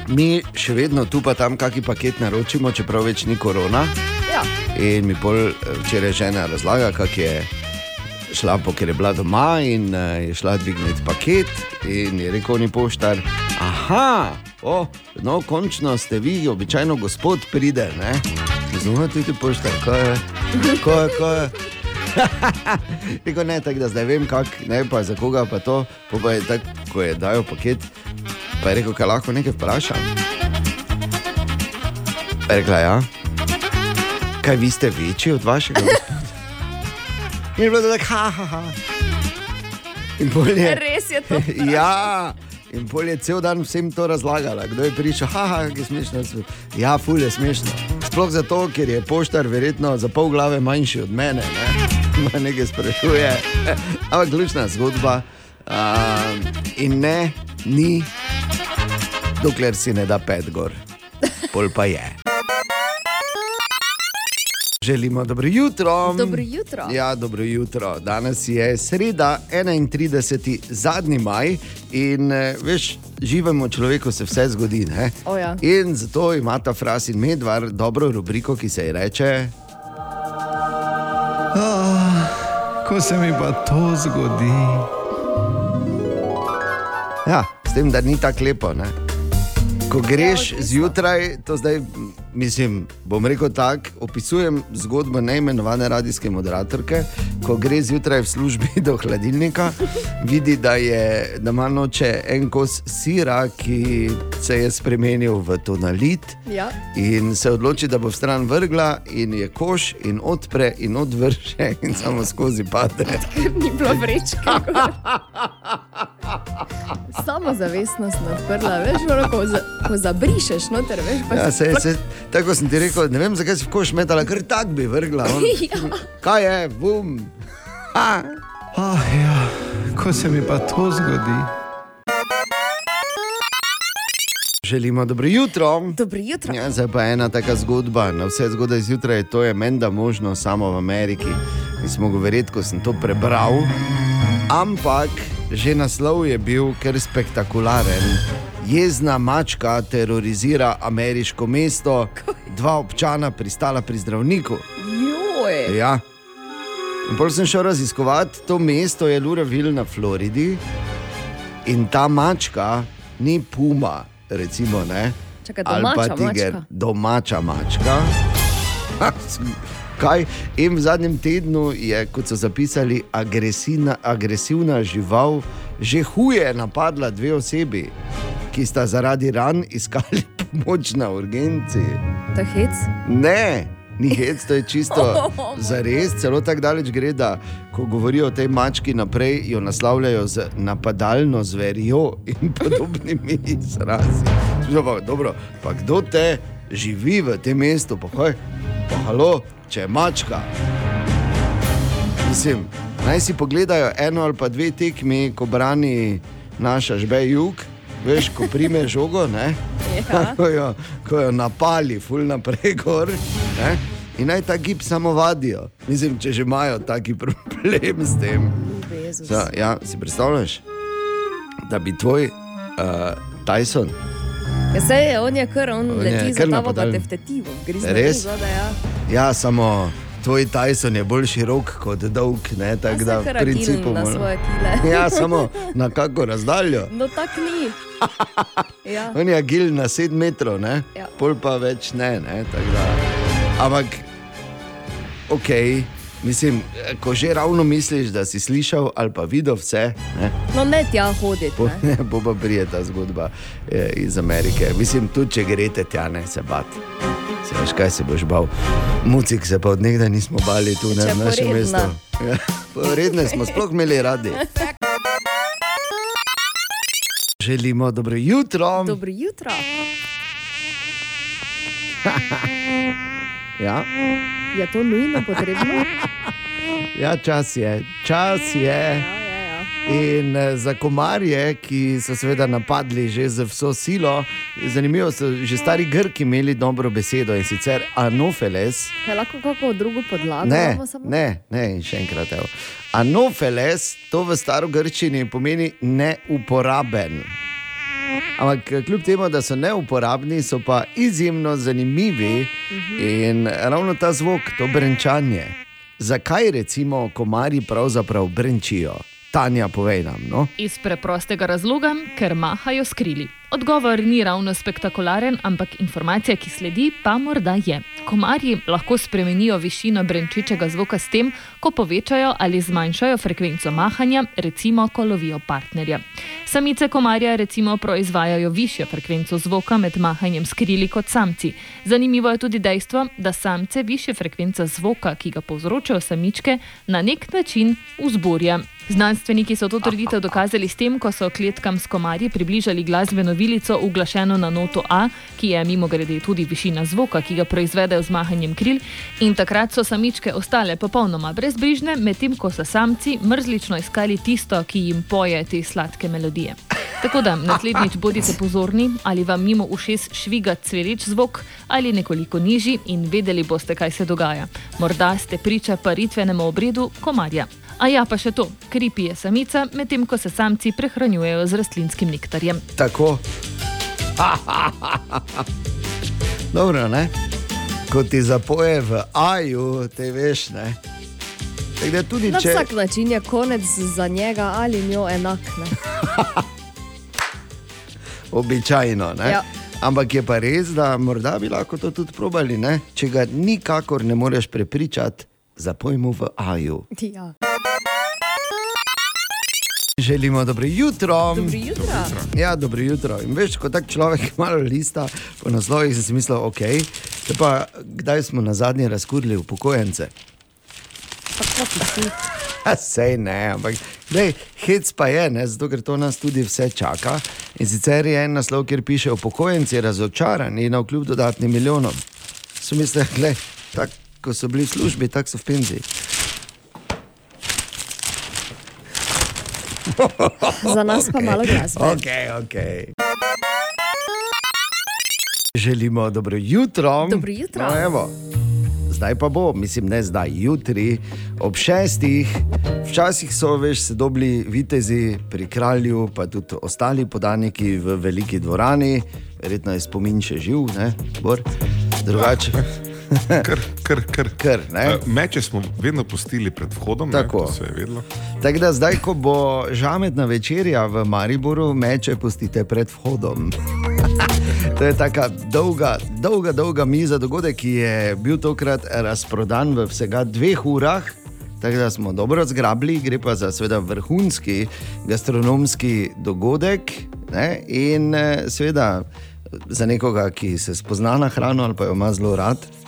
Speaker 3: mi še vedno tu pa tam kakšen paket naročimo, čeprav več ni korona.
Speaker 4: Ja.
Speaker 3: In mi pol eh, včeraj žena razlaga, kako je šla, po- ker je bila doma in uh, je šla dvigniti paket. In je rekel, ni poštar. Aha, oh, no, končno ste vi, običajno gospod pride. ne." Znova tudi poštar, kaj je, kaj je, kaj je. [laughs] Rekel ne, tako da zdaj vem, kak, ne, pa za koga pa to. Po pa je tako, ko je dajo paket, pa je rekel, kaj lahko nekaj vprašam. Pa je rekla, ja. Kaj vi ste večji od vašega gospoda? In je bilo tako, ha, ha, ha. In pol je,
Speaker 4: Res je to. [laughs]
Speaker 3: ja, in pol je cel dan vsem to razlagala, kdo je prišel, haha, ki je smešno. Ja, ful je smešno. Sploh zato, ker je poštar verjetno za pol glave manjši od mene. Ne? [laughs] Ma nekaj sprašuje. [laughs] Ampak ključna zgodba. Um, in ne, ni, dokler si ne da pet gor. Pol pa je. Želimo dobro jutro.
Speaker 4: Dobro jutro.
Speaker 3: Ja, dobro jutro. Danes je sreda, 31. zadnji maj in eh, veš, živemo človeku se vse zgodi. Ne?
Speaker 4: O ja.
Speaker 3: In zato ima ta fras in medvar dobro rubriko, ki se ji reče.
Speaker 15: Ah, ko se mi pa to zgodi.
Speaker 3: Ja, s tem, da ni tako lepo. Ne? Ko greš zjutraj, to zdaj, mislim, bom rekel tako, opisujem zgodbo neimenovane radijske moderatorke. Ko gre zjutraj v službi [laughs] do hladilnika, vidi, da, je, da ima noče en kos sira, ki se je spremenil v tonalit.
Speaker 4: Ja.
Speaker 3: In se odloči, da bo v stran vrgla, in je koš, in odpre, in odvrže, in samo skozi pade. [laughs]
Speaker 4: Ker ni bilo vrečke. [laughs] Samo zavestnost odprla, veš, ono, ko, za, ko zabrišeš noter, veš, pa
Speaker 3: Ja, se, se, tako sem ti rekel, ne vem, zakaj si v koš metala, ker tak bi vrgla. On. [laughs]
Speaker 4: Ja.
Speaker 3: Kaj je, bum.
Speaker 15: Ah, ja, ko se mi pa to zgodi.
Speaker 3: Želimo dobro jutro.
Speaker 4: Dobro jutro.
Speaker 3: Ja, zdaj pa ena taka zgodba, na vse zgodaj zjutraj, to je menda možno samo v Ameriki. Nisem mogel verjeti, ko sem to prebral. Ampak že naslov je bil kar spektakularen. Jezna mačka terorizira ameriško mesto, dva občana pristala pri zdravniku.
Speaker 4: Joj.
Speaker 3: Ja. In potem sem šel raziskovati, to mesto je Luraville na Floridi in ta mačka ni puma, recimo, ne.
Speaker 4: Čakaj,
Speaker 3: Ali pa
Speaker 4: domača
Speaker 3: tiger,
Speaker 4: mačka.
Speaker 3: domača mačka. Kaj? In v zadnjem tednu je, kot so zapisali, agresivna, agresivna žival že huje napadla dve osebi, ki sta zaradi ran iskali [laughs] pomoč na urgenci.
Speaker 4: To je hec?
Speaker 3: Ne, ni hec, to je čisto [laughs]
Speaker 4: Oh,
Speaker 3: za res. Celo tako daleč gre, da ko govorijo o tej mački naprej, jo naslavljajo z napadalno zverjo in [laughs] podobnimi izrazi. Slišal Pa, dobro, pa kdo te živi v tem mestu, pa, hoj, pa halo, če je mačka. Mislim, naj si pogledajo eno ali pa dve tekmi, ko brani naša žbe jug, veš, ko prime žogo, ne?
Speaker 4: Ja. [laughs]
Speaker 3: ko, jo, ko jo napali, ful naprej gor. Ne? In naj ta gib samo vadijo. Mislim, če že imajo taki [laughs] problem s tem. Ja, ja, si predstavljaš, da bi tvoj uh, Tyson,
Speaker 4: Ja, sej on je kar, on,
Speaker 3: On
Speaker 4: on
Speaker 3: je
Speaker 4: leti za pa
Speaker 3: napadalen.
Speaker 4: te v tetivo. Grizne
Speaker 3: Res?
Speaker 4: Zadaj, ja.
Speaker 3: ja, samo tvoj Tyson je bolj širok kot dolg, ne tako da v principu.
Speaker 4: na svoje kile. [laughs]
Speaker 3: Ja, samo na kako razdaljo.
Speaker 4: No, tako ni. [laughs] Ja.
Speaker 3: On je agil na 7 metrov, ne?
Speaker 4: Ja.
Speaker 3: pol pa več ne. ne? ampak, ok, mislim, ko že ravno misliš, da si slišal ali pa videl vse, ne?
Speaker 4: No, ne tja hoditi.
Speaker 3: bo,
Speaker 4: ne. [laughs]
Speaker 3: bo pa prije ta zgodba eh, iz Amerike. Mislim, tudi če greste tja, ne se bat. Se veš, kaj se boš bal. Mucik se pa od nekdaj nismo bali tu ne, v našem mestu. [laughs] Ja, Redne smo sploh imeli radi. [laughs] Želimo dobro jutro.
Speaker 4: Dobro jutro.
Speaker 3: Ja.
Speaker 4: Je to nujno potrebno?
Speaker 3: Ja, čas je, čas je. In eh, za komarje, ki so seveda napadli že z vso silo, zanimivo, so že stari Grki imeli dobro besedo in sicer Anofeles.
Speaker 4: Kaj lahko kako drugo podlago?
Speaker 3: Ne, ne, ne, in še enkrat. Evo. Anofeles, to v starogrščini pomeni neuporaben. Ampak eh, kljub temu, da so neuporabni, so pa izjemno zanimivi in ravno ta zvok, to brenčanje. Zakaj recimo komarji pravzaprav brenčijo? Tanja, povej nam. No?
Speaker 10: Iz preprostega razloga, ker mahajo s krili. Odgovor ni ravno spektakularen, ampak informacija, ki sledi, pa morda je. Komarji lahko spremenijo višino brenčičega zvoka s tem, ko povečajo ali zmanjšajo frekvenco mahanja, recimo, ko lovijo partnerja. Samice komarja recimo proizvajajo višjo frekvenco zvoka med mahanjem s krili kot samci. Zanimivo je tudi dejstvo, da samce višje frekvence zvoka, ki ga povzročajo samičke, na nek način vzburja. Znanstveniki so to trditev dokazali s tem, ko so kletkam s komarji približali glasbeno vilico, uglašeno na noto A, ki je mimo grede tudi višina zvoka, ki ga proizvedejo z mahanjem kril, in takrat so samičke ostale popolnoma brezbrižne, medtem ko so samci mrzlično iskali tisto, ki jim poje te sladke melodije. Tako da naslednjič bodite pozorni, ali vam mimo ušes šviga cvelič zvok ali nekoliko nižji in vedeli boste, kaj se dogaja. Morda ste priča paritvenemu obredu komarja. A ja, pa še to, kri pije samica, medtem ko se samci prehranjujejo z rastlinskim nektarjem.
Speaker 3: Tako. Dobro, ne? Ko ti zapoje v aju, te veš, ne. Da tudi
Speaker 4: Na
Speaker 3: če.
Speaker 4: vsak način je konec za njega ali njo enak. Ne? [laughs]
Speaker 3: Običajno. Ne?
Speaker 4: Ja.
Speaker 3: Ampak je pa res, da morda bi lahko to tudi probali, ne? če ga nikakor ne moreš prepričati, zapoj mu v aju.
Speaker 4: Ja.
Speaker 3: Želimo dobro jutro.
Speaker 4: Dobro jutro. Dobro jutro.
Speaker 3: Ja, dobro jutro. In veš, ko tak človek [laughs] malo lista po naslovih, sem si mislil, ok, te pa kdaj smo na zadnje razkurili upokojence? Sej [laughs] ne, ampak dej, hec pa je, ne, zato ker to nas tudi vse čaka. In sicer je en naslov, kjer piše: upokojenci razočarani na kljub dodatnim milijonom. So mislili, da tako ko so bili v službi, tako so v penziji. [laughs]
Speaker 4: Za nas pa malo glasbe.
Speaker 3: Ok, ok. Želimo dobro jutro.
Speaker 4: Dobro jutro.
Speaker 3: No, evo. Zdaj pa bo, mislim, ne zdaj, jutri ob šestih. Včasih so veš, se dobili vitezi pri kralju, pa tudi ostali podaniki v veliki dvorani, verjetno je spomin še živ, ne, Bor. Drugače. [laughs] [laughs]
Speaker 6: Kr, kr, kr.
Speaker 3: kr
Speaker 6: Eh, Meče smo vedno pustili pred vhodom,
Speaker 3: Tako.
Speaker 6: Ne, se je vedelo.
Speaker 3: Tako da zdaj, ko bo žametna večerja v Mariboru, meče pustite pred vhodom. [laughs] to je tako dolga, dolga, dolga miza, dogodek, ki je bil tokrat razprodan v vsega dveh urah. Tako da smo dobro zgrabili, gre pa za seveda vrhunski gastronomski dogodek. Ne? In eh, seveda za nekoga, ki se spozna na hrano ali pa jo ima zelo rad.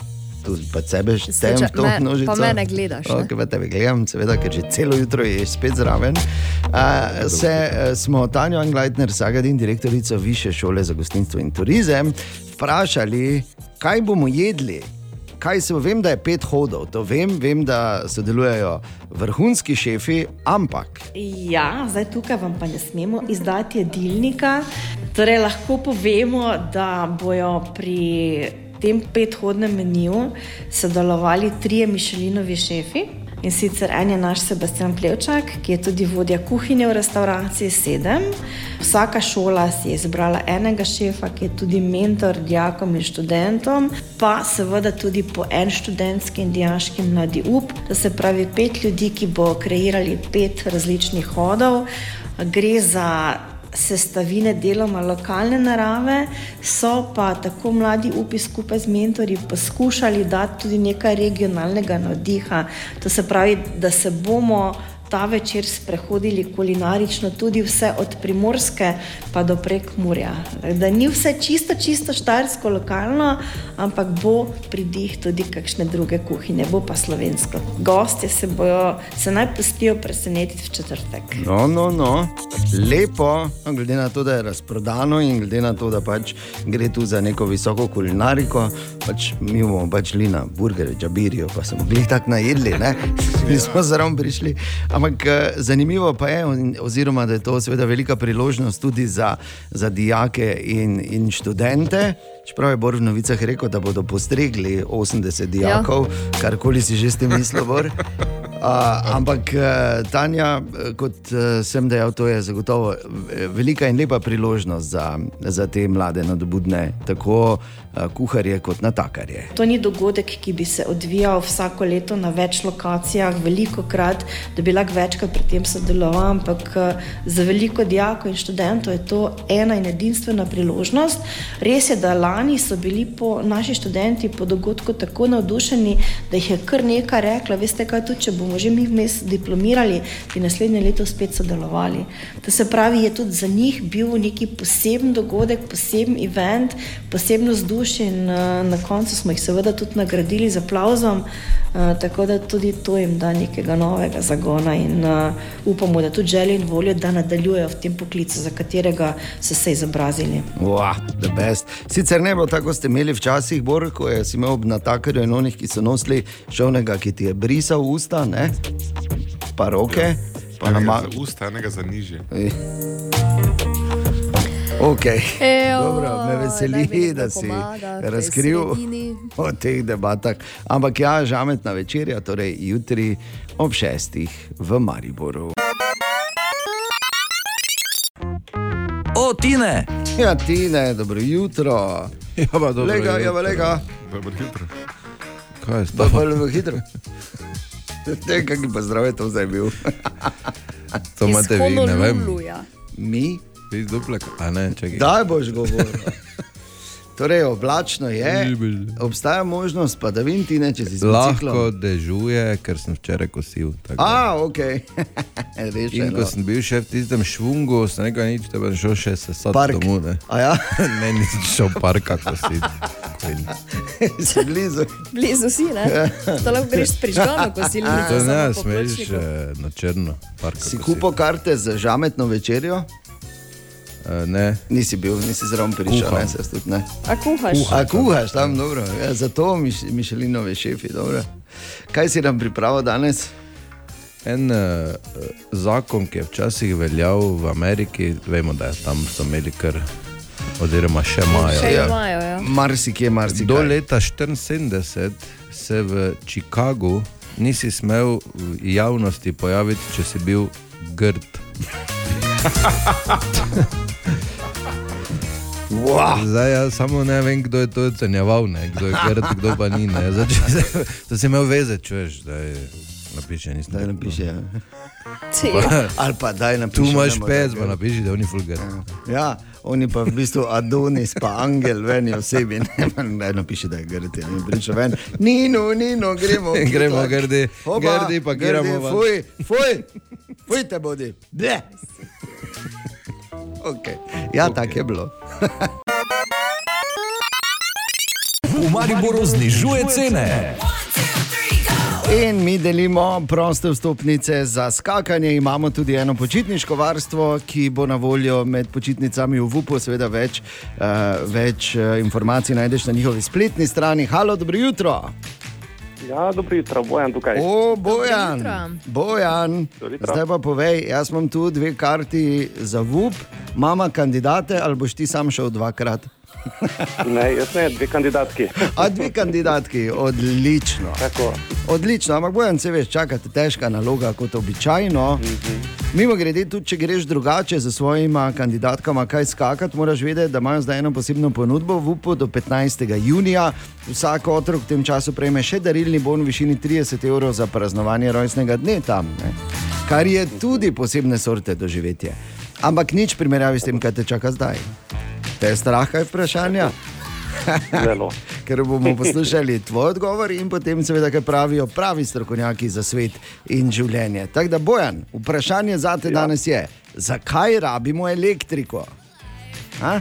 Speaker 3: Tudi pa sebe štejem v to
Speaker 4: me-
Speaker 3: množico.
Speaker 4: pa mene gledaš, ne?
Speaker 3: Okay, pa tebe gledam, seveda, ker že celo jutro je spet zraven. Uh, se, uh, smo Tanjo Angleitner, Sagadin, direktorico Više šole za gostinstvo in turizem, vprašali, kaj bomo jedli. kaj se vem, da je pet hodov, to vem, vem, da sodelujejo vrhunski šefi, ampak
Speaker 18: Ja, zdaj tukaj vam pa ne smemo izdati jedilnika. Torej, lahko povemo, da bojo pri tem pethodnem meniju sodelovali trije Mišelinovi šefi. In sicer en je naš Sebastian Plevčak, ki je tudi vodja kuhinje v restavraciji Sedem. Vsaka šola si je izbrala enega šefa, ki je tudi mentor dijakom in študentom, pa seveda tudi po en študentski in dijaški mladi up. To se pravi pet ljudi, ki bo kreirali pet različnih hodov. Gre za sestavine deloma lokalne narave, so pa tako mladi upi skupaj z mentorji poskušali dati tudi nekaj regionalnega navdiha. To se pravi, da se bomo ta večer sprehodili kulinarično tudi vse od Primorske pa do Prekmurja. Da ni vse čisto, čisto štajersko lokalno, ampak bo pridih tudi kakšne druge kuhinje, bo pa slovensko. Gostje se bojo, se naj pustijo presenetiti v četrtek.
Speaker 3: No, no, no. lepo, no, glede na to, da je razprodano in glede na to, da pač gre tu za neko visoko kulinariko, pač mi bomo pač šli na burgerje, džabirijo, pa smo bili tako najedli, [laughs] mi smo zraven prišli. Ampak eh, zanimivo pa je, oziroma da je to seveda velika priložnost tudi za, za dijake in, in študente. Čeprav je Bor v novicah rekel, da bodo postregli 80 dijakov, ja. karkoli si že s tem mislil. Bor. Uh, ampak uh, Tanja, eh, kot uh, sem dejal, to je zagotovo velika in lepa priložnost za, za te mlade nadobudne, tako uh, kuharje kot natakarje.
Speaker 18: To ni dogodek, ki bi se odvijal vsako leto na več lokacijah, veliko krat, da bi lahko večkrat pri tem sodeloval, ampak eh, za veliko dijakov in študentov je to ena in edinstvena priložnost. Res je, da lani so bili po, naši študenti po dogodku tako navdušeni, da jih je kar nekaj rekla, veste kaj, tudi če bomo že mi vmes diplomirali, bi naslednje leto spet sodelovali. To se pravi, je tudi za njih bil neki poseben dogodek, poseben event, posebno vzdušje in uh, na koncu smo jih seveda tudi nagradili z aplauzom, uh, tako da tudi to jim da nekega novega zagona in uh, upamo, da tudi željo in voljo, da nadaljujejo v tem poklicu, za katerega so se izobrazili.
Speaker 3: Wow. Sicer ne bilo tako, kot ste imeli včasih, Bor, ko je imel na takarju in onih, ki so nosili šovnega, ki ti je brisal usta, ne? pa roke. Pa
Speaker 6: Enega
Speaker 3: nama...
Speaker 6: za usta, enega za nižje.
Speaker 3: Okay.
Speaker 4: Ejo,
Speaker 3: Dobro, me veseli, da si
Speaker 4: pomaga
Speaker 3: razkril o teh debatah. Ampak ja, žametna večerja, torej jutri ob šestih v Mariboru.
Speaker 14: O, Tine!
Speaker 3: Ja, Tine, dobro jutro.
Speaker 15: Ja, pa dobro
Speaker 3: lega,
Speaker 15: jutro.
Speaker 3: ja, pa lega.
Speaker 6: Dobro jutro.
Speaker 15: Kaj je
Speaker 3: Pa zelo hitro. Te, kakšen pozdrav je to zdaj bil? [laughs]
Speaker 15: To imate vi, ne vem.
Speaker 3: Mi?
Speaker 15: Vi z duplek, a ne, čakaj.
Speaker 3: Daj boš govoril. [laughs] Torej, oblačno je, obstaja možnost padavin, ti ne, če si zelo
Speaker 15: Lahko dežuje, ker sem včeraj kosil.
Speaker 3: A, ok. [laughs]
Speaker 15: In
Speaker 3: Rešeno.
Speaker 15: ko sem bil še v tistem švungu, sem rekel, nič, da bom šel še se sad
Speaker 3: Park.
Speaker 15: domov. Ne.
Speaker 3: A ja? [laughs]
Speaker 15: ne, nisem šel v parka kositi. [laughs]
Speaker 3: si blizu.
Speaker 4: Blizu si, ne? To lahko greš s prižgano kosilnico.
Speaker 15: To ne, smeš eh, na črno.
Speaker 3: Si kupil karte za žametno večerjo?
Speaker 15: Uh, ne.
Speaker 3: Nisi bil, nisi zraven prišel, ne, se tudi ne.
Speaker 4: A kuhaš?
Speaker 3: A kuhaš tam, dobro. Ja, zato miš, Mišelinove šefi, dobro. Kaj si nam pripravil danes?
Speaker 15: En uh, zakon, ki je včasih veljal v Ameriki, vemo, da je tam so imeli kar, oziroma še imajo.
Speaker 4: Še
Speaker 15: ja.
Speaker 4: imajo, ja.
Speaker 3: Marsikje, marsikaj.
Speaker 15: Do leta 74 se v Chicagu nisi smel v javnosti pojaviti, če si bil grd. [laughs]
Speaker 3: Wow.
Speaker 15: Zdaj, ja, samo ne vem, kdo je to ocenjeval, ne, kdo je grd, kdo pa ni. ne. Zdaj, če To si imel veze, čuješ, da je napiše, nisem.
Speaker 3: Daj napiši, ja. Ali pa daj napiši.
Speaker 15: Tu imaš
Speaker 3: ne,
Speaker 15: pes,
Speaker 3: da-
Speaker 15: pa napiši, da je on fulgar.
Speaker 3: Ja, oni pa v bistvu Adonis, pa angel v eni osebi. Ne, daj napiši, da je grd, ja, in prišel ven. Nino, Nino, gremo.
Speaker 15: Gremo, grdi,
Speaker 3: Oba,
Speaker 15: grdi,
Speaker 3: grdi,
Speaker 15: vas.
Speaker 3: Fuj, fuj, fuj te bodi. Ble. Okay. Ja, okay. tako je bilo.
Speaker 1: V Mariboru znižuje cene.
Speaker 3: In mi delimo proste vstopnice za skakanje. Imamo tudi eno počitniško varstvo, ki bo na voljo med počitnicami v VUP-u. Seveda več, uh, več uh, informacij najdeš na njihovi spletni strani. Halo, dobro jutro.
Speaker 16: Ja, dobro jutro, bojan tukaj.
Speaker 3: O, Bojan. Bojan. zdaj pa povej, jaz imam tu dve karti za VUP, mama kandidate ali boš ti sam šel dvakrat?
Speaker 16: Ne, jaz ne, dve kandidatki.
Speaker 3: A dve kandidatki, odlično.
Speaker 16: Tako.
Speaker 3: Odlično, ampak bojem se veš, čakate težka naloga kot običajno. Mimo grede, tudi če greš drugače za svojima kandidatkama, kaj skakati, moraš vedeti, da imajo zdaj eno posebno ponudbo v UPU do 15. junija. Vsak otrok v tem času prejme še darilni bon v višini 30 evrov za praznovanje rojstnega dne tam, ne? kar je tudi posebne sorte doživetje. Ampak nič primerjavi s tem, kaj te čaka zdaj. Te je strah, kaj vprašanja?
Speaker 16: Zelo. [laughs]
Speaker 3: Ker bomo poslušali tvoj odgovor in potem, seveda, kaj pravijo pravi strokovnjaki za svet in življenje. Tako da, Bojan, vprašanje za te ja. danes je, zakaj rabimo elektriko? A?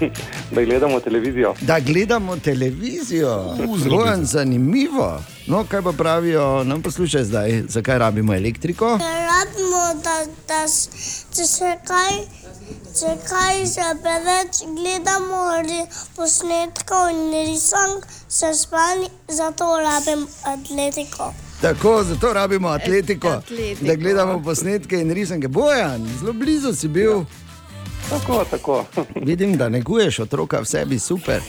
Speaker 3: [laughs]
Speaker 16: Da gledamo televizijo.
Speaker 3: Da gledamo televizijo, zelo zanimivo. No, kaj pa pravijo, nam poslušaj zdaj, zakaj rabimo elektriko?
Speaker 5: Rabimo, da, da če se kaj, če kaj se preveč gledamo posnetkov in risank, se spali, zato rabim atletiko.
Speaker 3: Tako, zato rabimo atletiko,
Speaker 5: atletiko.
Speaker 3: da gledamo posnetke in risanke. Bojan, zelo blizu si bil.
Speaker 16: Tako, tako.
Speaker 3: Vidim, da neguješ otroka v sebi, super.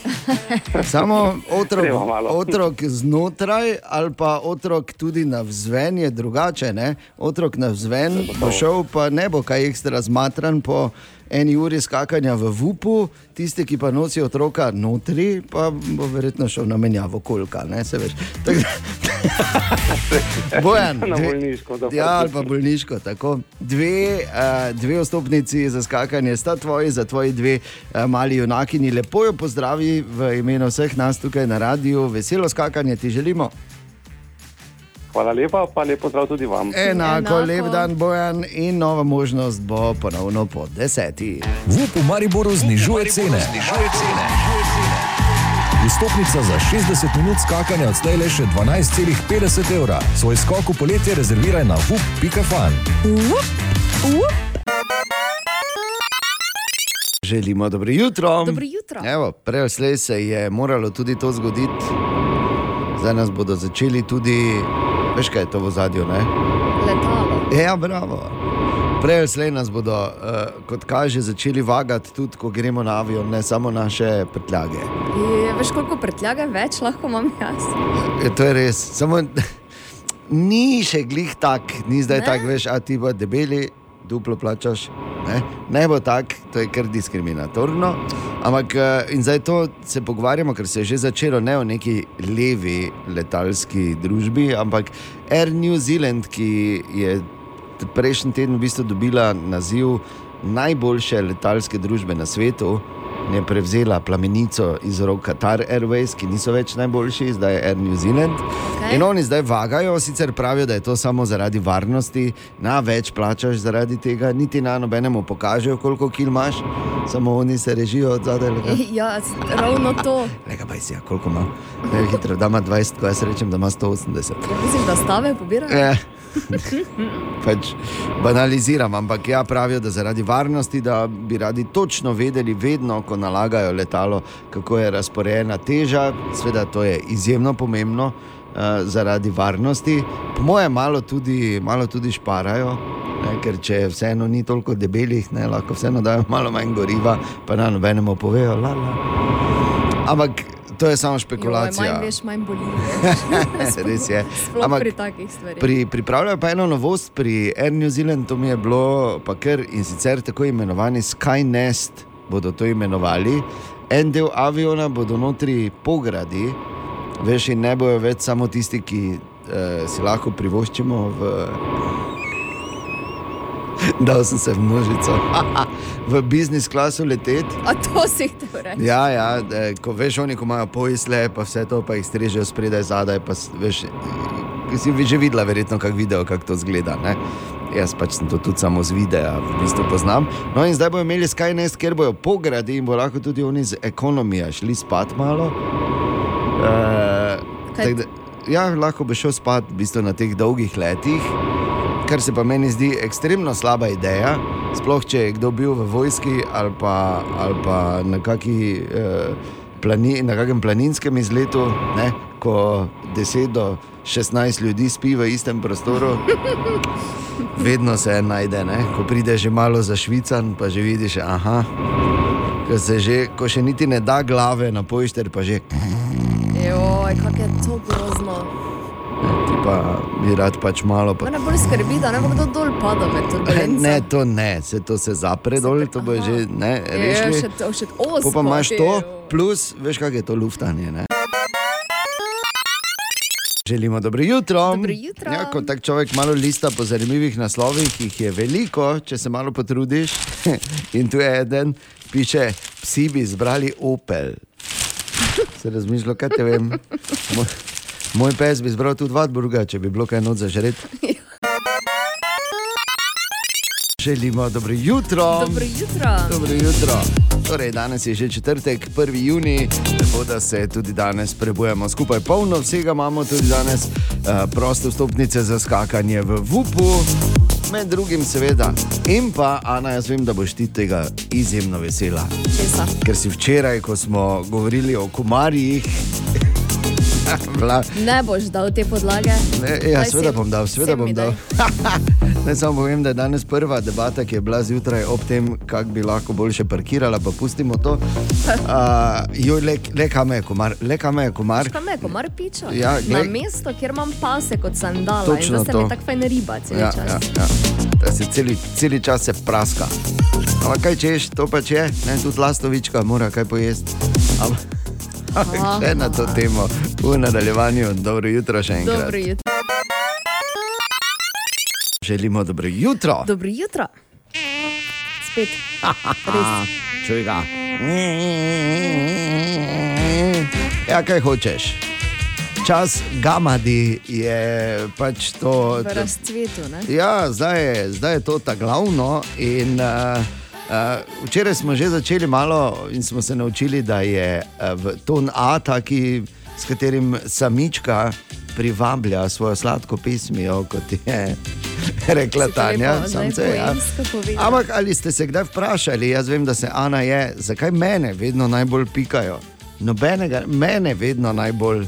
Speaker 3: Samo otrok, otrok znotraj ali pa otrok tudi na vzven je drugače. Ne? Otrok na vzven bo šel, pa ne bo kaj ekstra zmatran po eni uri skakanja v vupu, tisti, ki pa nosijo otroka notri, pa bo verjetno šel na menjavo kolka. Ne, [laughs] Bojan, dve-
Speaker 16: bolniško,
Speaker 3: Ja, ali pa bolniško. Tako. Dve, uh, dve vstopnici za skakanje sta tvoji, za tvoji dve uh, mali junakini. Lepo jo pozdravi v imenu vseh nas tukaj na radiju. Veselo skakanje ti želimo.
Speaker 16: Hvala lepa, pa lepo zdrav tudi vam.
Speaker 3: Enako, Enako. lep dan, Bojan, in nova možnost bo ponovno po deseti.
Speaker 1: VUP v Mariboru znižuje cene. Vstopnica za 60 minut skakanja odslej le še 12,50 evra. Svoj skok v poletje rezerviraj na vup.fan.
Speaker 3: Želimo dobro jutro.
Speaker 4: Dobro jutro.
Speaker 3: Evo, prej slej se je moralo tudi to zgoditi. Zdaj nas bodo začeli tudi, veš kaj je to v zadju, ne?
Speaker 4: Letalo.
Speaker 3: Ja, bravo. Prej slej nas bodo, uh, kot kaže, začeli vagati tudi, ko gremo na avion, ne samo naše prtljage.
Speaker 4: Je, veš, koliko prtljage več lahko imam jaz?
Speaker 3: Je, to je res. Samo [laughs] ni še glih tak, ni zdaj
Speaker 4: Ne?
Speaker 3: tako, veš, a ti bo debeli, duplo plačaš. Ne, ne bo tako, to je kar diskriminatorno. Ampak eh, in zdaj to se pogovarjamo, ker se je že začelo ne o neki levi letalski družbi, ampak Air New Zealand, ki je prejšnji teden v bistvu dobila naziv najboljše letalske družbe na svetu. Je prevzela plamenico iz rok Qatar Airways, ki niso več najboljši, zdaj je Air New Zealand. Okay. In oni zdaj vagajo, sicer pravijo, da je to samo zaradi varnosti, na več plačaš zaradi tega, niti na nobenemu pokažejo, koliko kil imaš, samo oni se režijo od zadaj.
Speaker 4: Ja, ravno to.
Speaker 3: Lega pa si, ja, koliko ima. Ne, hitro, da ima 20, ko jaz rečem, da ima 180.
Speaker 4: Misliš, da stave pobirajo?
Speaker 3: Eh, [laughs] pač banaliziram, ampak ja, pravijo, da zaradi varnosti, da bi radi točno vedeli, vedno, ko nalagajo letalo, kako je razporejena teža. Sveda, to je izjemno pomembno uh, zaradi varnosti. Po mojem, malo tudi, malo tudi šparajo. Ne, ker če vseeno ni toliko debelih, ne, lahko vseeno dajo malo manj goriva, pa na nobenemu povejo. La, la. Ampak to je samo
Speaker 4: Joj,
Speaker 3: špekulacija.
Speaker 4: manj veš, manj boli. [laughs]
Speaker 3: Res je.
Speaker 4: Sploh
Speaker 3: Ampak
Speaker 4: pri takih stvareh.
Speaker 3: Pri, pripravljajo pa eno novost pri Air New Zealand, to mi je bilo pa kar in sicer tako imenovani Skynest bodo to imenovali. En del aviona bodo notri pogradi, veš, in ne bojo več samo tisti, ki eh, si lahko privoščimo v. [laughs] Dal sem se v množico, [laughs] v biznis klasu leteti.
Speaker 4: A to si hotel reči.
Speaker 3: Ja, ja, da, ko veš, oni ko imajo pojsle, pa vse to, pa jih strežejo spredaj, zadaj. Pa, veš, ki si že videla, verjetno, kako video, kako to zgleda. Ne? Jaz pač sem to tudi samo z videa, v bistvu poznam. No in zdaj bodo imeli Skynest, ker bojo pogradi in bo lahko tudi oni z ekonomija šli spat malo. Uh,
Speaker 4: Kaj-
Speaker 3: da, ja, lahko bi šel spat v bistvu na teh dolgih letih, kar se pa meni zdi ekstremno slaba ideja. Sploh če je kdo bil v vojski ali pa, ali pa na kaki. Uh, plani, na kakšnem planinskem izletu, ne, ko 10 do 16 ljudi spi v istem prostoru. [laughs] Vedno se najde, ne? ko pride že malo za švican, pa že vidiš, aha, ko, že, ko še niti ne da glave na pojšter, pa že
Speaker 4: Joj, kako je to grozno.
Speaker 3: Ti pa bi rad pač malo. Pa...
Speaker 4: Mene bolj skrbi, da ne bo kdo dol padal med turbulenco.
Speaker 3: Ne, to ne, se to se zapre dol, to bo že ne,
Speaker 4: Je,
Speaker 3: rešili.
Speaker 4: še to, še osmo.
Speaker 3: Po pa imaš to, plus, veš, kak je to luftanje. Ne? Želimo dobro jutro.
Speaker 4: Dobro jutro.
Speaker 3: Ja, ko tak človek malo lista po zanimivih naslovih, jih je veliko, če se malo potrudiš. [laughs] In tu je eden, piše, psi bi izbrali Opel. Se razmišljal, kaj te vem. [laughs] Moj, pes bi izbral tudi Vadburga, če bi bilo kaj noč zažreti. Želimo dobro jutro.
Speaker 4: Dobro jutro.
Speaker 3: Dobro jutro. Torej, danes je že četrtek, 1. juni, tako da se tudi danes prebujemo skupaj polno, vsega imamo tudi danes uh, proste vstopnice za skakanje v VUP-u, med drugim, seveda. In pa, Ana, jaz vem, da boš ti tega izjemno vesela.
Speaker 4: Česa?
Speaker 3: Ker si včeraj, ko smo govorili o komarjih, [laughs] bila,
Speaker 4: Ne boš dal te podlage.
Speaker 3: Ne, ja, seveda bom dal, seveda bom dal. [laughs] ne samo povem, da je danes prva debata, ki je bila zjutraj ob tem, kako bi lahko boljše parkirala, pa pustimo to. [laughs] Uh, joj, le, le kam je komar, le kam je komar.
Speaker 4: Kaj me, komar piča?
Speaker 3: Ja,
Speaker 4: Na
Speaker 3: glej.
Speaker 4: mesto, kjer imam pase kot sandala.
Speaker 3: Točno
Speaker 4: in da se
Speaker 3: to.
Speaker 4: mi tako fajn riba cel
Speaker 3: Ja,
Speaker 4: čas.
Speaker 3: ja, ja. Da se celi, celi čas se praska. Ampak kaj češ, to pač je, ne, tudi lastovička mora kaj pojesti. Ampak. Še na to temo v nadaljevanju. Dobro jutro še enkrat.
Speaker 4: Dobro jutro.
Speaker 3: Želimo dobro jutro.
Speaker 4: Dobro jutro. Spet.
Speaker 3: Čuj ga. Ja, kaj hočeš? Čas gamadi je pač to.
Speaker 4: V razcvetu. Ne?
Speaker 3: Ja, zdaj je, zdaj je to ta glavno. In, uh, uh, včeraj smo že začeli malo in smo se naučili, da je uh, ton A taki, s katerim samička privablja svojo sladko pesmijo, kot je [laughs] rekla Tanja. samce, ja. Ampak ali ste se kdaj vprašali, jaz vem, da se Ana je, zakaj mene vedno najbolj pikajo? Nobenega, mene vedno najbolj.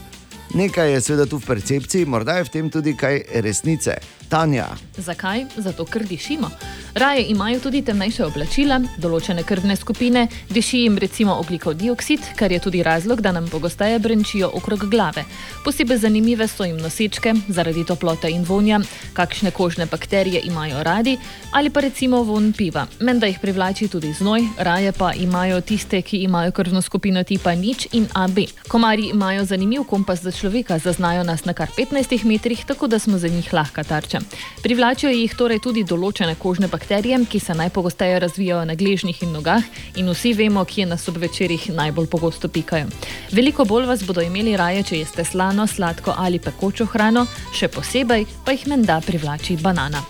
Speaker 3: Nekaj je seveda tu v percepciji, morda je v tem tudi kaj resnice. Tanja.
Speaker 10: Zakaj? Zato, ker dišimo. Raje imajo tudi temnejše oblačila, določene krvne skupine, diši jim recimo oglikov dioksid, kar je tudi razlog, da nam pogosteje brenčijo okrog glave. Posebej zanimive so jim nosečke, zaradi toplote in vonja, kakšne kožne bakterije imajo radi, ali pa recimo von piva. Menda jih privlači tudi znoj, raje pa imajo tiste, ki imajo krvno skupino tipa nič in AB. Komarji imajo zanimiv kompas za človeka, zaznajo nas na kar 15 metrih, tako da smo za njih lahka tarča. Privlačijo jih torej tudi določene kožne bakterije, ki se najpogosteje razvijajo na gležnjih in nogah, in vsi vemo, kje nas ob večerih najbolj pogosto pikajo. Veliko bolj vas bodo imeli raje, če jeste slano, sladko ali pekočo hrano, še posebej pa jih menda privlači banana.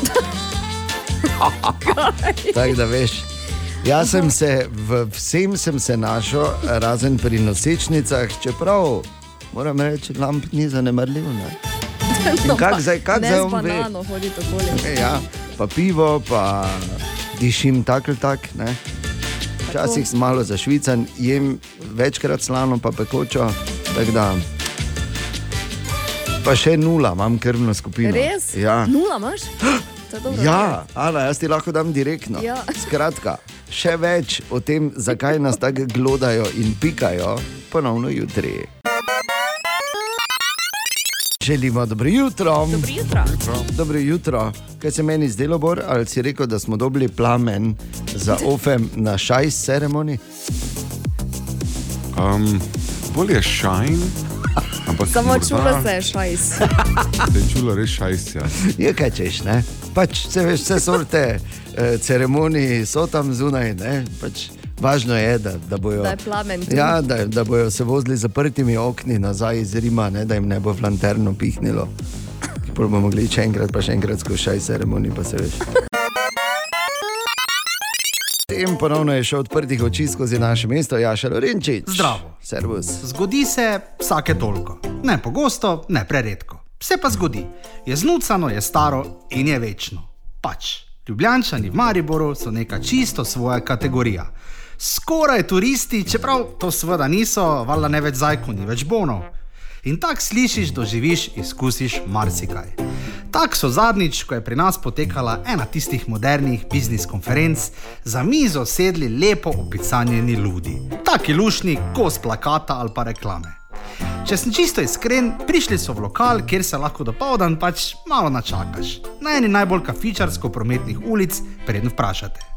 Speaker 10: [laughs]
Speaker 3: Tako da veš. Jaz sem se v vsem sem se našel, razen pri nosečnicah, čeprav moram reči, lamp ni zanemarljiv. Ne? [laughs] In kak zdaj, kak
Speaker 4: ne
Speaker 3: zdaj on ve?
Speaker 4: banano hodi okoli.
Speaker 3: Ja, pa pivo, pa dišim tak ali tak. Ne? Včasih sem malo zašvican, jem večkrat slano, pa pekočo. tako pa še nula, imam krvno skupino.
Speaker 4: Res?
Speaker 3: Ja.
Speaker 4: Nula imaš? [gasps]
Speaker 3: Ja, Ana, jaz ti lahko dam direktno.
Speaker 4: Ja.
Speaker 3: Skratka, še več o tem, zakaj nas tako glodajo in pikajo, ponovno jutri. Želimo dobro jutro.
Speaker 4: Dobro jutro.
Speaker 3: Dobro jutro. Kaj se meni zdelo, Bor, ali si rekel, da smo dobili plamen za ofem na šajs ceremoniji?
Speaker 6: Um, bolje šajn,
Speaker 4: Samo čulo se je šajs.
Speaker 6: Se [laughs] je čulo res šajs. Ja.
Speaker 3: Je kaj češ, ne? Pač se veš, vse sorte eh, ceremonij so tam zunaj, ne? Pač važno je, da, da bojo.
Speaker 4: Da plamen.
Speaker 3: Ja, da, da bojo se vozili z zaprtimi okni nazaj iz Rima, ne, da jim ne bo v lanterno pihnilo. Pol bomo mogli še enkrat, pa še enkrat skozi šaj ceremonij, pa se veš. In ponovno je šel odprtih oči skozi naše mesto, Jaša Lorenčič.
Speaker 17: Zdravo.
Speaker 3: Servus.
Speaker 17: Zgodi se vsake toliko. Ne pogosto, ne preredko. Se pa zgodi. Je znucano, je staro in je večno. Pač. Ljubljančani v Mariboru so neka čisto svoja kategorija. Skoraj turisti, čeprav to seveda niso, valjda ne več zajko, ni več bonov. In tako slišiš, doživiš, izkusiš marsikaj. Tako so zadnjič, ko je pri nas potekala ena tistih modernih biznis konferenc, za mizo sedli lepo opisanjeni ljudi. Taki lušni, kos plakata ali pa reklame. Če sem čisto iskren, prišli so v lokal, kjer se lahko dopoldan pač malo načakaš. Na eni najbolj kafičarsko prometnih ulic, predn vprašate.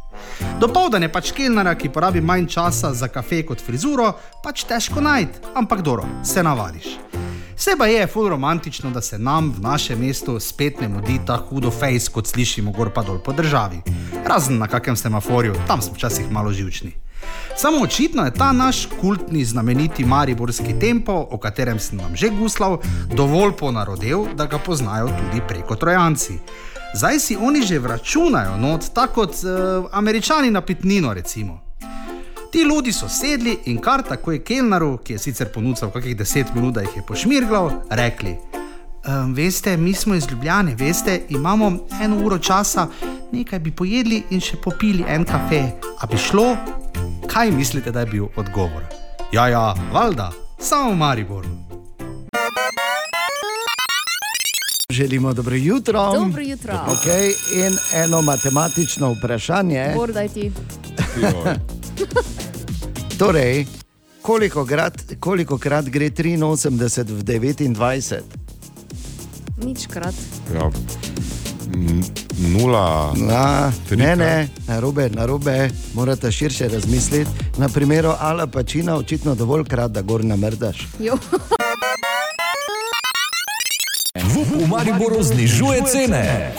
Speaker 17: Dopoldan je pač kelnara, ki porabi manj časa za kafe kot frizuro, pač težko najti, ampak dobro, se navadiš. Seba je ful romantično, da se nam v našem mestu spet ne mudi ta hudo fejs, kot slišimo gor pa dol po državi. Razen na kakem semaforju, tam smo včasih malo živčni. Samo očitno je ta naš kultni znameniti Mariborski tempo, o katerem sem vam že guslal, dovolj ponarodel, da ga poznajo tudi preko trojanci. Zdaj si oni že vračunajo not, tako kot uh, američani na pitnino recimo. Ti ljudi so sedli in kar tako je Kelnaru, ki je sicer ponudil kakih deset minut, da jih je pošmirgal, rekli: Um, veste, mi smo iz Ljubljane, veste, imamo eno uro časa, nekaj bi pojedli in še popili en kafe. A bi šlo? Kaj mislite, da je bil odgovor? Ja, ja, valjda, samo v Mariboru.
Speaker 3: Želimo dobro jutro.
Speaker 4: Dobro jutro.
Speaker 3: Okay, in eno matematično vprašanje. [laughs] Torej, koliko krat, koliko krat gre 83 v 29?
Speaker 4: Ničkrat.
Speaker 6: Ja. n- Nula.
Speaker 3: Na, ne, ne, na robe, na robe, morate širše razmisliti. Na primeru Ala Pačina, očitno dovolj krat, da gor namrdaš. [laughs]
Speaker 1: V Mariboru znižuje cene.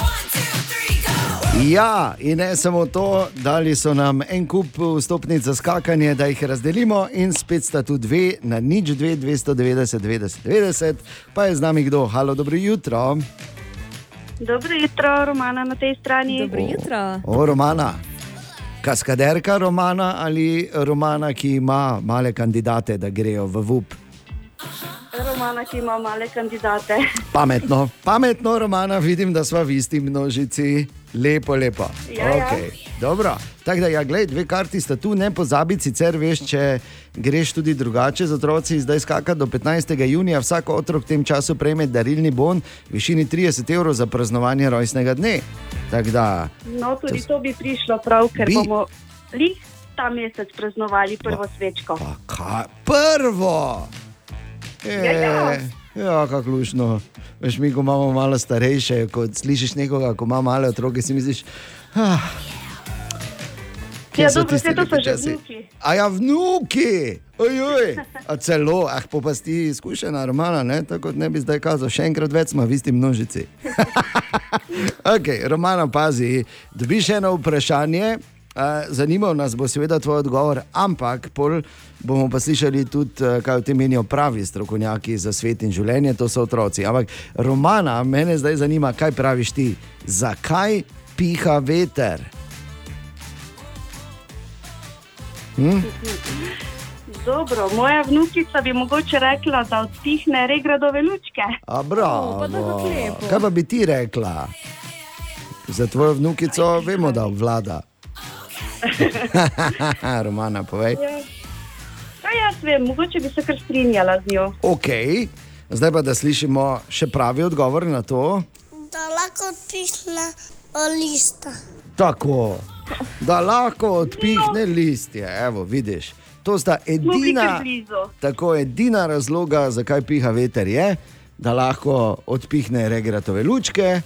Speaker 3: Ja, in ne samo to, dali so nam en kup vstopnic za skakanje, da jih razdelimo, in spet sta tu dve, na nič dve, 290, 90, 90, pa je z nami kdo. Halo, dobro jutro.
Speaker 19: Dobro jutro, Romana na tej strani.
Speaker 4: Dobro jutro.
Speaker 3: O, Romana. Kaskaderka Romana ali Romana, ki ima male kandidate, da grejo v VUP?
Speaker 19: Romana, ki ima male kandidate.
Speaker 3: Pametno, pametno, Romana, vidim, da smo v isti množici. Lepo, lepo.
Speaker 19: Ja, ja.
Speaker 3: Okay. Dobro, tako da, ja, gled, dve karti sta tu, ne pozabi, sicer veš, če greš tudi drugače z otroci, zdaj skaka do 15. junija, vsak otrok v tem času prejme darilni bon v višini 30 evrov za praznovanje rojstnega dne. Tako da,
Speaker 19: No, tudi to bi prišlo prav, ker
Speaker 3: Bi.
Speaker 19: bomo lih ta mesec praznovali prvo svečko.
Speaker 3: kaj, prvo!
Speaker 19: Ja, ja.
Speaker 3: E, ja, kako lušno. Veš, mi, ko imamo malo starejše, ko slišiš nekoga, ko ima male otroke, si misliš. Ah,
Speaker 19: Ja, dobro, vse to so že vnuki.
Speaker 3: A ja, vnuki, ojoj, a celo, ah, pa pa si ti izkušena, romana, ne? tako ne bi zdaj kazal, še enkrat več smo v isti množici. [laughs] ok, romana, pazi, dobiš eno vprašanje. Uh, Zanimal nas bo seveda tvoj odgovor, ampak pol bomo pa slišali tudi, eh, kaj o tem menijo pravi strokovnjaki za svet in življenje, to so otroci. Ampak, Romana, mene zdaj zanima, kaj praviš ti, zakaj piha veter? Hm?
Speaker 19: Dobro, moja vnukica bi mogoče rekla, da odpihne regradove lučke.
Speaker 3: A bravo.
Speaker 19: lepo.
Speaker 3: Kaj pa bi ti rekla? Za tvojo vnukico vemo, da obvlada. [laughs] [laughs] Romana, povej.
Speaker 19: Ja. Jaz vem, mogoče bi se kar strinjala z njo.
Speaker 3: Ok, zdaj pa da slišimo še pravi odgovor na to.
Speaker 5: Da lahko odpihne lista.
Speaker 3: Tako, da lahko odpihne listje. Evo, vidiš. To sta edina, tako edina razloga, zakaj piha veter, je, da lahko odpihne regratove lučke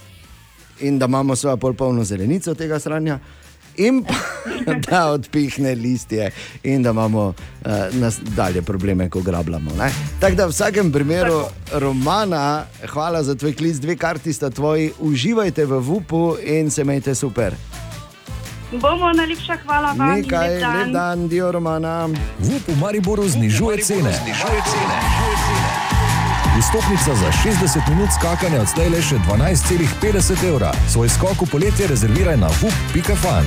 Speaker 3: in da imamo svojo pol polno zelenico tega stranja. In pa, [laughs] da odpihne listje, in da imamo uh, nas dalje probleme, ko grabljamo. ne. Tako da v vsakem primeru, Romana, hvala za tvoj klic, dve karti sta tvoji, uživajte v VUP-u in se imejte super.
Speaker 19: Bomo najlepša hvala vam.
Speaker 3: Nekaj,
Speaker 19: lep dan.
Speaker 3: lep dan, dio Romana.
Speaker 1: VUP v Mariboru znižuje cene. Vstopnica za 60 minut skakanja odslej le še 12,50 evra. Svoj skok v poletje rezerviraj na vup.fan.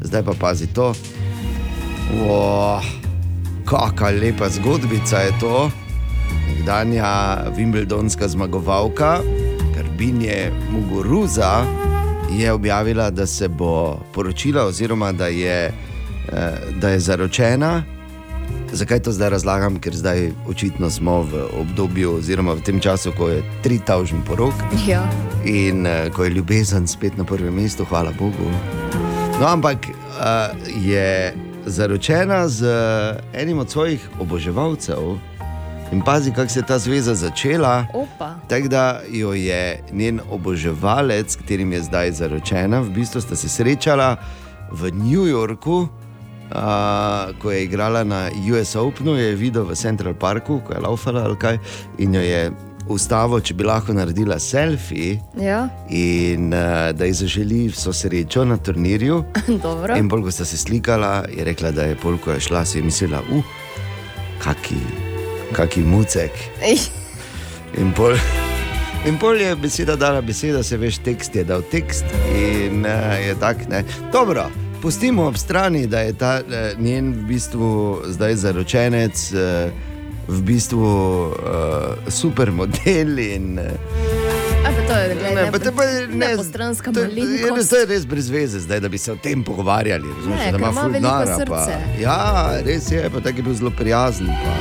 Speaker 3: Zdaj pa pazi to. Wow, kakšna lepa zgodbica je to. Nekdanja Wimbledonska zmagovalka, Karbinje Muguruza, je objavila, da se bo poročila, oziroma da je, eh, da je zaročena. Zakaj to zdaj razlagam? Ker zdaj očitno smo v obdobju, oziroma v tem času, ko je tri tavžen porok
Speaker 4: Ja.
Speaker 3: in uh, ko je ljubezen spet na prvem mestu, hvala Bogu. No, ampak uh, je zaročena z uh, enim od svojih oboževalcev in pazi, kako se je ta zveza začela. Tako da jo je njen oboževalec, s katerim je zdaj zaročena, v bistvu sta se srečala v New Yorku. Uh, ko je igrala na US Openu, je videl v Central Parku, ko je laufala ali kaj, in jo je ustavo, če bi lahko naredila selfie,
Speaker 4: Ja,
Speaker 3: in uh, da ji zaželi vso srečo na turnirju. [laughs] In bolj, ko sta se slikala, je rekla, da je pol, ko je šla, si je mislila, uh, kaki, kaki mucek. In pol, in pol je beseda dala besedo, se veš, tekst je dal tekst in uh, je tak. Ne. Dobro, pustimo ob strani, da je ta uh, njen v bistvu zdaj zaročenec, uh, v bistvu uh, supermodel in.
Speaker 4: Pa to je
Speaker 3: Ne,
Speaker 4: ne,
Speaker 3: pa te pa ne-
Speaker 4: nepostranska
Speaker 3: To je
Speaker 4: malenkost.
Speaker 3: res brez veze, zdaj, da bi se o tem pogovarjali. Razumeš,
Speaker 4: Ne,
Speaker 3: da ima ful
Speaker 4: srce.
Speaker 3: Pa, ja, res je, pa tako je bil zelo prijazen. Pa,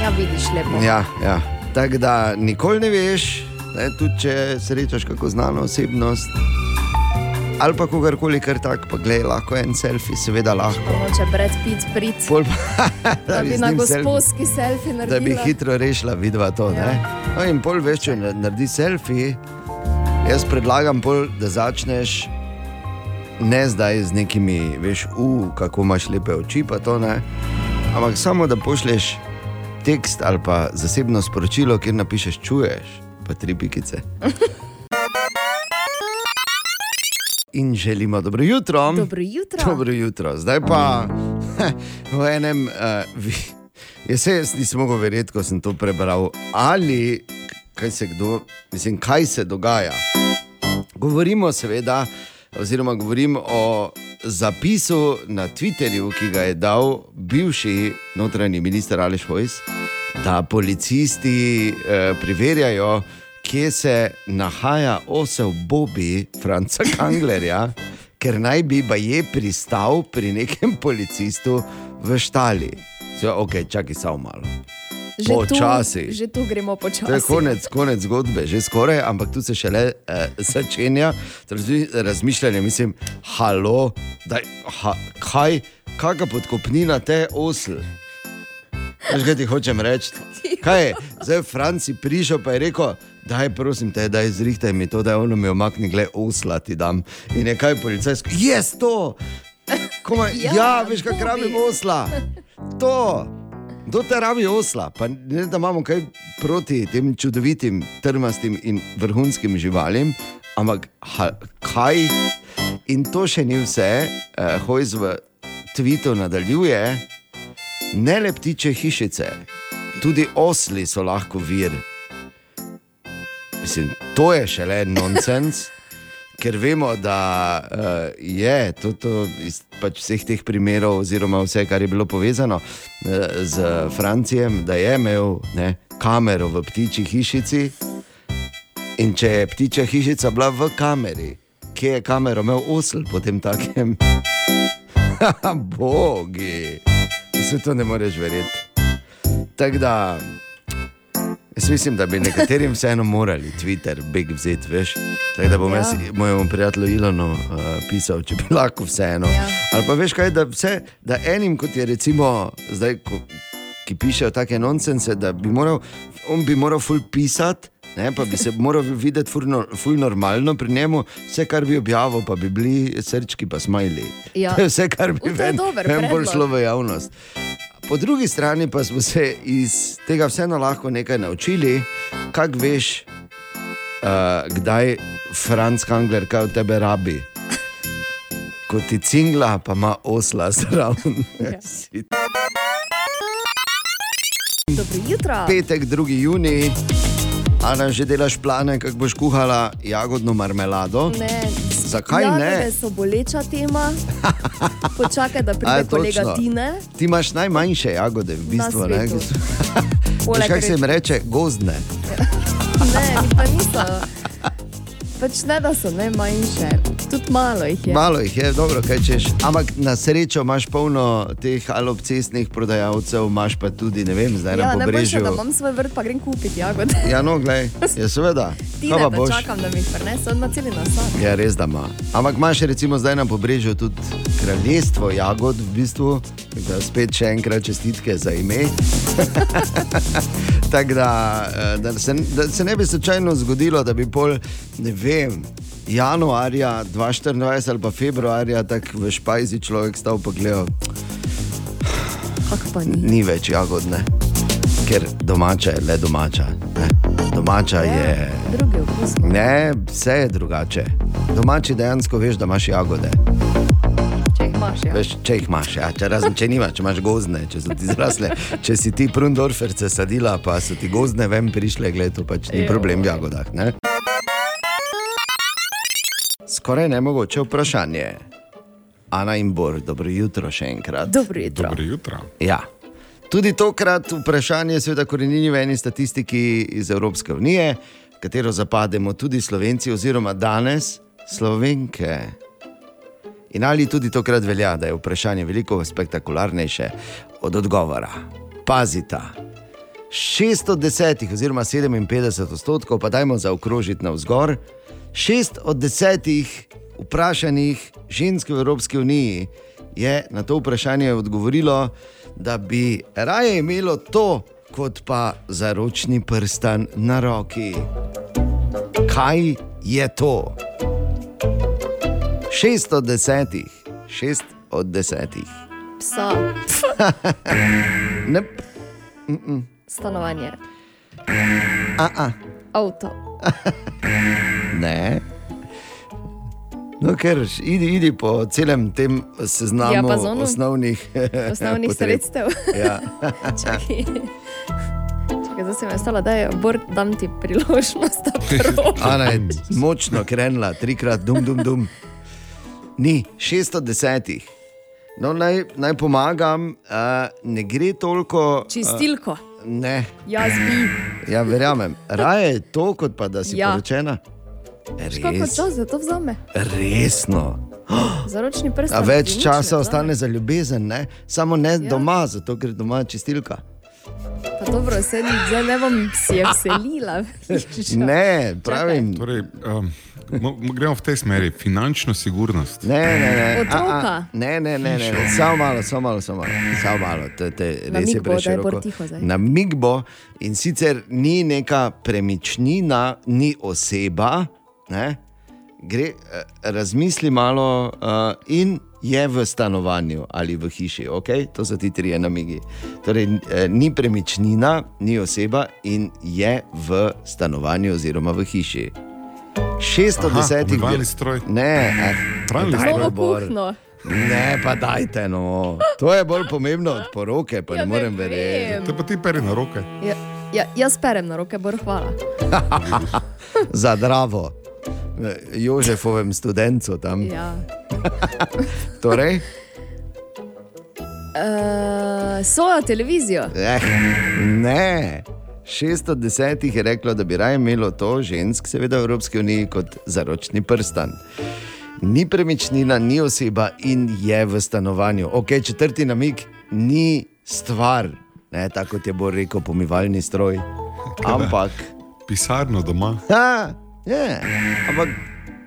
Speaker 4: Ja, vidiš lepo.
Speaker 3: ja, ja. Tako da nikoli ne veš, ne, tudi če srečaš kako znano osebnost. Ali pa kogarkoli, kar tako, pa gledaj, lahko en selfie, seveda lahko.
Speaker 4: Moče Brad Pitt prid,
Speaker 3: Pol pa, [laughs]
Speaker 4: da bi na
Speaker 3: selfie-
Speaker 4: gospodski selfie
Speaker 3: da bi
Speaker 4: naredila.
Speaker 3: hitro rešila, vidva to. Ja. No, in pol veš, če na- naredi selfie, jaz predlagam, pol, da začneš ne zdaj z nekimi, veš, u, kako imaš lepe oči, pa to ne. Ampak samo da pošleš tekst ali pa zasebno sporočilo, kjer napišeš, čuješ, pa tri pikice. [laughs] In želimo dobro jutro.
Speaker 4: Dobro jutro.
Speaker 3: Dobro jutro. Zdaj pa [laughs] v enem, uh, vi, jaz se jaz nisem mogel verjeti, ko sem to prebral, ali kaj se, kdo, mislim, kaj se dogaja. Govorimo seveda, oziroma govorim o zapisu na Twitterju, ki ga je dal bivši notranji minister Aleš Hojs, da policisti eh, preverjajo, kje se nahaja osel Bobby Franca Kanglerja, ker naj bi je pristal pri nekem policistu v štali. Zdaj, ok, čakaj samo malo.
Speaker 4: Že tu,
Speaker 3: Počasi.
Speaker 4: že tu gremo počasi.
Speaker 3: To je konec, konec zgodbe, že skoraj, ampak tu se šele eh, začenja razmi- razmišljanje. Mislim, halo, daj, ha, kaj, kakšna podkopnina te osl. Veš, kaj ti hočem reči? [laughs] Kaj je? Zdaj je Franci prišel pa je rekel, daj prosim te, da izrihtaj mi to, da je ono mi omakni, gled osla ti dam. In je kaj policajsko, jaz to! Koma, [laughs] ja,
Speaker 4: Ja,
Speaker 3: veš, kaj rabim osla. To! Kdo te rabi osla? Pa ne, da imamo kaj proti tem čudovitim, trmastim in vrhunskim živalim, ampak ha, kaj? In to še ni vse, eh, Hojs v Twitu nadaljuje, ne le ptiče hišice, tudi osli so lahko vir. Mislim, to je šele nonsens. Ker vemo, da uh, je to, to iz pač vseh teh primerov, oziroma vse, kar je bilo povezano uh, z Francijem, da je imel ne, kamero v ptiči hišici. In če je ptiča hišica bila v kameri, kje je kamero imel osl potem takem? [laughs] Bogi, vse to ne moreš verjeti. Tako da, jaz mislim, da bi nekaterim vseeno morali Twitter big vzeti, veš. Tako da bom
Speaker 4: Ja.
Speaker 3: jaz mojemu prijatelju Ilonu uh, pisal, če bi [laughs] lahko vseeno.
Speaker 4: Ja.
Speaker 3: Ali pa veš kaj, da, vse, da enim, kot je recimo zdaj, ko, ki pišejo take nonsense, da bi moral, on bi moral ful pisati. Ne, pa bi se [laughs] moral videti ful, no, ful normalno pri njemu, vse kar bi objavil, pa bi bili srčki, pa smajli.
Speaker 4: Ja.
Speaker 3: To je vse, kar bi ven bolj šlo v javnost. Po drugi strani pa smo se iz tega vseeno lahko nekaj naučili, kako veš, uh, kdaj Franz Kangler kaj od tebe rabi. Ko ti cingla, pa ima osla zraven. Si
Speaker 4: Dobro jutro.
Speaker 3: Petek, 2. juni, Ana, že delaš plane, kako boš kuhala jagodno marmelado?
Speaker 4: Ne.
Speaker 3: Zakaj
Speaker 4: Jagode
Speaker 3: ne?
Speaker 4: so boleča tema. [laughs] Počakaj, da
Speaker 3: A,
Speaker 4: pride kolega
Speaker 3: točno.
Speaker 4: Tine.
Speaker 3: Ti imaš najmanjše jagode, v bistvu. Ne? Veš, [laughs] kako se jim
Speaker 4: reč-
Speaker 3: reče, gozdne.
Speaker 4: Ne, pa niso. Pač ne, da so ne manjše, tudi malo jih je.
Speaker 3: Malo jih je, dobro, kaj češ. Ampak na srečo imaš polno teh alopcestnih prodajalcev, imaš pa tudi, ne vem, zdaj
Speaker 4: Ja,
Speaker 3: na pobrežju.
Speaker 4: da imam svoj vrt, pa grem kupiti jagode.
Speaker 3: Ja, no, glej, ja, seveda.
Speaker 4: Ti ne,
Speaker 3: pa
Speaker 4: čakam, da mi jih prinese, on ima celi nasad.
Speaker 3: Ja, res da ima. Ampak imaš recimo zdaj na pobrežju tudi kraljestvo jagod, v bistvu, da spet še enkrat čestitke za ime. [laughs] Tako da, eh, da, se, da se ne bi slučajno zgodilo, da bi pol, ne vem, januarja 2024 ali pa februarja tako v špajzi človek stal pa gledal,
Speaker 4: pa ni?
Speaker 3: ni več jagodne, ker domača je le domača. Ne? Domača je.
Speaker 4: Drugi okus.
Speaker 3: Ne, vse je drugače. Domači dejansko veš, da imaš jagode.
Speaker 4: Če jih imaš, ja.
Speaker 3: Veš, če jih imaš, ja. če, razen če nimaš, če imaš gozdne, če so ti zrasle. Če si ti prundorferce sadila, pa so ti gozdne ven prišle, gled, to pač ni problem v jagodah. Ne? Skoraj nemogoče vprašanje. Ana in Bor, dobro jutro še enkrat.
Speaker 4: Dobro jutro.
Speaker 6: Dobro jutro.
Speaker 3: Ja. Tudi tokrat vprašanje seveda korenini v eni statistiki iz Evropske unije, katero zapademo tudi Slovenci, oziroma danes Slovenke. In ali tudi tokrat velja, da je vprašanje veliko spektakularnejše od odgovora. Pazita. 610, oziroma 57 odstotkov, pa dajmo zaokrožiti navzgor. 6 od 10 vprašanih žensk v Evropski uniji je na to vprašanje odgovorilo, da bi raje imelo to, kot pa zaročni prstan na roki. Kaj je to? 6 od 10, 6 od 10.
Speaker 4: Psa, [laughs]
Speaker 3: Ne, mm -mm.
Speaker 4: stanovanje,
Speaker 3: A -a.
Speaker 4: avto. [laughs]
Speaker 3: Ne. No, ker idi, idi po celem tem seznamu
Speaker 4: Diapazonu?
Speaker 3: osnovnih, [laughs]
Speaker 4: Osnovnih
Speaker 3: potreb.
Speaker 4: sredstev.
Speaker 3: Ja. [laughs]
Speaker 4: Čakaj. Čakaj, zdaj se mi je stalo, da je Bor, dam ti priložnost, da probiš.
Speaker 3: Ana je močno krenila, trikrat, dum, dum, dum. Ni, 610. No, naj, naj pomagam, uh, ne gre toliko.
Speaker 4: Čistilko.
Speaker 3: Uh, ne,
Speaker 4: Jaz bi.
Speaker 3: ja, verjamem. Raje je to, kot pa da si
Speaker 4: Ja.
Speaker 3: poročena. Res,
Speaker 4: časa za to vzame?
Speaker 3: resno.
Speaker 4: Zaročni prst.
Speaker 3: A več časa ostane za ljubezen, ne? samo ne ja. doma, zato ker doma je čistilka.
Speaker 4: Pa dobro, se zdaj ne bom si je vselila. [laughs]
Speaker 3: Ne, pravim.
Speaker 6: Torej, um, mo- mo- gremo v tej smeri, finančno sigurnost.
Speaker 3: Ne, ne, ne.
Speaker 4: Otroka.
Speaker 3: A, a, ne, ne, ne, ne, ne. Samo malo, samo malo, samo malo. Samo malo. Te, te, res
Speaker 4: Namig
Speaker 3: je
Speaker 4: bo, da je
Speaker 3: preširoko.
Speaker 4: bolj tiho zdaj.
Speaker 3: Na mig bo in sicer ni neka premičnina, ni oseba, ne? Gre, eh, razmisli malo uh, in je v stanovanju ali v hiši, okay? to so ti trije namigi. Torej, eh, ni premičnina, ni oseba in je v stanovanju oziroma v hiši. 610
Speaker 6: Aha, pomivalni stroj.
Speaker 3: Ne, no,
Speaker 4: Novo
Speaker 3: Bor.
Speaker 4: kuhno.
Speaker 3: Ne, pa dajte no. To je bolj pomembno od poroke, pa
Speaker 4: Ja,
Speaker 3: ne
Speaker 4: ne
Speaker 3: morem verjeti.
Speaker 6: Te pa ti peri na roke.
Speaker 4: Ja, ja, jaz perem na roke, Bor, hvala. [laughs]
Speaker 3: Za dravo. Jožefovem študentu tam.
Speaker 4: Ja. [laughs]
Speaker 3: Torej,
Speaker 4: Uh, svojo televizijo.
Speaker 3: eh, ne. 610 je reklo, da bi raje imelo to žensk, seveda v Evropski uniji, kot zaročni prstan. Ni premičnina, ni oseba in je v stanovanju. Ok, četrti namig ni stvar, ne, tako kot je bo rekel pomivalni stroj. Ampak.
Speaker 6: Pisarno doma.
Speaker 3: Ha, je, ampak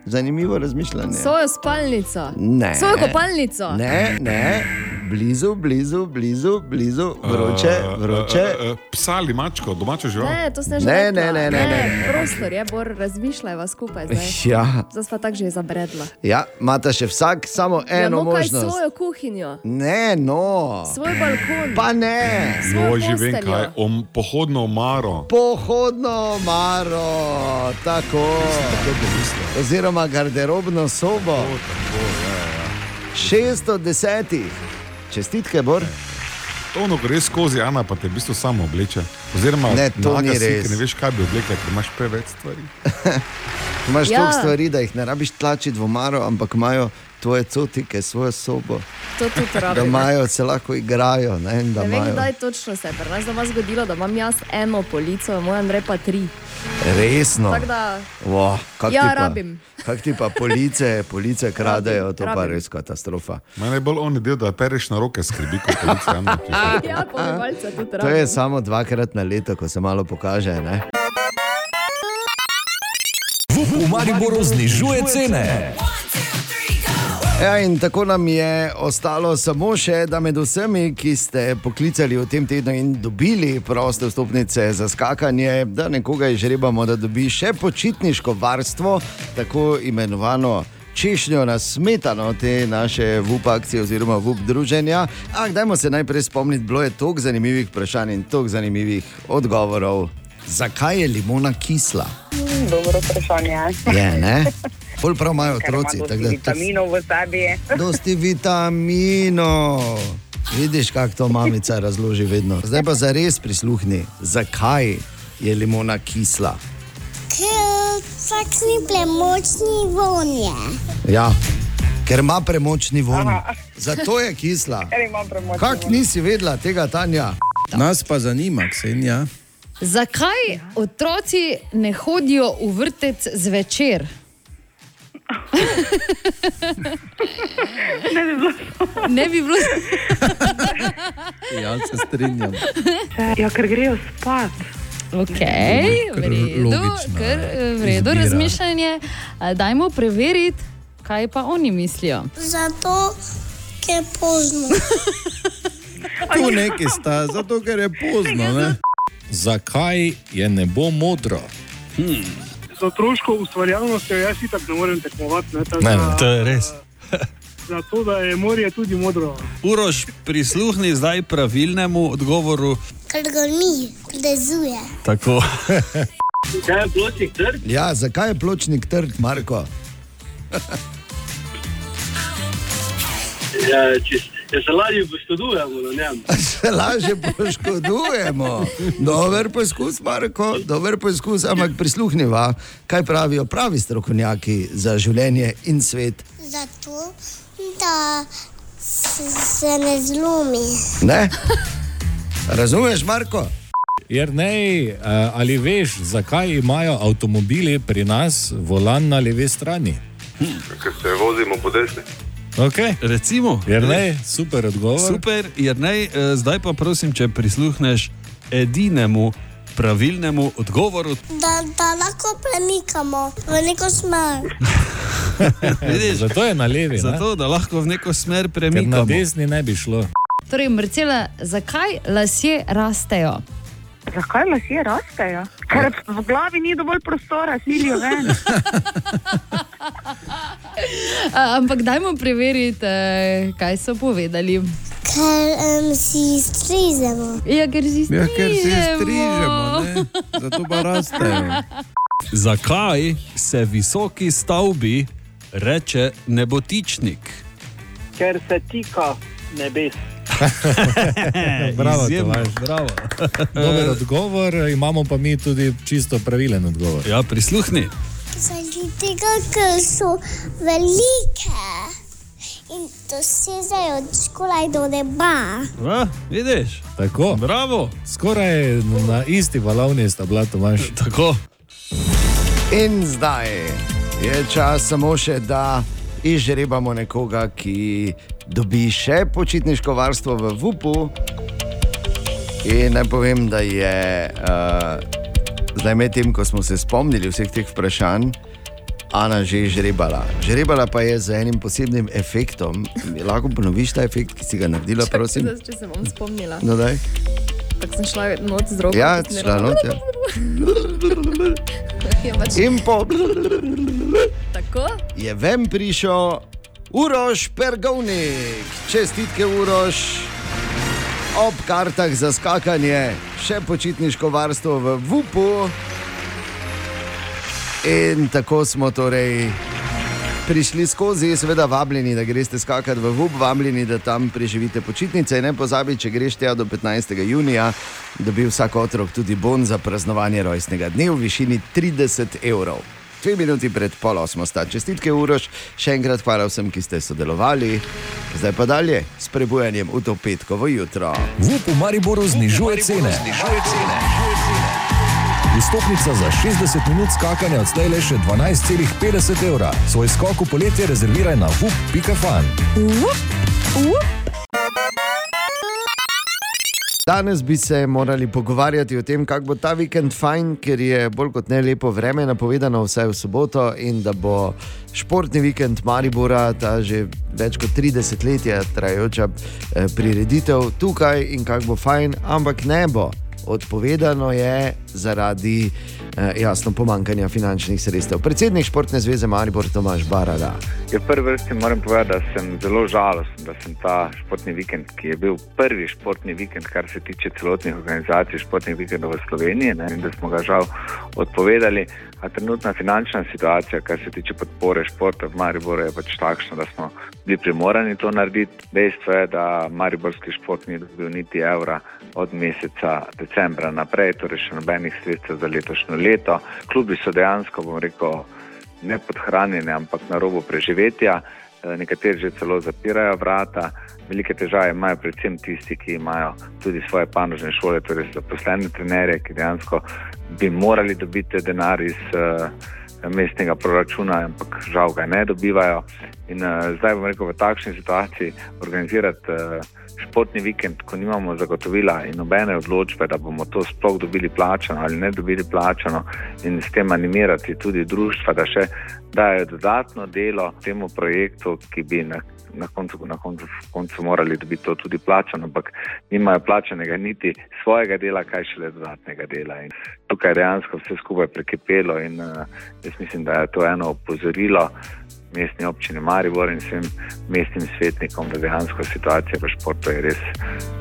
Speaker 3: zanimivo razmišljanje.
Speaker 4: Svojo spalnico.
Speaker 3: Ne.
Speaker 4: Svojo kopalnico.
Speaker 3: Ne, ne, blizu, blizu, blizu, blizu, vroče,
Speaker 6: Uh,
Speaker 3: vroče.
Speaker 6: uh, uh, uh, psa ali mačko, domačo žival.
Speaker 4: Ne, to ste že
Speaker 3: Ne, ne, ne, ne, ne.
Speaker 4: Prostor je, Bor, razmišljajva skupaj zdaj.
Speaker 3: Ja.
Speaker 4: Zdaj sva tako že zabredla.
Speaker 3: Ja, imate še vsak samo
Speaker 4: ja,
Speaker 3: eno
Speaker 4: no, kaj
Speaker 3: možnost.
Speaker 4: svojo kuhinjo,
Speaker 3: Ne, no.
Speaker 4: svoj balkon.
Speaker 3: Pa ne.
Speaker 4: Svojo
Speaker 6: Jo, že vem kaj, om, pohodno omaro.
Speaker 3: Pohodno maro, tako. Oziroma garderobno sobo. 610. Čestitke, Bor.
Speaker 6: To ono gre skozi, Ana pa te v bistvu samo obleče. Oziroma,
Speaker 3: Ne, to ni
Speaker 6: si,
Speaker 3: res.
Speaker 6: Ne veš, kaj bi oblekla, ker imaš preveč stvari. [laughs]
Speaker 3: Imaš
Speaker 4: ja.
Speaker 3: toliko stvari, da jih ne rabiš tlačiti v omaro, ampak imajo tvoje cotike, svojo sobo.
Speaker 4: To tudi
Speaker 3: Da
Speaker 4: rabim.
Speaker 3: imajo, se lahko igrajo. Ne, da
Speaker 4: Ne vem,
Speaker 3: imajo-
Speaker 4: kdaj točno se je pri nas doma zgodilo, da imam jaz eno polico, moj Andrej pa tri.
Speaker 3: Resno.
Speaker 4: Tako da-
Speaker 3: Wow, kak
Speaker 4: Ja,
Speaker 3: ti pa,
Speaker 4: rabim.
Speaker 3: Kak ti pa police, police kradejo, to pa
Speaker 4: rabim.
Speaker 3: res katastrofa.
Speaker 6: Mene bolj on del, da pereš na roke, skrbi kot so- [laughs]
Speaker 4: Ja, pomivalca tudi
Speaker 3: To je
Speaker 4: rabim.
Speaker 3: samo dvakrat na leto, ko se malo pokaže. Ne?
Speaker 1: V Mariboru znižuje cene.
Speaker 3: Ja, in tako nam je ostalo samo še, da med vsemi, ki ste poklicali v tem tednu in dobili proste vstopnice za skakanje, da nekoga izžrebamo, da dobi še počitniško varstvo, tako imenovano. Češnjo na smetano te naše VUP akcije oziroma VUP druženja. Ampak dajmo se najprej spomniti, bilo je toliko zanimivih vprašanj in toliko zanimivih odgovorov. Zakaj je limona kisla?
Speaker 16: Mm, Dobro vprašanje.
Speaker 3: Je, ne? [laughs] Bolj prav imajo
Speaker 16: Ker ima
Speaker 3: otroci.
Speaker 16: dosti Vitaminov v sebi. [laughs]
Speaker 3: Dosti vitaminov. Vidiš, kako to mamica razloži vedno. Zdaj pa za res prisluhni, zakaj je limona kisla.
Speaker 5: Ker takšni premočni vonje.
Speaker 3: Ja, ker ima premočni von. Zato je kisla.
Speaker 16: Ker ima premočni
Speaker 3: Kak
Speaker 16: vonj.
Speaker 3: nisi vedela tega, Tanja?
Speaker 15: Nas pa zanima, Ksenja.
Speaker 20: Zakaj otroci ne hodijo v vrtec zvečer?
Speaker 19: Ne bi bilo.
Speaker 20: Ne bi bilo.
Speaker 15: Ja, se strinjam.
Speaker 19: Ja, ker grejo spat.
Speaker 20: Ok, v redu, kar, v redu razmišljanje. Dajmo preveriti, kaj pa oni mislijo.
Speaker 5: Zato, ker pozno. [laughs]
Speaker 15: Tu neki sta, zato ker je pozno. Ne?
Speaker 9: Zakaj je nebo modro?
Speaker 2: Hmm. Z otroško ustvarjalnostjo jaz si tako ne morem tekmovati. Ne, tako
Speaker 8: Ne,
Speaker 2: da-
Speaker 8: ne, to je res. [laughs]
Speaker 2: Zato, da je morje tudi modro.
Speaker 8: Uroš, prisluhni zdaj pravilnemu odgovoru.
Speaker 5: Ker ga ni, plezuje.
Speaker 8: Tako. [laughs]
Speaker 3: Zakaj je pločnik trd? Ja, zakaj je pločnik trd, Marko?
Speaker 21: Ja, če, če se lažje poškodujemo na njem. [laughs]
Speaker 3: Se lažje poškodujemo. Dober poskus, Marko, dober poskus, ampak prisluhniva, kaj pravijo pravi strokovnjaki za življenje in svet.
Speaker 5: Zato, da se, ne zlomi.
Speaker 3: Ne? Razumeš, Marko?
Speaker 9: Jer ne, ali veš, zakaj imajo avtomobili pri nas volan na levi strani?
Speaker 6: Ker se vozimo po desni.
Speaker 9: Okay.
Speaker 8: Recimo,
Speaker 9: Jer ne, super odgovor.
Speaker 8: Super, Jernej, eh, zdaj pa prosim, če prisluhneš edinemu pravilnemu odgovoru.
Speaker 5: Da, da lahko premikamo v neko smer. [laughs]
Speaker 8: Vidiš?
Speaker 9: Zato je na levi.
Speaker 8: Zato, da lahko v neko smer
Speaker 9: Ker na
Speaker 8: premikamo.
Speaker 9: desni ne bi šlo.
Speaker 20: Torej, Marcela, zakaj lasje rastejo?
Speaker 19: Zakaj lasje rastejo? Ker v glavi ni dovolj prostora, silijo ven.
Speaker 20: A, ampak dajmo preveriti, eh, kaj so povedali.
Speaker 5: Ker um, si strižemo.
Speaker 20: Ja, ker si
Speaker 15: Ja, ker si
Speaker 20: strižemo.
Speaker 15: strižemo, ne? zato pa rastejo.
Speaker 8: Zakaj se visoki stavbi reče nebotičnik?
Speaker 21: Ker se tika nebes. [laughs]
Speaker 9: Bravo,
Speaker 8: Izjemno, bravo. [laughs]
Speaker 9: Dober odgovor, imamo pa mi tudi čisto pravilen odgovor.
Speaker 8: Ja, prisluhni.
Speaker 5: Zaradi tega, ker so velike in dosežejo skoraj do neba.
Speaker 8: A, vidiš?
Speaker 9: Tako.
Speaker 8: Bravo.
Speaker 9: Skoraj na isti valovni sta bila Tomaž. [laughs]
Speaker 8: Tako.
Speaker 3: In zdaj je čas samo še, da izžrebamo nekoga, ki dobi še počitniško varstvo v VUP-u. In naj povem, da je uh, zdaj med tem, ko smo se spomnili vseh teh vprašanj, Ana že žrebala. Žrebala pa je z enim posebnim efektom. Lahko ponoviš ta efekt, ki si ga naredila, prosim.
Speaker 4: Zdaj, če se bom spomnila.
Speaker 3: No, daj.
Speaker 4: Tako sem šla noč z roko.
Speaker 3: Ja, šla noč, ja. [laughs]
Speaker 4: Ja, pač,
Speaker 3: In po
Speaker 4: tako?
Speaker 3: je ven prišel Uroš Pergovnik. Čestitke, Uroš. Ob kartah za skakanje, še počitniško varstvo v VUP-u. In tako smo torej prišli skozi, seveda vabljeni, da greste skakati v VUP, vabljeni, da tam preživite počitnice. In ne pozabi, če greš tja do 15. junija, dobi vsak otrok tudi bon za praznovanje rojstnega dne v višini 30 evrov. Dve minuti pred pol osmo sta čestitke, Uroš. Še enkrat hvala vsem, ki ste sodelovali. Zdaj pa dalje s prebujanjem v to petkovo jutro.
Speaker 1: VUP v Mariboru znižuje cene. Vstopnica za 60 minut skakanja odslej le še 12,50 evra. Svoj skok v poletje rezerviraj na vup.fan.
Speaker 3: Danes bi se morali pogovarjati o tem, kako bo ta vikend fajn, ker je bolj kot ne lepo vreme napovedano, vsaj v soboto, in da bo športni vikend Maribora, ta že več kot 30 let trajajoča eh, prireditev tukaj in kako bo fajn, ampak ne bo. Odpovedano je zaradi eh, jasno pomankanja finančnih sredstev. Predsednik Športne zveze Maribor Tomaš Barada.
Speaker 22: Ja, prvi vrsti moram povedati, da sem zelo žalosten, da sem ta športni vikend, ki je bil prvi športni vikend, kar se tiče celotnih organizacij športnih vikendov v Sloveniji, ne, in da smo ga žal odpovedali. A trenutna finančna situacija, kar se tiče podpore športa v Mariboru, je pač takšna, da smo bili primorani to narediti. Dejstvo je, da Mariborski šport ni dobil niti evra od meseca decembra naprej, torej še nobenih sredstev za letošnjo leto. Klubi so dejansko, bom rekel, ne podhranjeni, ampak na robu preživetja. Eh, Nekateri že celo zapirajo vrata. Velike težave imajo predvsem tisti, ki imajo tudi svoje panožne šole, torej zaposlene trenerje, ki dejansko bi morali dobiti denar iz uh, mestnega proračuna, ampak žal ga ne dobivajo. In uh, zdaj bomo rekel, v takšni situaciji organizirati uh, športni vikend, ko nimamo zagotovila in nobene odločbe, da bomo to sploh dobili plačano ali ne dobili plačano, in s tem animirati tudi društva, da še dajo dodatno delo temu projektu, ki bi na, na, koncu, na koncu, koncu morali dobiti to tudi plačano, ampak nimajo plačanega niti svojega dela, kaj šele dodatnega dela. In tukaj je dejansko vse skupaj prekipelo in uh, jaz mislim, da je to eno opozorilo mestni občini Maribor in vsem mestnim svetnikom, da dejansko situacija v športu je res,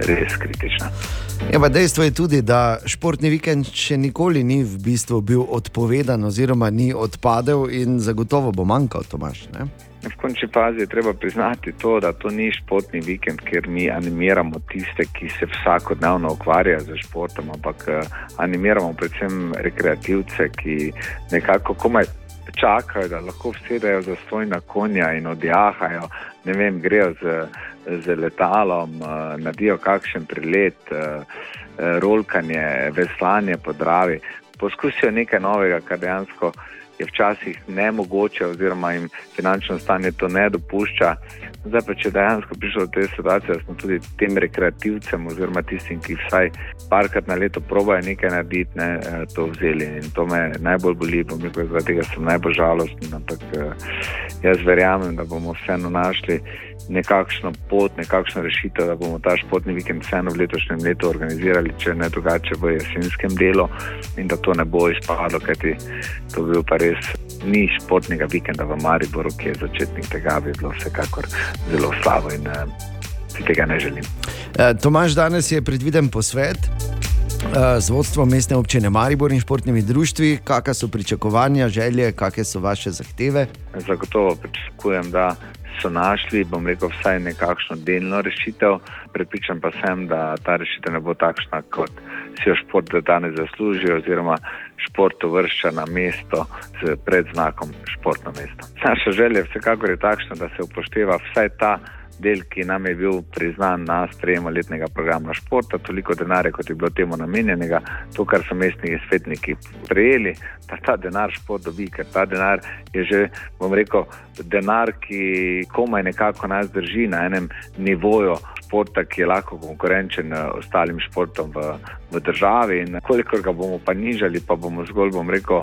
Speaker 22: res kritična.
Speaker 3: Ja, pa dejstvo je tudi, da športni vikend še nikoli ni v bistvu bil odpovedan, oziroma ni odpadel, in zagotovo bo manjkal, Tomaš. Ne?
Speaker 22: V končni fazi je treba priznati to, da to ni športni vikend, ker mi animiramo tiste, ki se vsakodnevno ukvarjajo z športom, ampak eh, animiramo predvsem rekreativce, ki nekako komaj čakajo, da lahko vsedajo za stojna konja in odjahajo, ne vem, grejo z, z letalom, eh, naredijo kakšen prilet, eh, eh, rolkanje, veslanje po Dravi. Poskusijo nekaj novega, kar dejansko je včasih nemogoče, oziroma jim finančno stanje to ne dopušča. Zdaj pa, če dejansko prišlo do te situacije, da smo tudi tem rekreativcem, oziroma tistim, ki vsaj parkrat na leto probajo nekaj narediti, ne, eh, to vzeli. In to me najbolj boli, bom rekel, zaradi tega sem najbolj žalosten. Ampak eh, jaz verjamem, da bomo vseeno našli nekakšno pot, nekakšno rešitev, da bomo ta športni vikend vseeno v letošnjem letu organizirali, če ne drugače v jesenskem delu in da to ne bo izpadlo, kajti to bi bil pa res ni športnega vikenda v Mariboru, ki je začetnik tega, bi bilo vsekakor zelo slabo in uh, si tega ne želim.
Speaker 3: Eh, Tomaž, danes je predviden posvet eh, z vodstvom mestne občine Maribor in športnimi društvi. Kakšne so pričakovanja, želje, kakšne so vaše zahteve?
Speaker 22: Zagotovo pričakujem, da so našli, bom rekel, vsaj nekakšno delno rešitev. Pripričan pa sem, da ta rešitev ne bo takšna, kot si jo šport danes zasluži, oziroma šport uvršča na mesto z predznakom športno mesto. Naša želja vsekakor je takšna, da se upošteva vsaj ta del, ki nam je bil priznan na sprejemu letnega programa športa, toliko denarja, kot je bilo temu namenjenega, to, kar so mestni svetniki prejeli, da ta denar šport dobi, ker ta denar je že, bom rekel, denar, ki komaj nekako nas drži na enem nivoju športa, ki je lahko konkurenčen eh, ostalim športom v, v državi. In kolikor ga bomo pa nižali, pa bomo zgolj, bom rekel,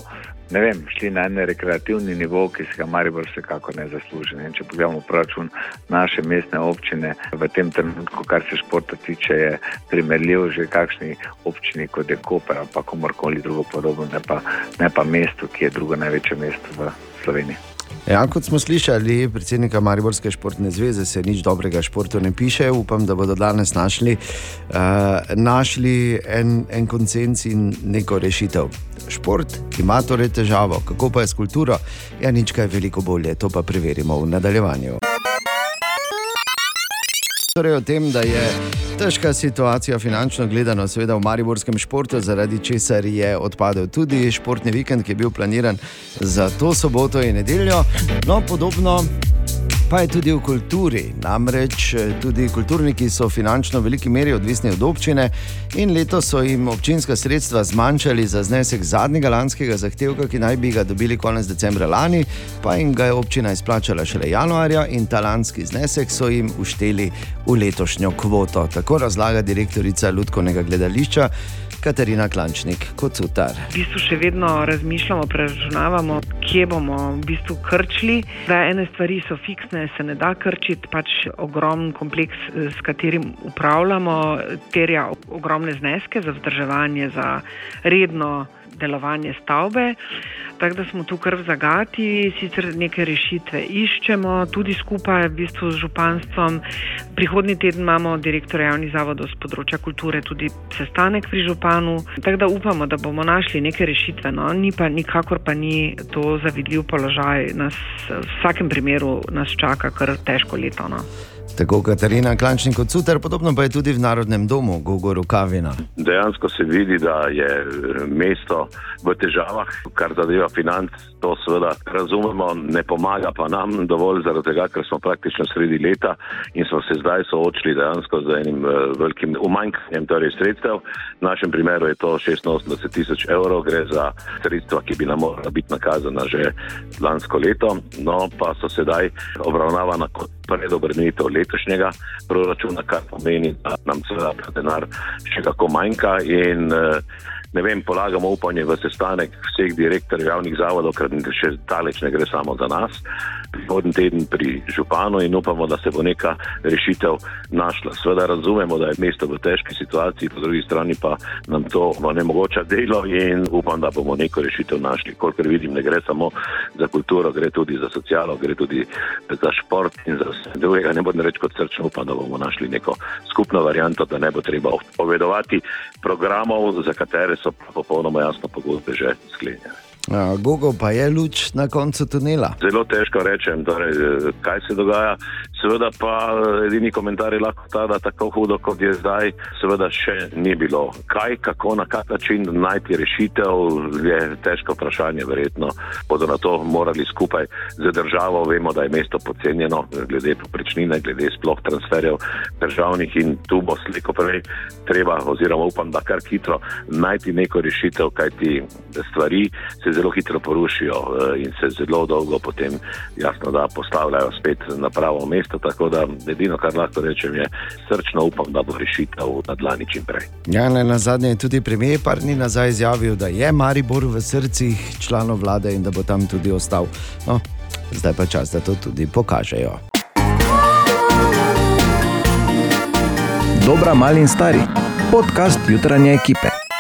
Speaker 22: ne vem, šli na en rekreativni nivo, ki se ga Maribor vsekako ne zasluži. In če pogledamo proračun naše mestne občine, v tem trenutku, kar se športa tiče, je primerljiv že kakšni občini kot je Koper ali pa komorkoli drugo podobno, ne pa, ne pa mesto, ki je drugo največje mesto v Sloveniji.
Speaker 3: Ja, kot smo slišali, predsednika Mariborske športne zveze se nič dobrega športu ne piše. Upam, da bodo danes našli, uh, našli en, en konsens in neko rešitev. Šport ima torej težavo, kako pa je s kulturo? Ja, nič kaj veliko bolje, to pa preverimo v nadaljevanju. Torej o tem, da je težka situacija finančno gledano, seveda v mariborskem športu, zaradi česar je odpadel tudi športni vikend, ki je bil planiran za to soboto in nedeljo. No, podobno pa je tudi v kulturi. Namreč eh, tudi kulturniki so finančno v veliki meri odvisni od občine in letos so jim občinska sredstva zmanjšali za znesek zadnjega lanskega zahtevka, ki naj bi ga dobili konec decembra lani, pa jim ga je občina izplačala šele januarja in ta lanski znesek so jim ušteli v letošnjo kvoto. Tako razlaga direktorica Ludkovnega gledališča. Katarina Klančnik, kot utar.
Speaker 23: V bistvu še vedno razmišljamo, preračunavamo, kje bomo v bistvu krčili. Da ene stvari so fiksne, se ne da krčiti, pač ogromen kompleks, eh, s katerim upravljamo, terja ogromne zneske za vzdrževanje, za redno delovanje stavbe. Tako da smo tu kar v zagati, sicer neke rešitve iščemo, tudi skupaj v bistvu z županstvom. Prihodnji teden imamo direktorja javnih zavodov z področja kulture tudi sestanek pri županu. Tako da upamo, da bomo našli neke rešitve. No. Ni pa nikakor pa ni to zavidljiv položaj. Nas, v vsakem primeru nas čaka kar težko leto. No.
Speaker 3: Tako Katarina Klančnik kot Cutar, podobno pa je tudi v Narodnem domu, Gogoru Kavina.
Speaker 24: Dejansko se vidi, da je eh, mesto v težavah, kar zadeva financ. To seveda razumemo, ne pomaga pa nam dovolj, zaradi tega, ker smo praktično sredi leta in smo se zdaj soočili dejansko z enim eh, velikim umanjkanjem torej sredstev. V našem primeru je to 86 tisoč evrov, gre za sredstva, ki bi nam morala biti nakazana že lansko leto, no pa so sedaj obravnavana kot predobremenitev letošnjega proračuna, kar pomeni, da nam seveda denar še kako manjka. In, eh, Ne vem, polagamo upanje v sestanek vseh direktorjev javnih zavodov, ker še daleč ne gre samo za nas. Prihodnji teden pri županu in upamo, da se bo neka rešitev našla. Sveda razumemo, da je mesto v težki situaciji, po drugi strani pa nam to ne mogoča delo in upam, da bomo neko rešitev našli. Kolikor vidim, ne gre samo za kulturo, gre tudi za socialo, gre tudi za šport in za vse drugega. Ne bodem reči kot srčno, upam, da bomo našli neko skupno varianto, da ne bo treba povedovati programov, za katere so popolnoma jasno pogodbe že sklenjene.
Speaker 3: A, Gogo pa je luč na koncu tunela.
Speaker 24: Zelo težko rečem, torej, eh, kaj se dogaja. Seveda pa eh, edini komentar je lahko ta, da tako hudo kot je zdaj, seveda še ni bilo. Kaj, kako, na kak način najti rešitev, je težko vprašanje. Verjetno bodo na to morali skupaj z državo. Vemo, da je mesto podcenjeno glede poprečnine, glede sploh transferjev državnih in tu bo sliko prej treba, oziroma upam, da kar hitro najti neko rešitev, kajti stvari se zelo hitro porušijo eh, in se zelo dolgo potem jasno da postavljajo spet na pravo mesto. Tako da edino, kar lahko rečem, je srčno upam, da bo rešitev na dlani čim prej.
Speaker 3: Ja, ne, na zadnje je tudi premijer par dni nazaj izjavil, da je Maribor v srcih članov vlade in da bo tam tudi ostal. No, zdaj pa čas, da to tudi pokažejo.
Speaker 25: Dobra, mali in stari, podcast jutranje ekipe.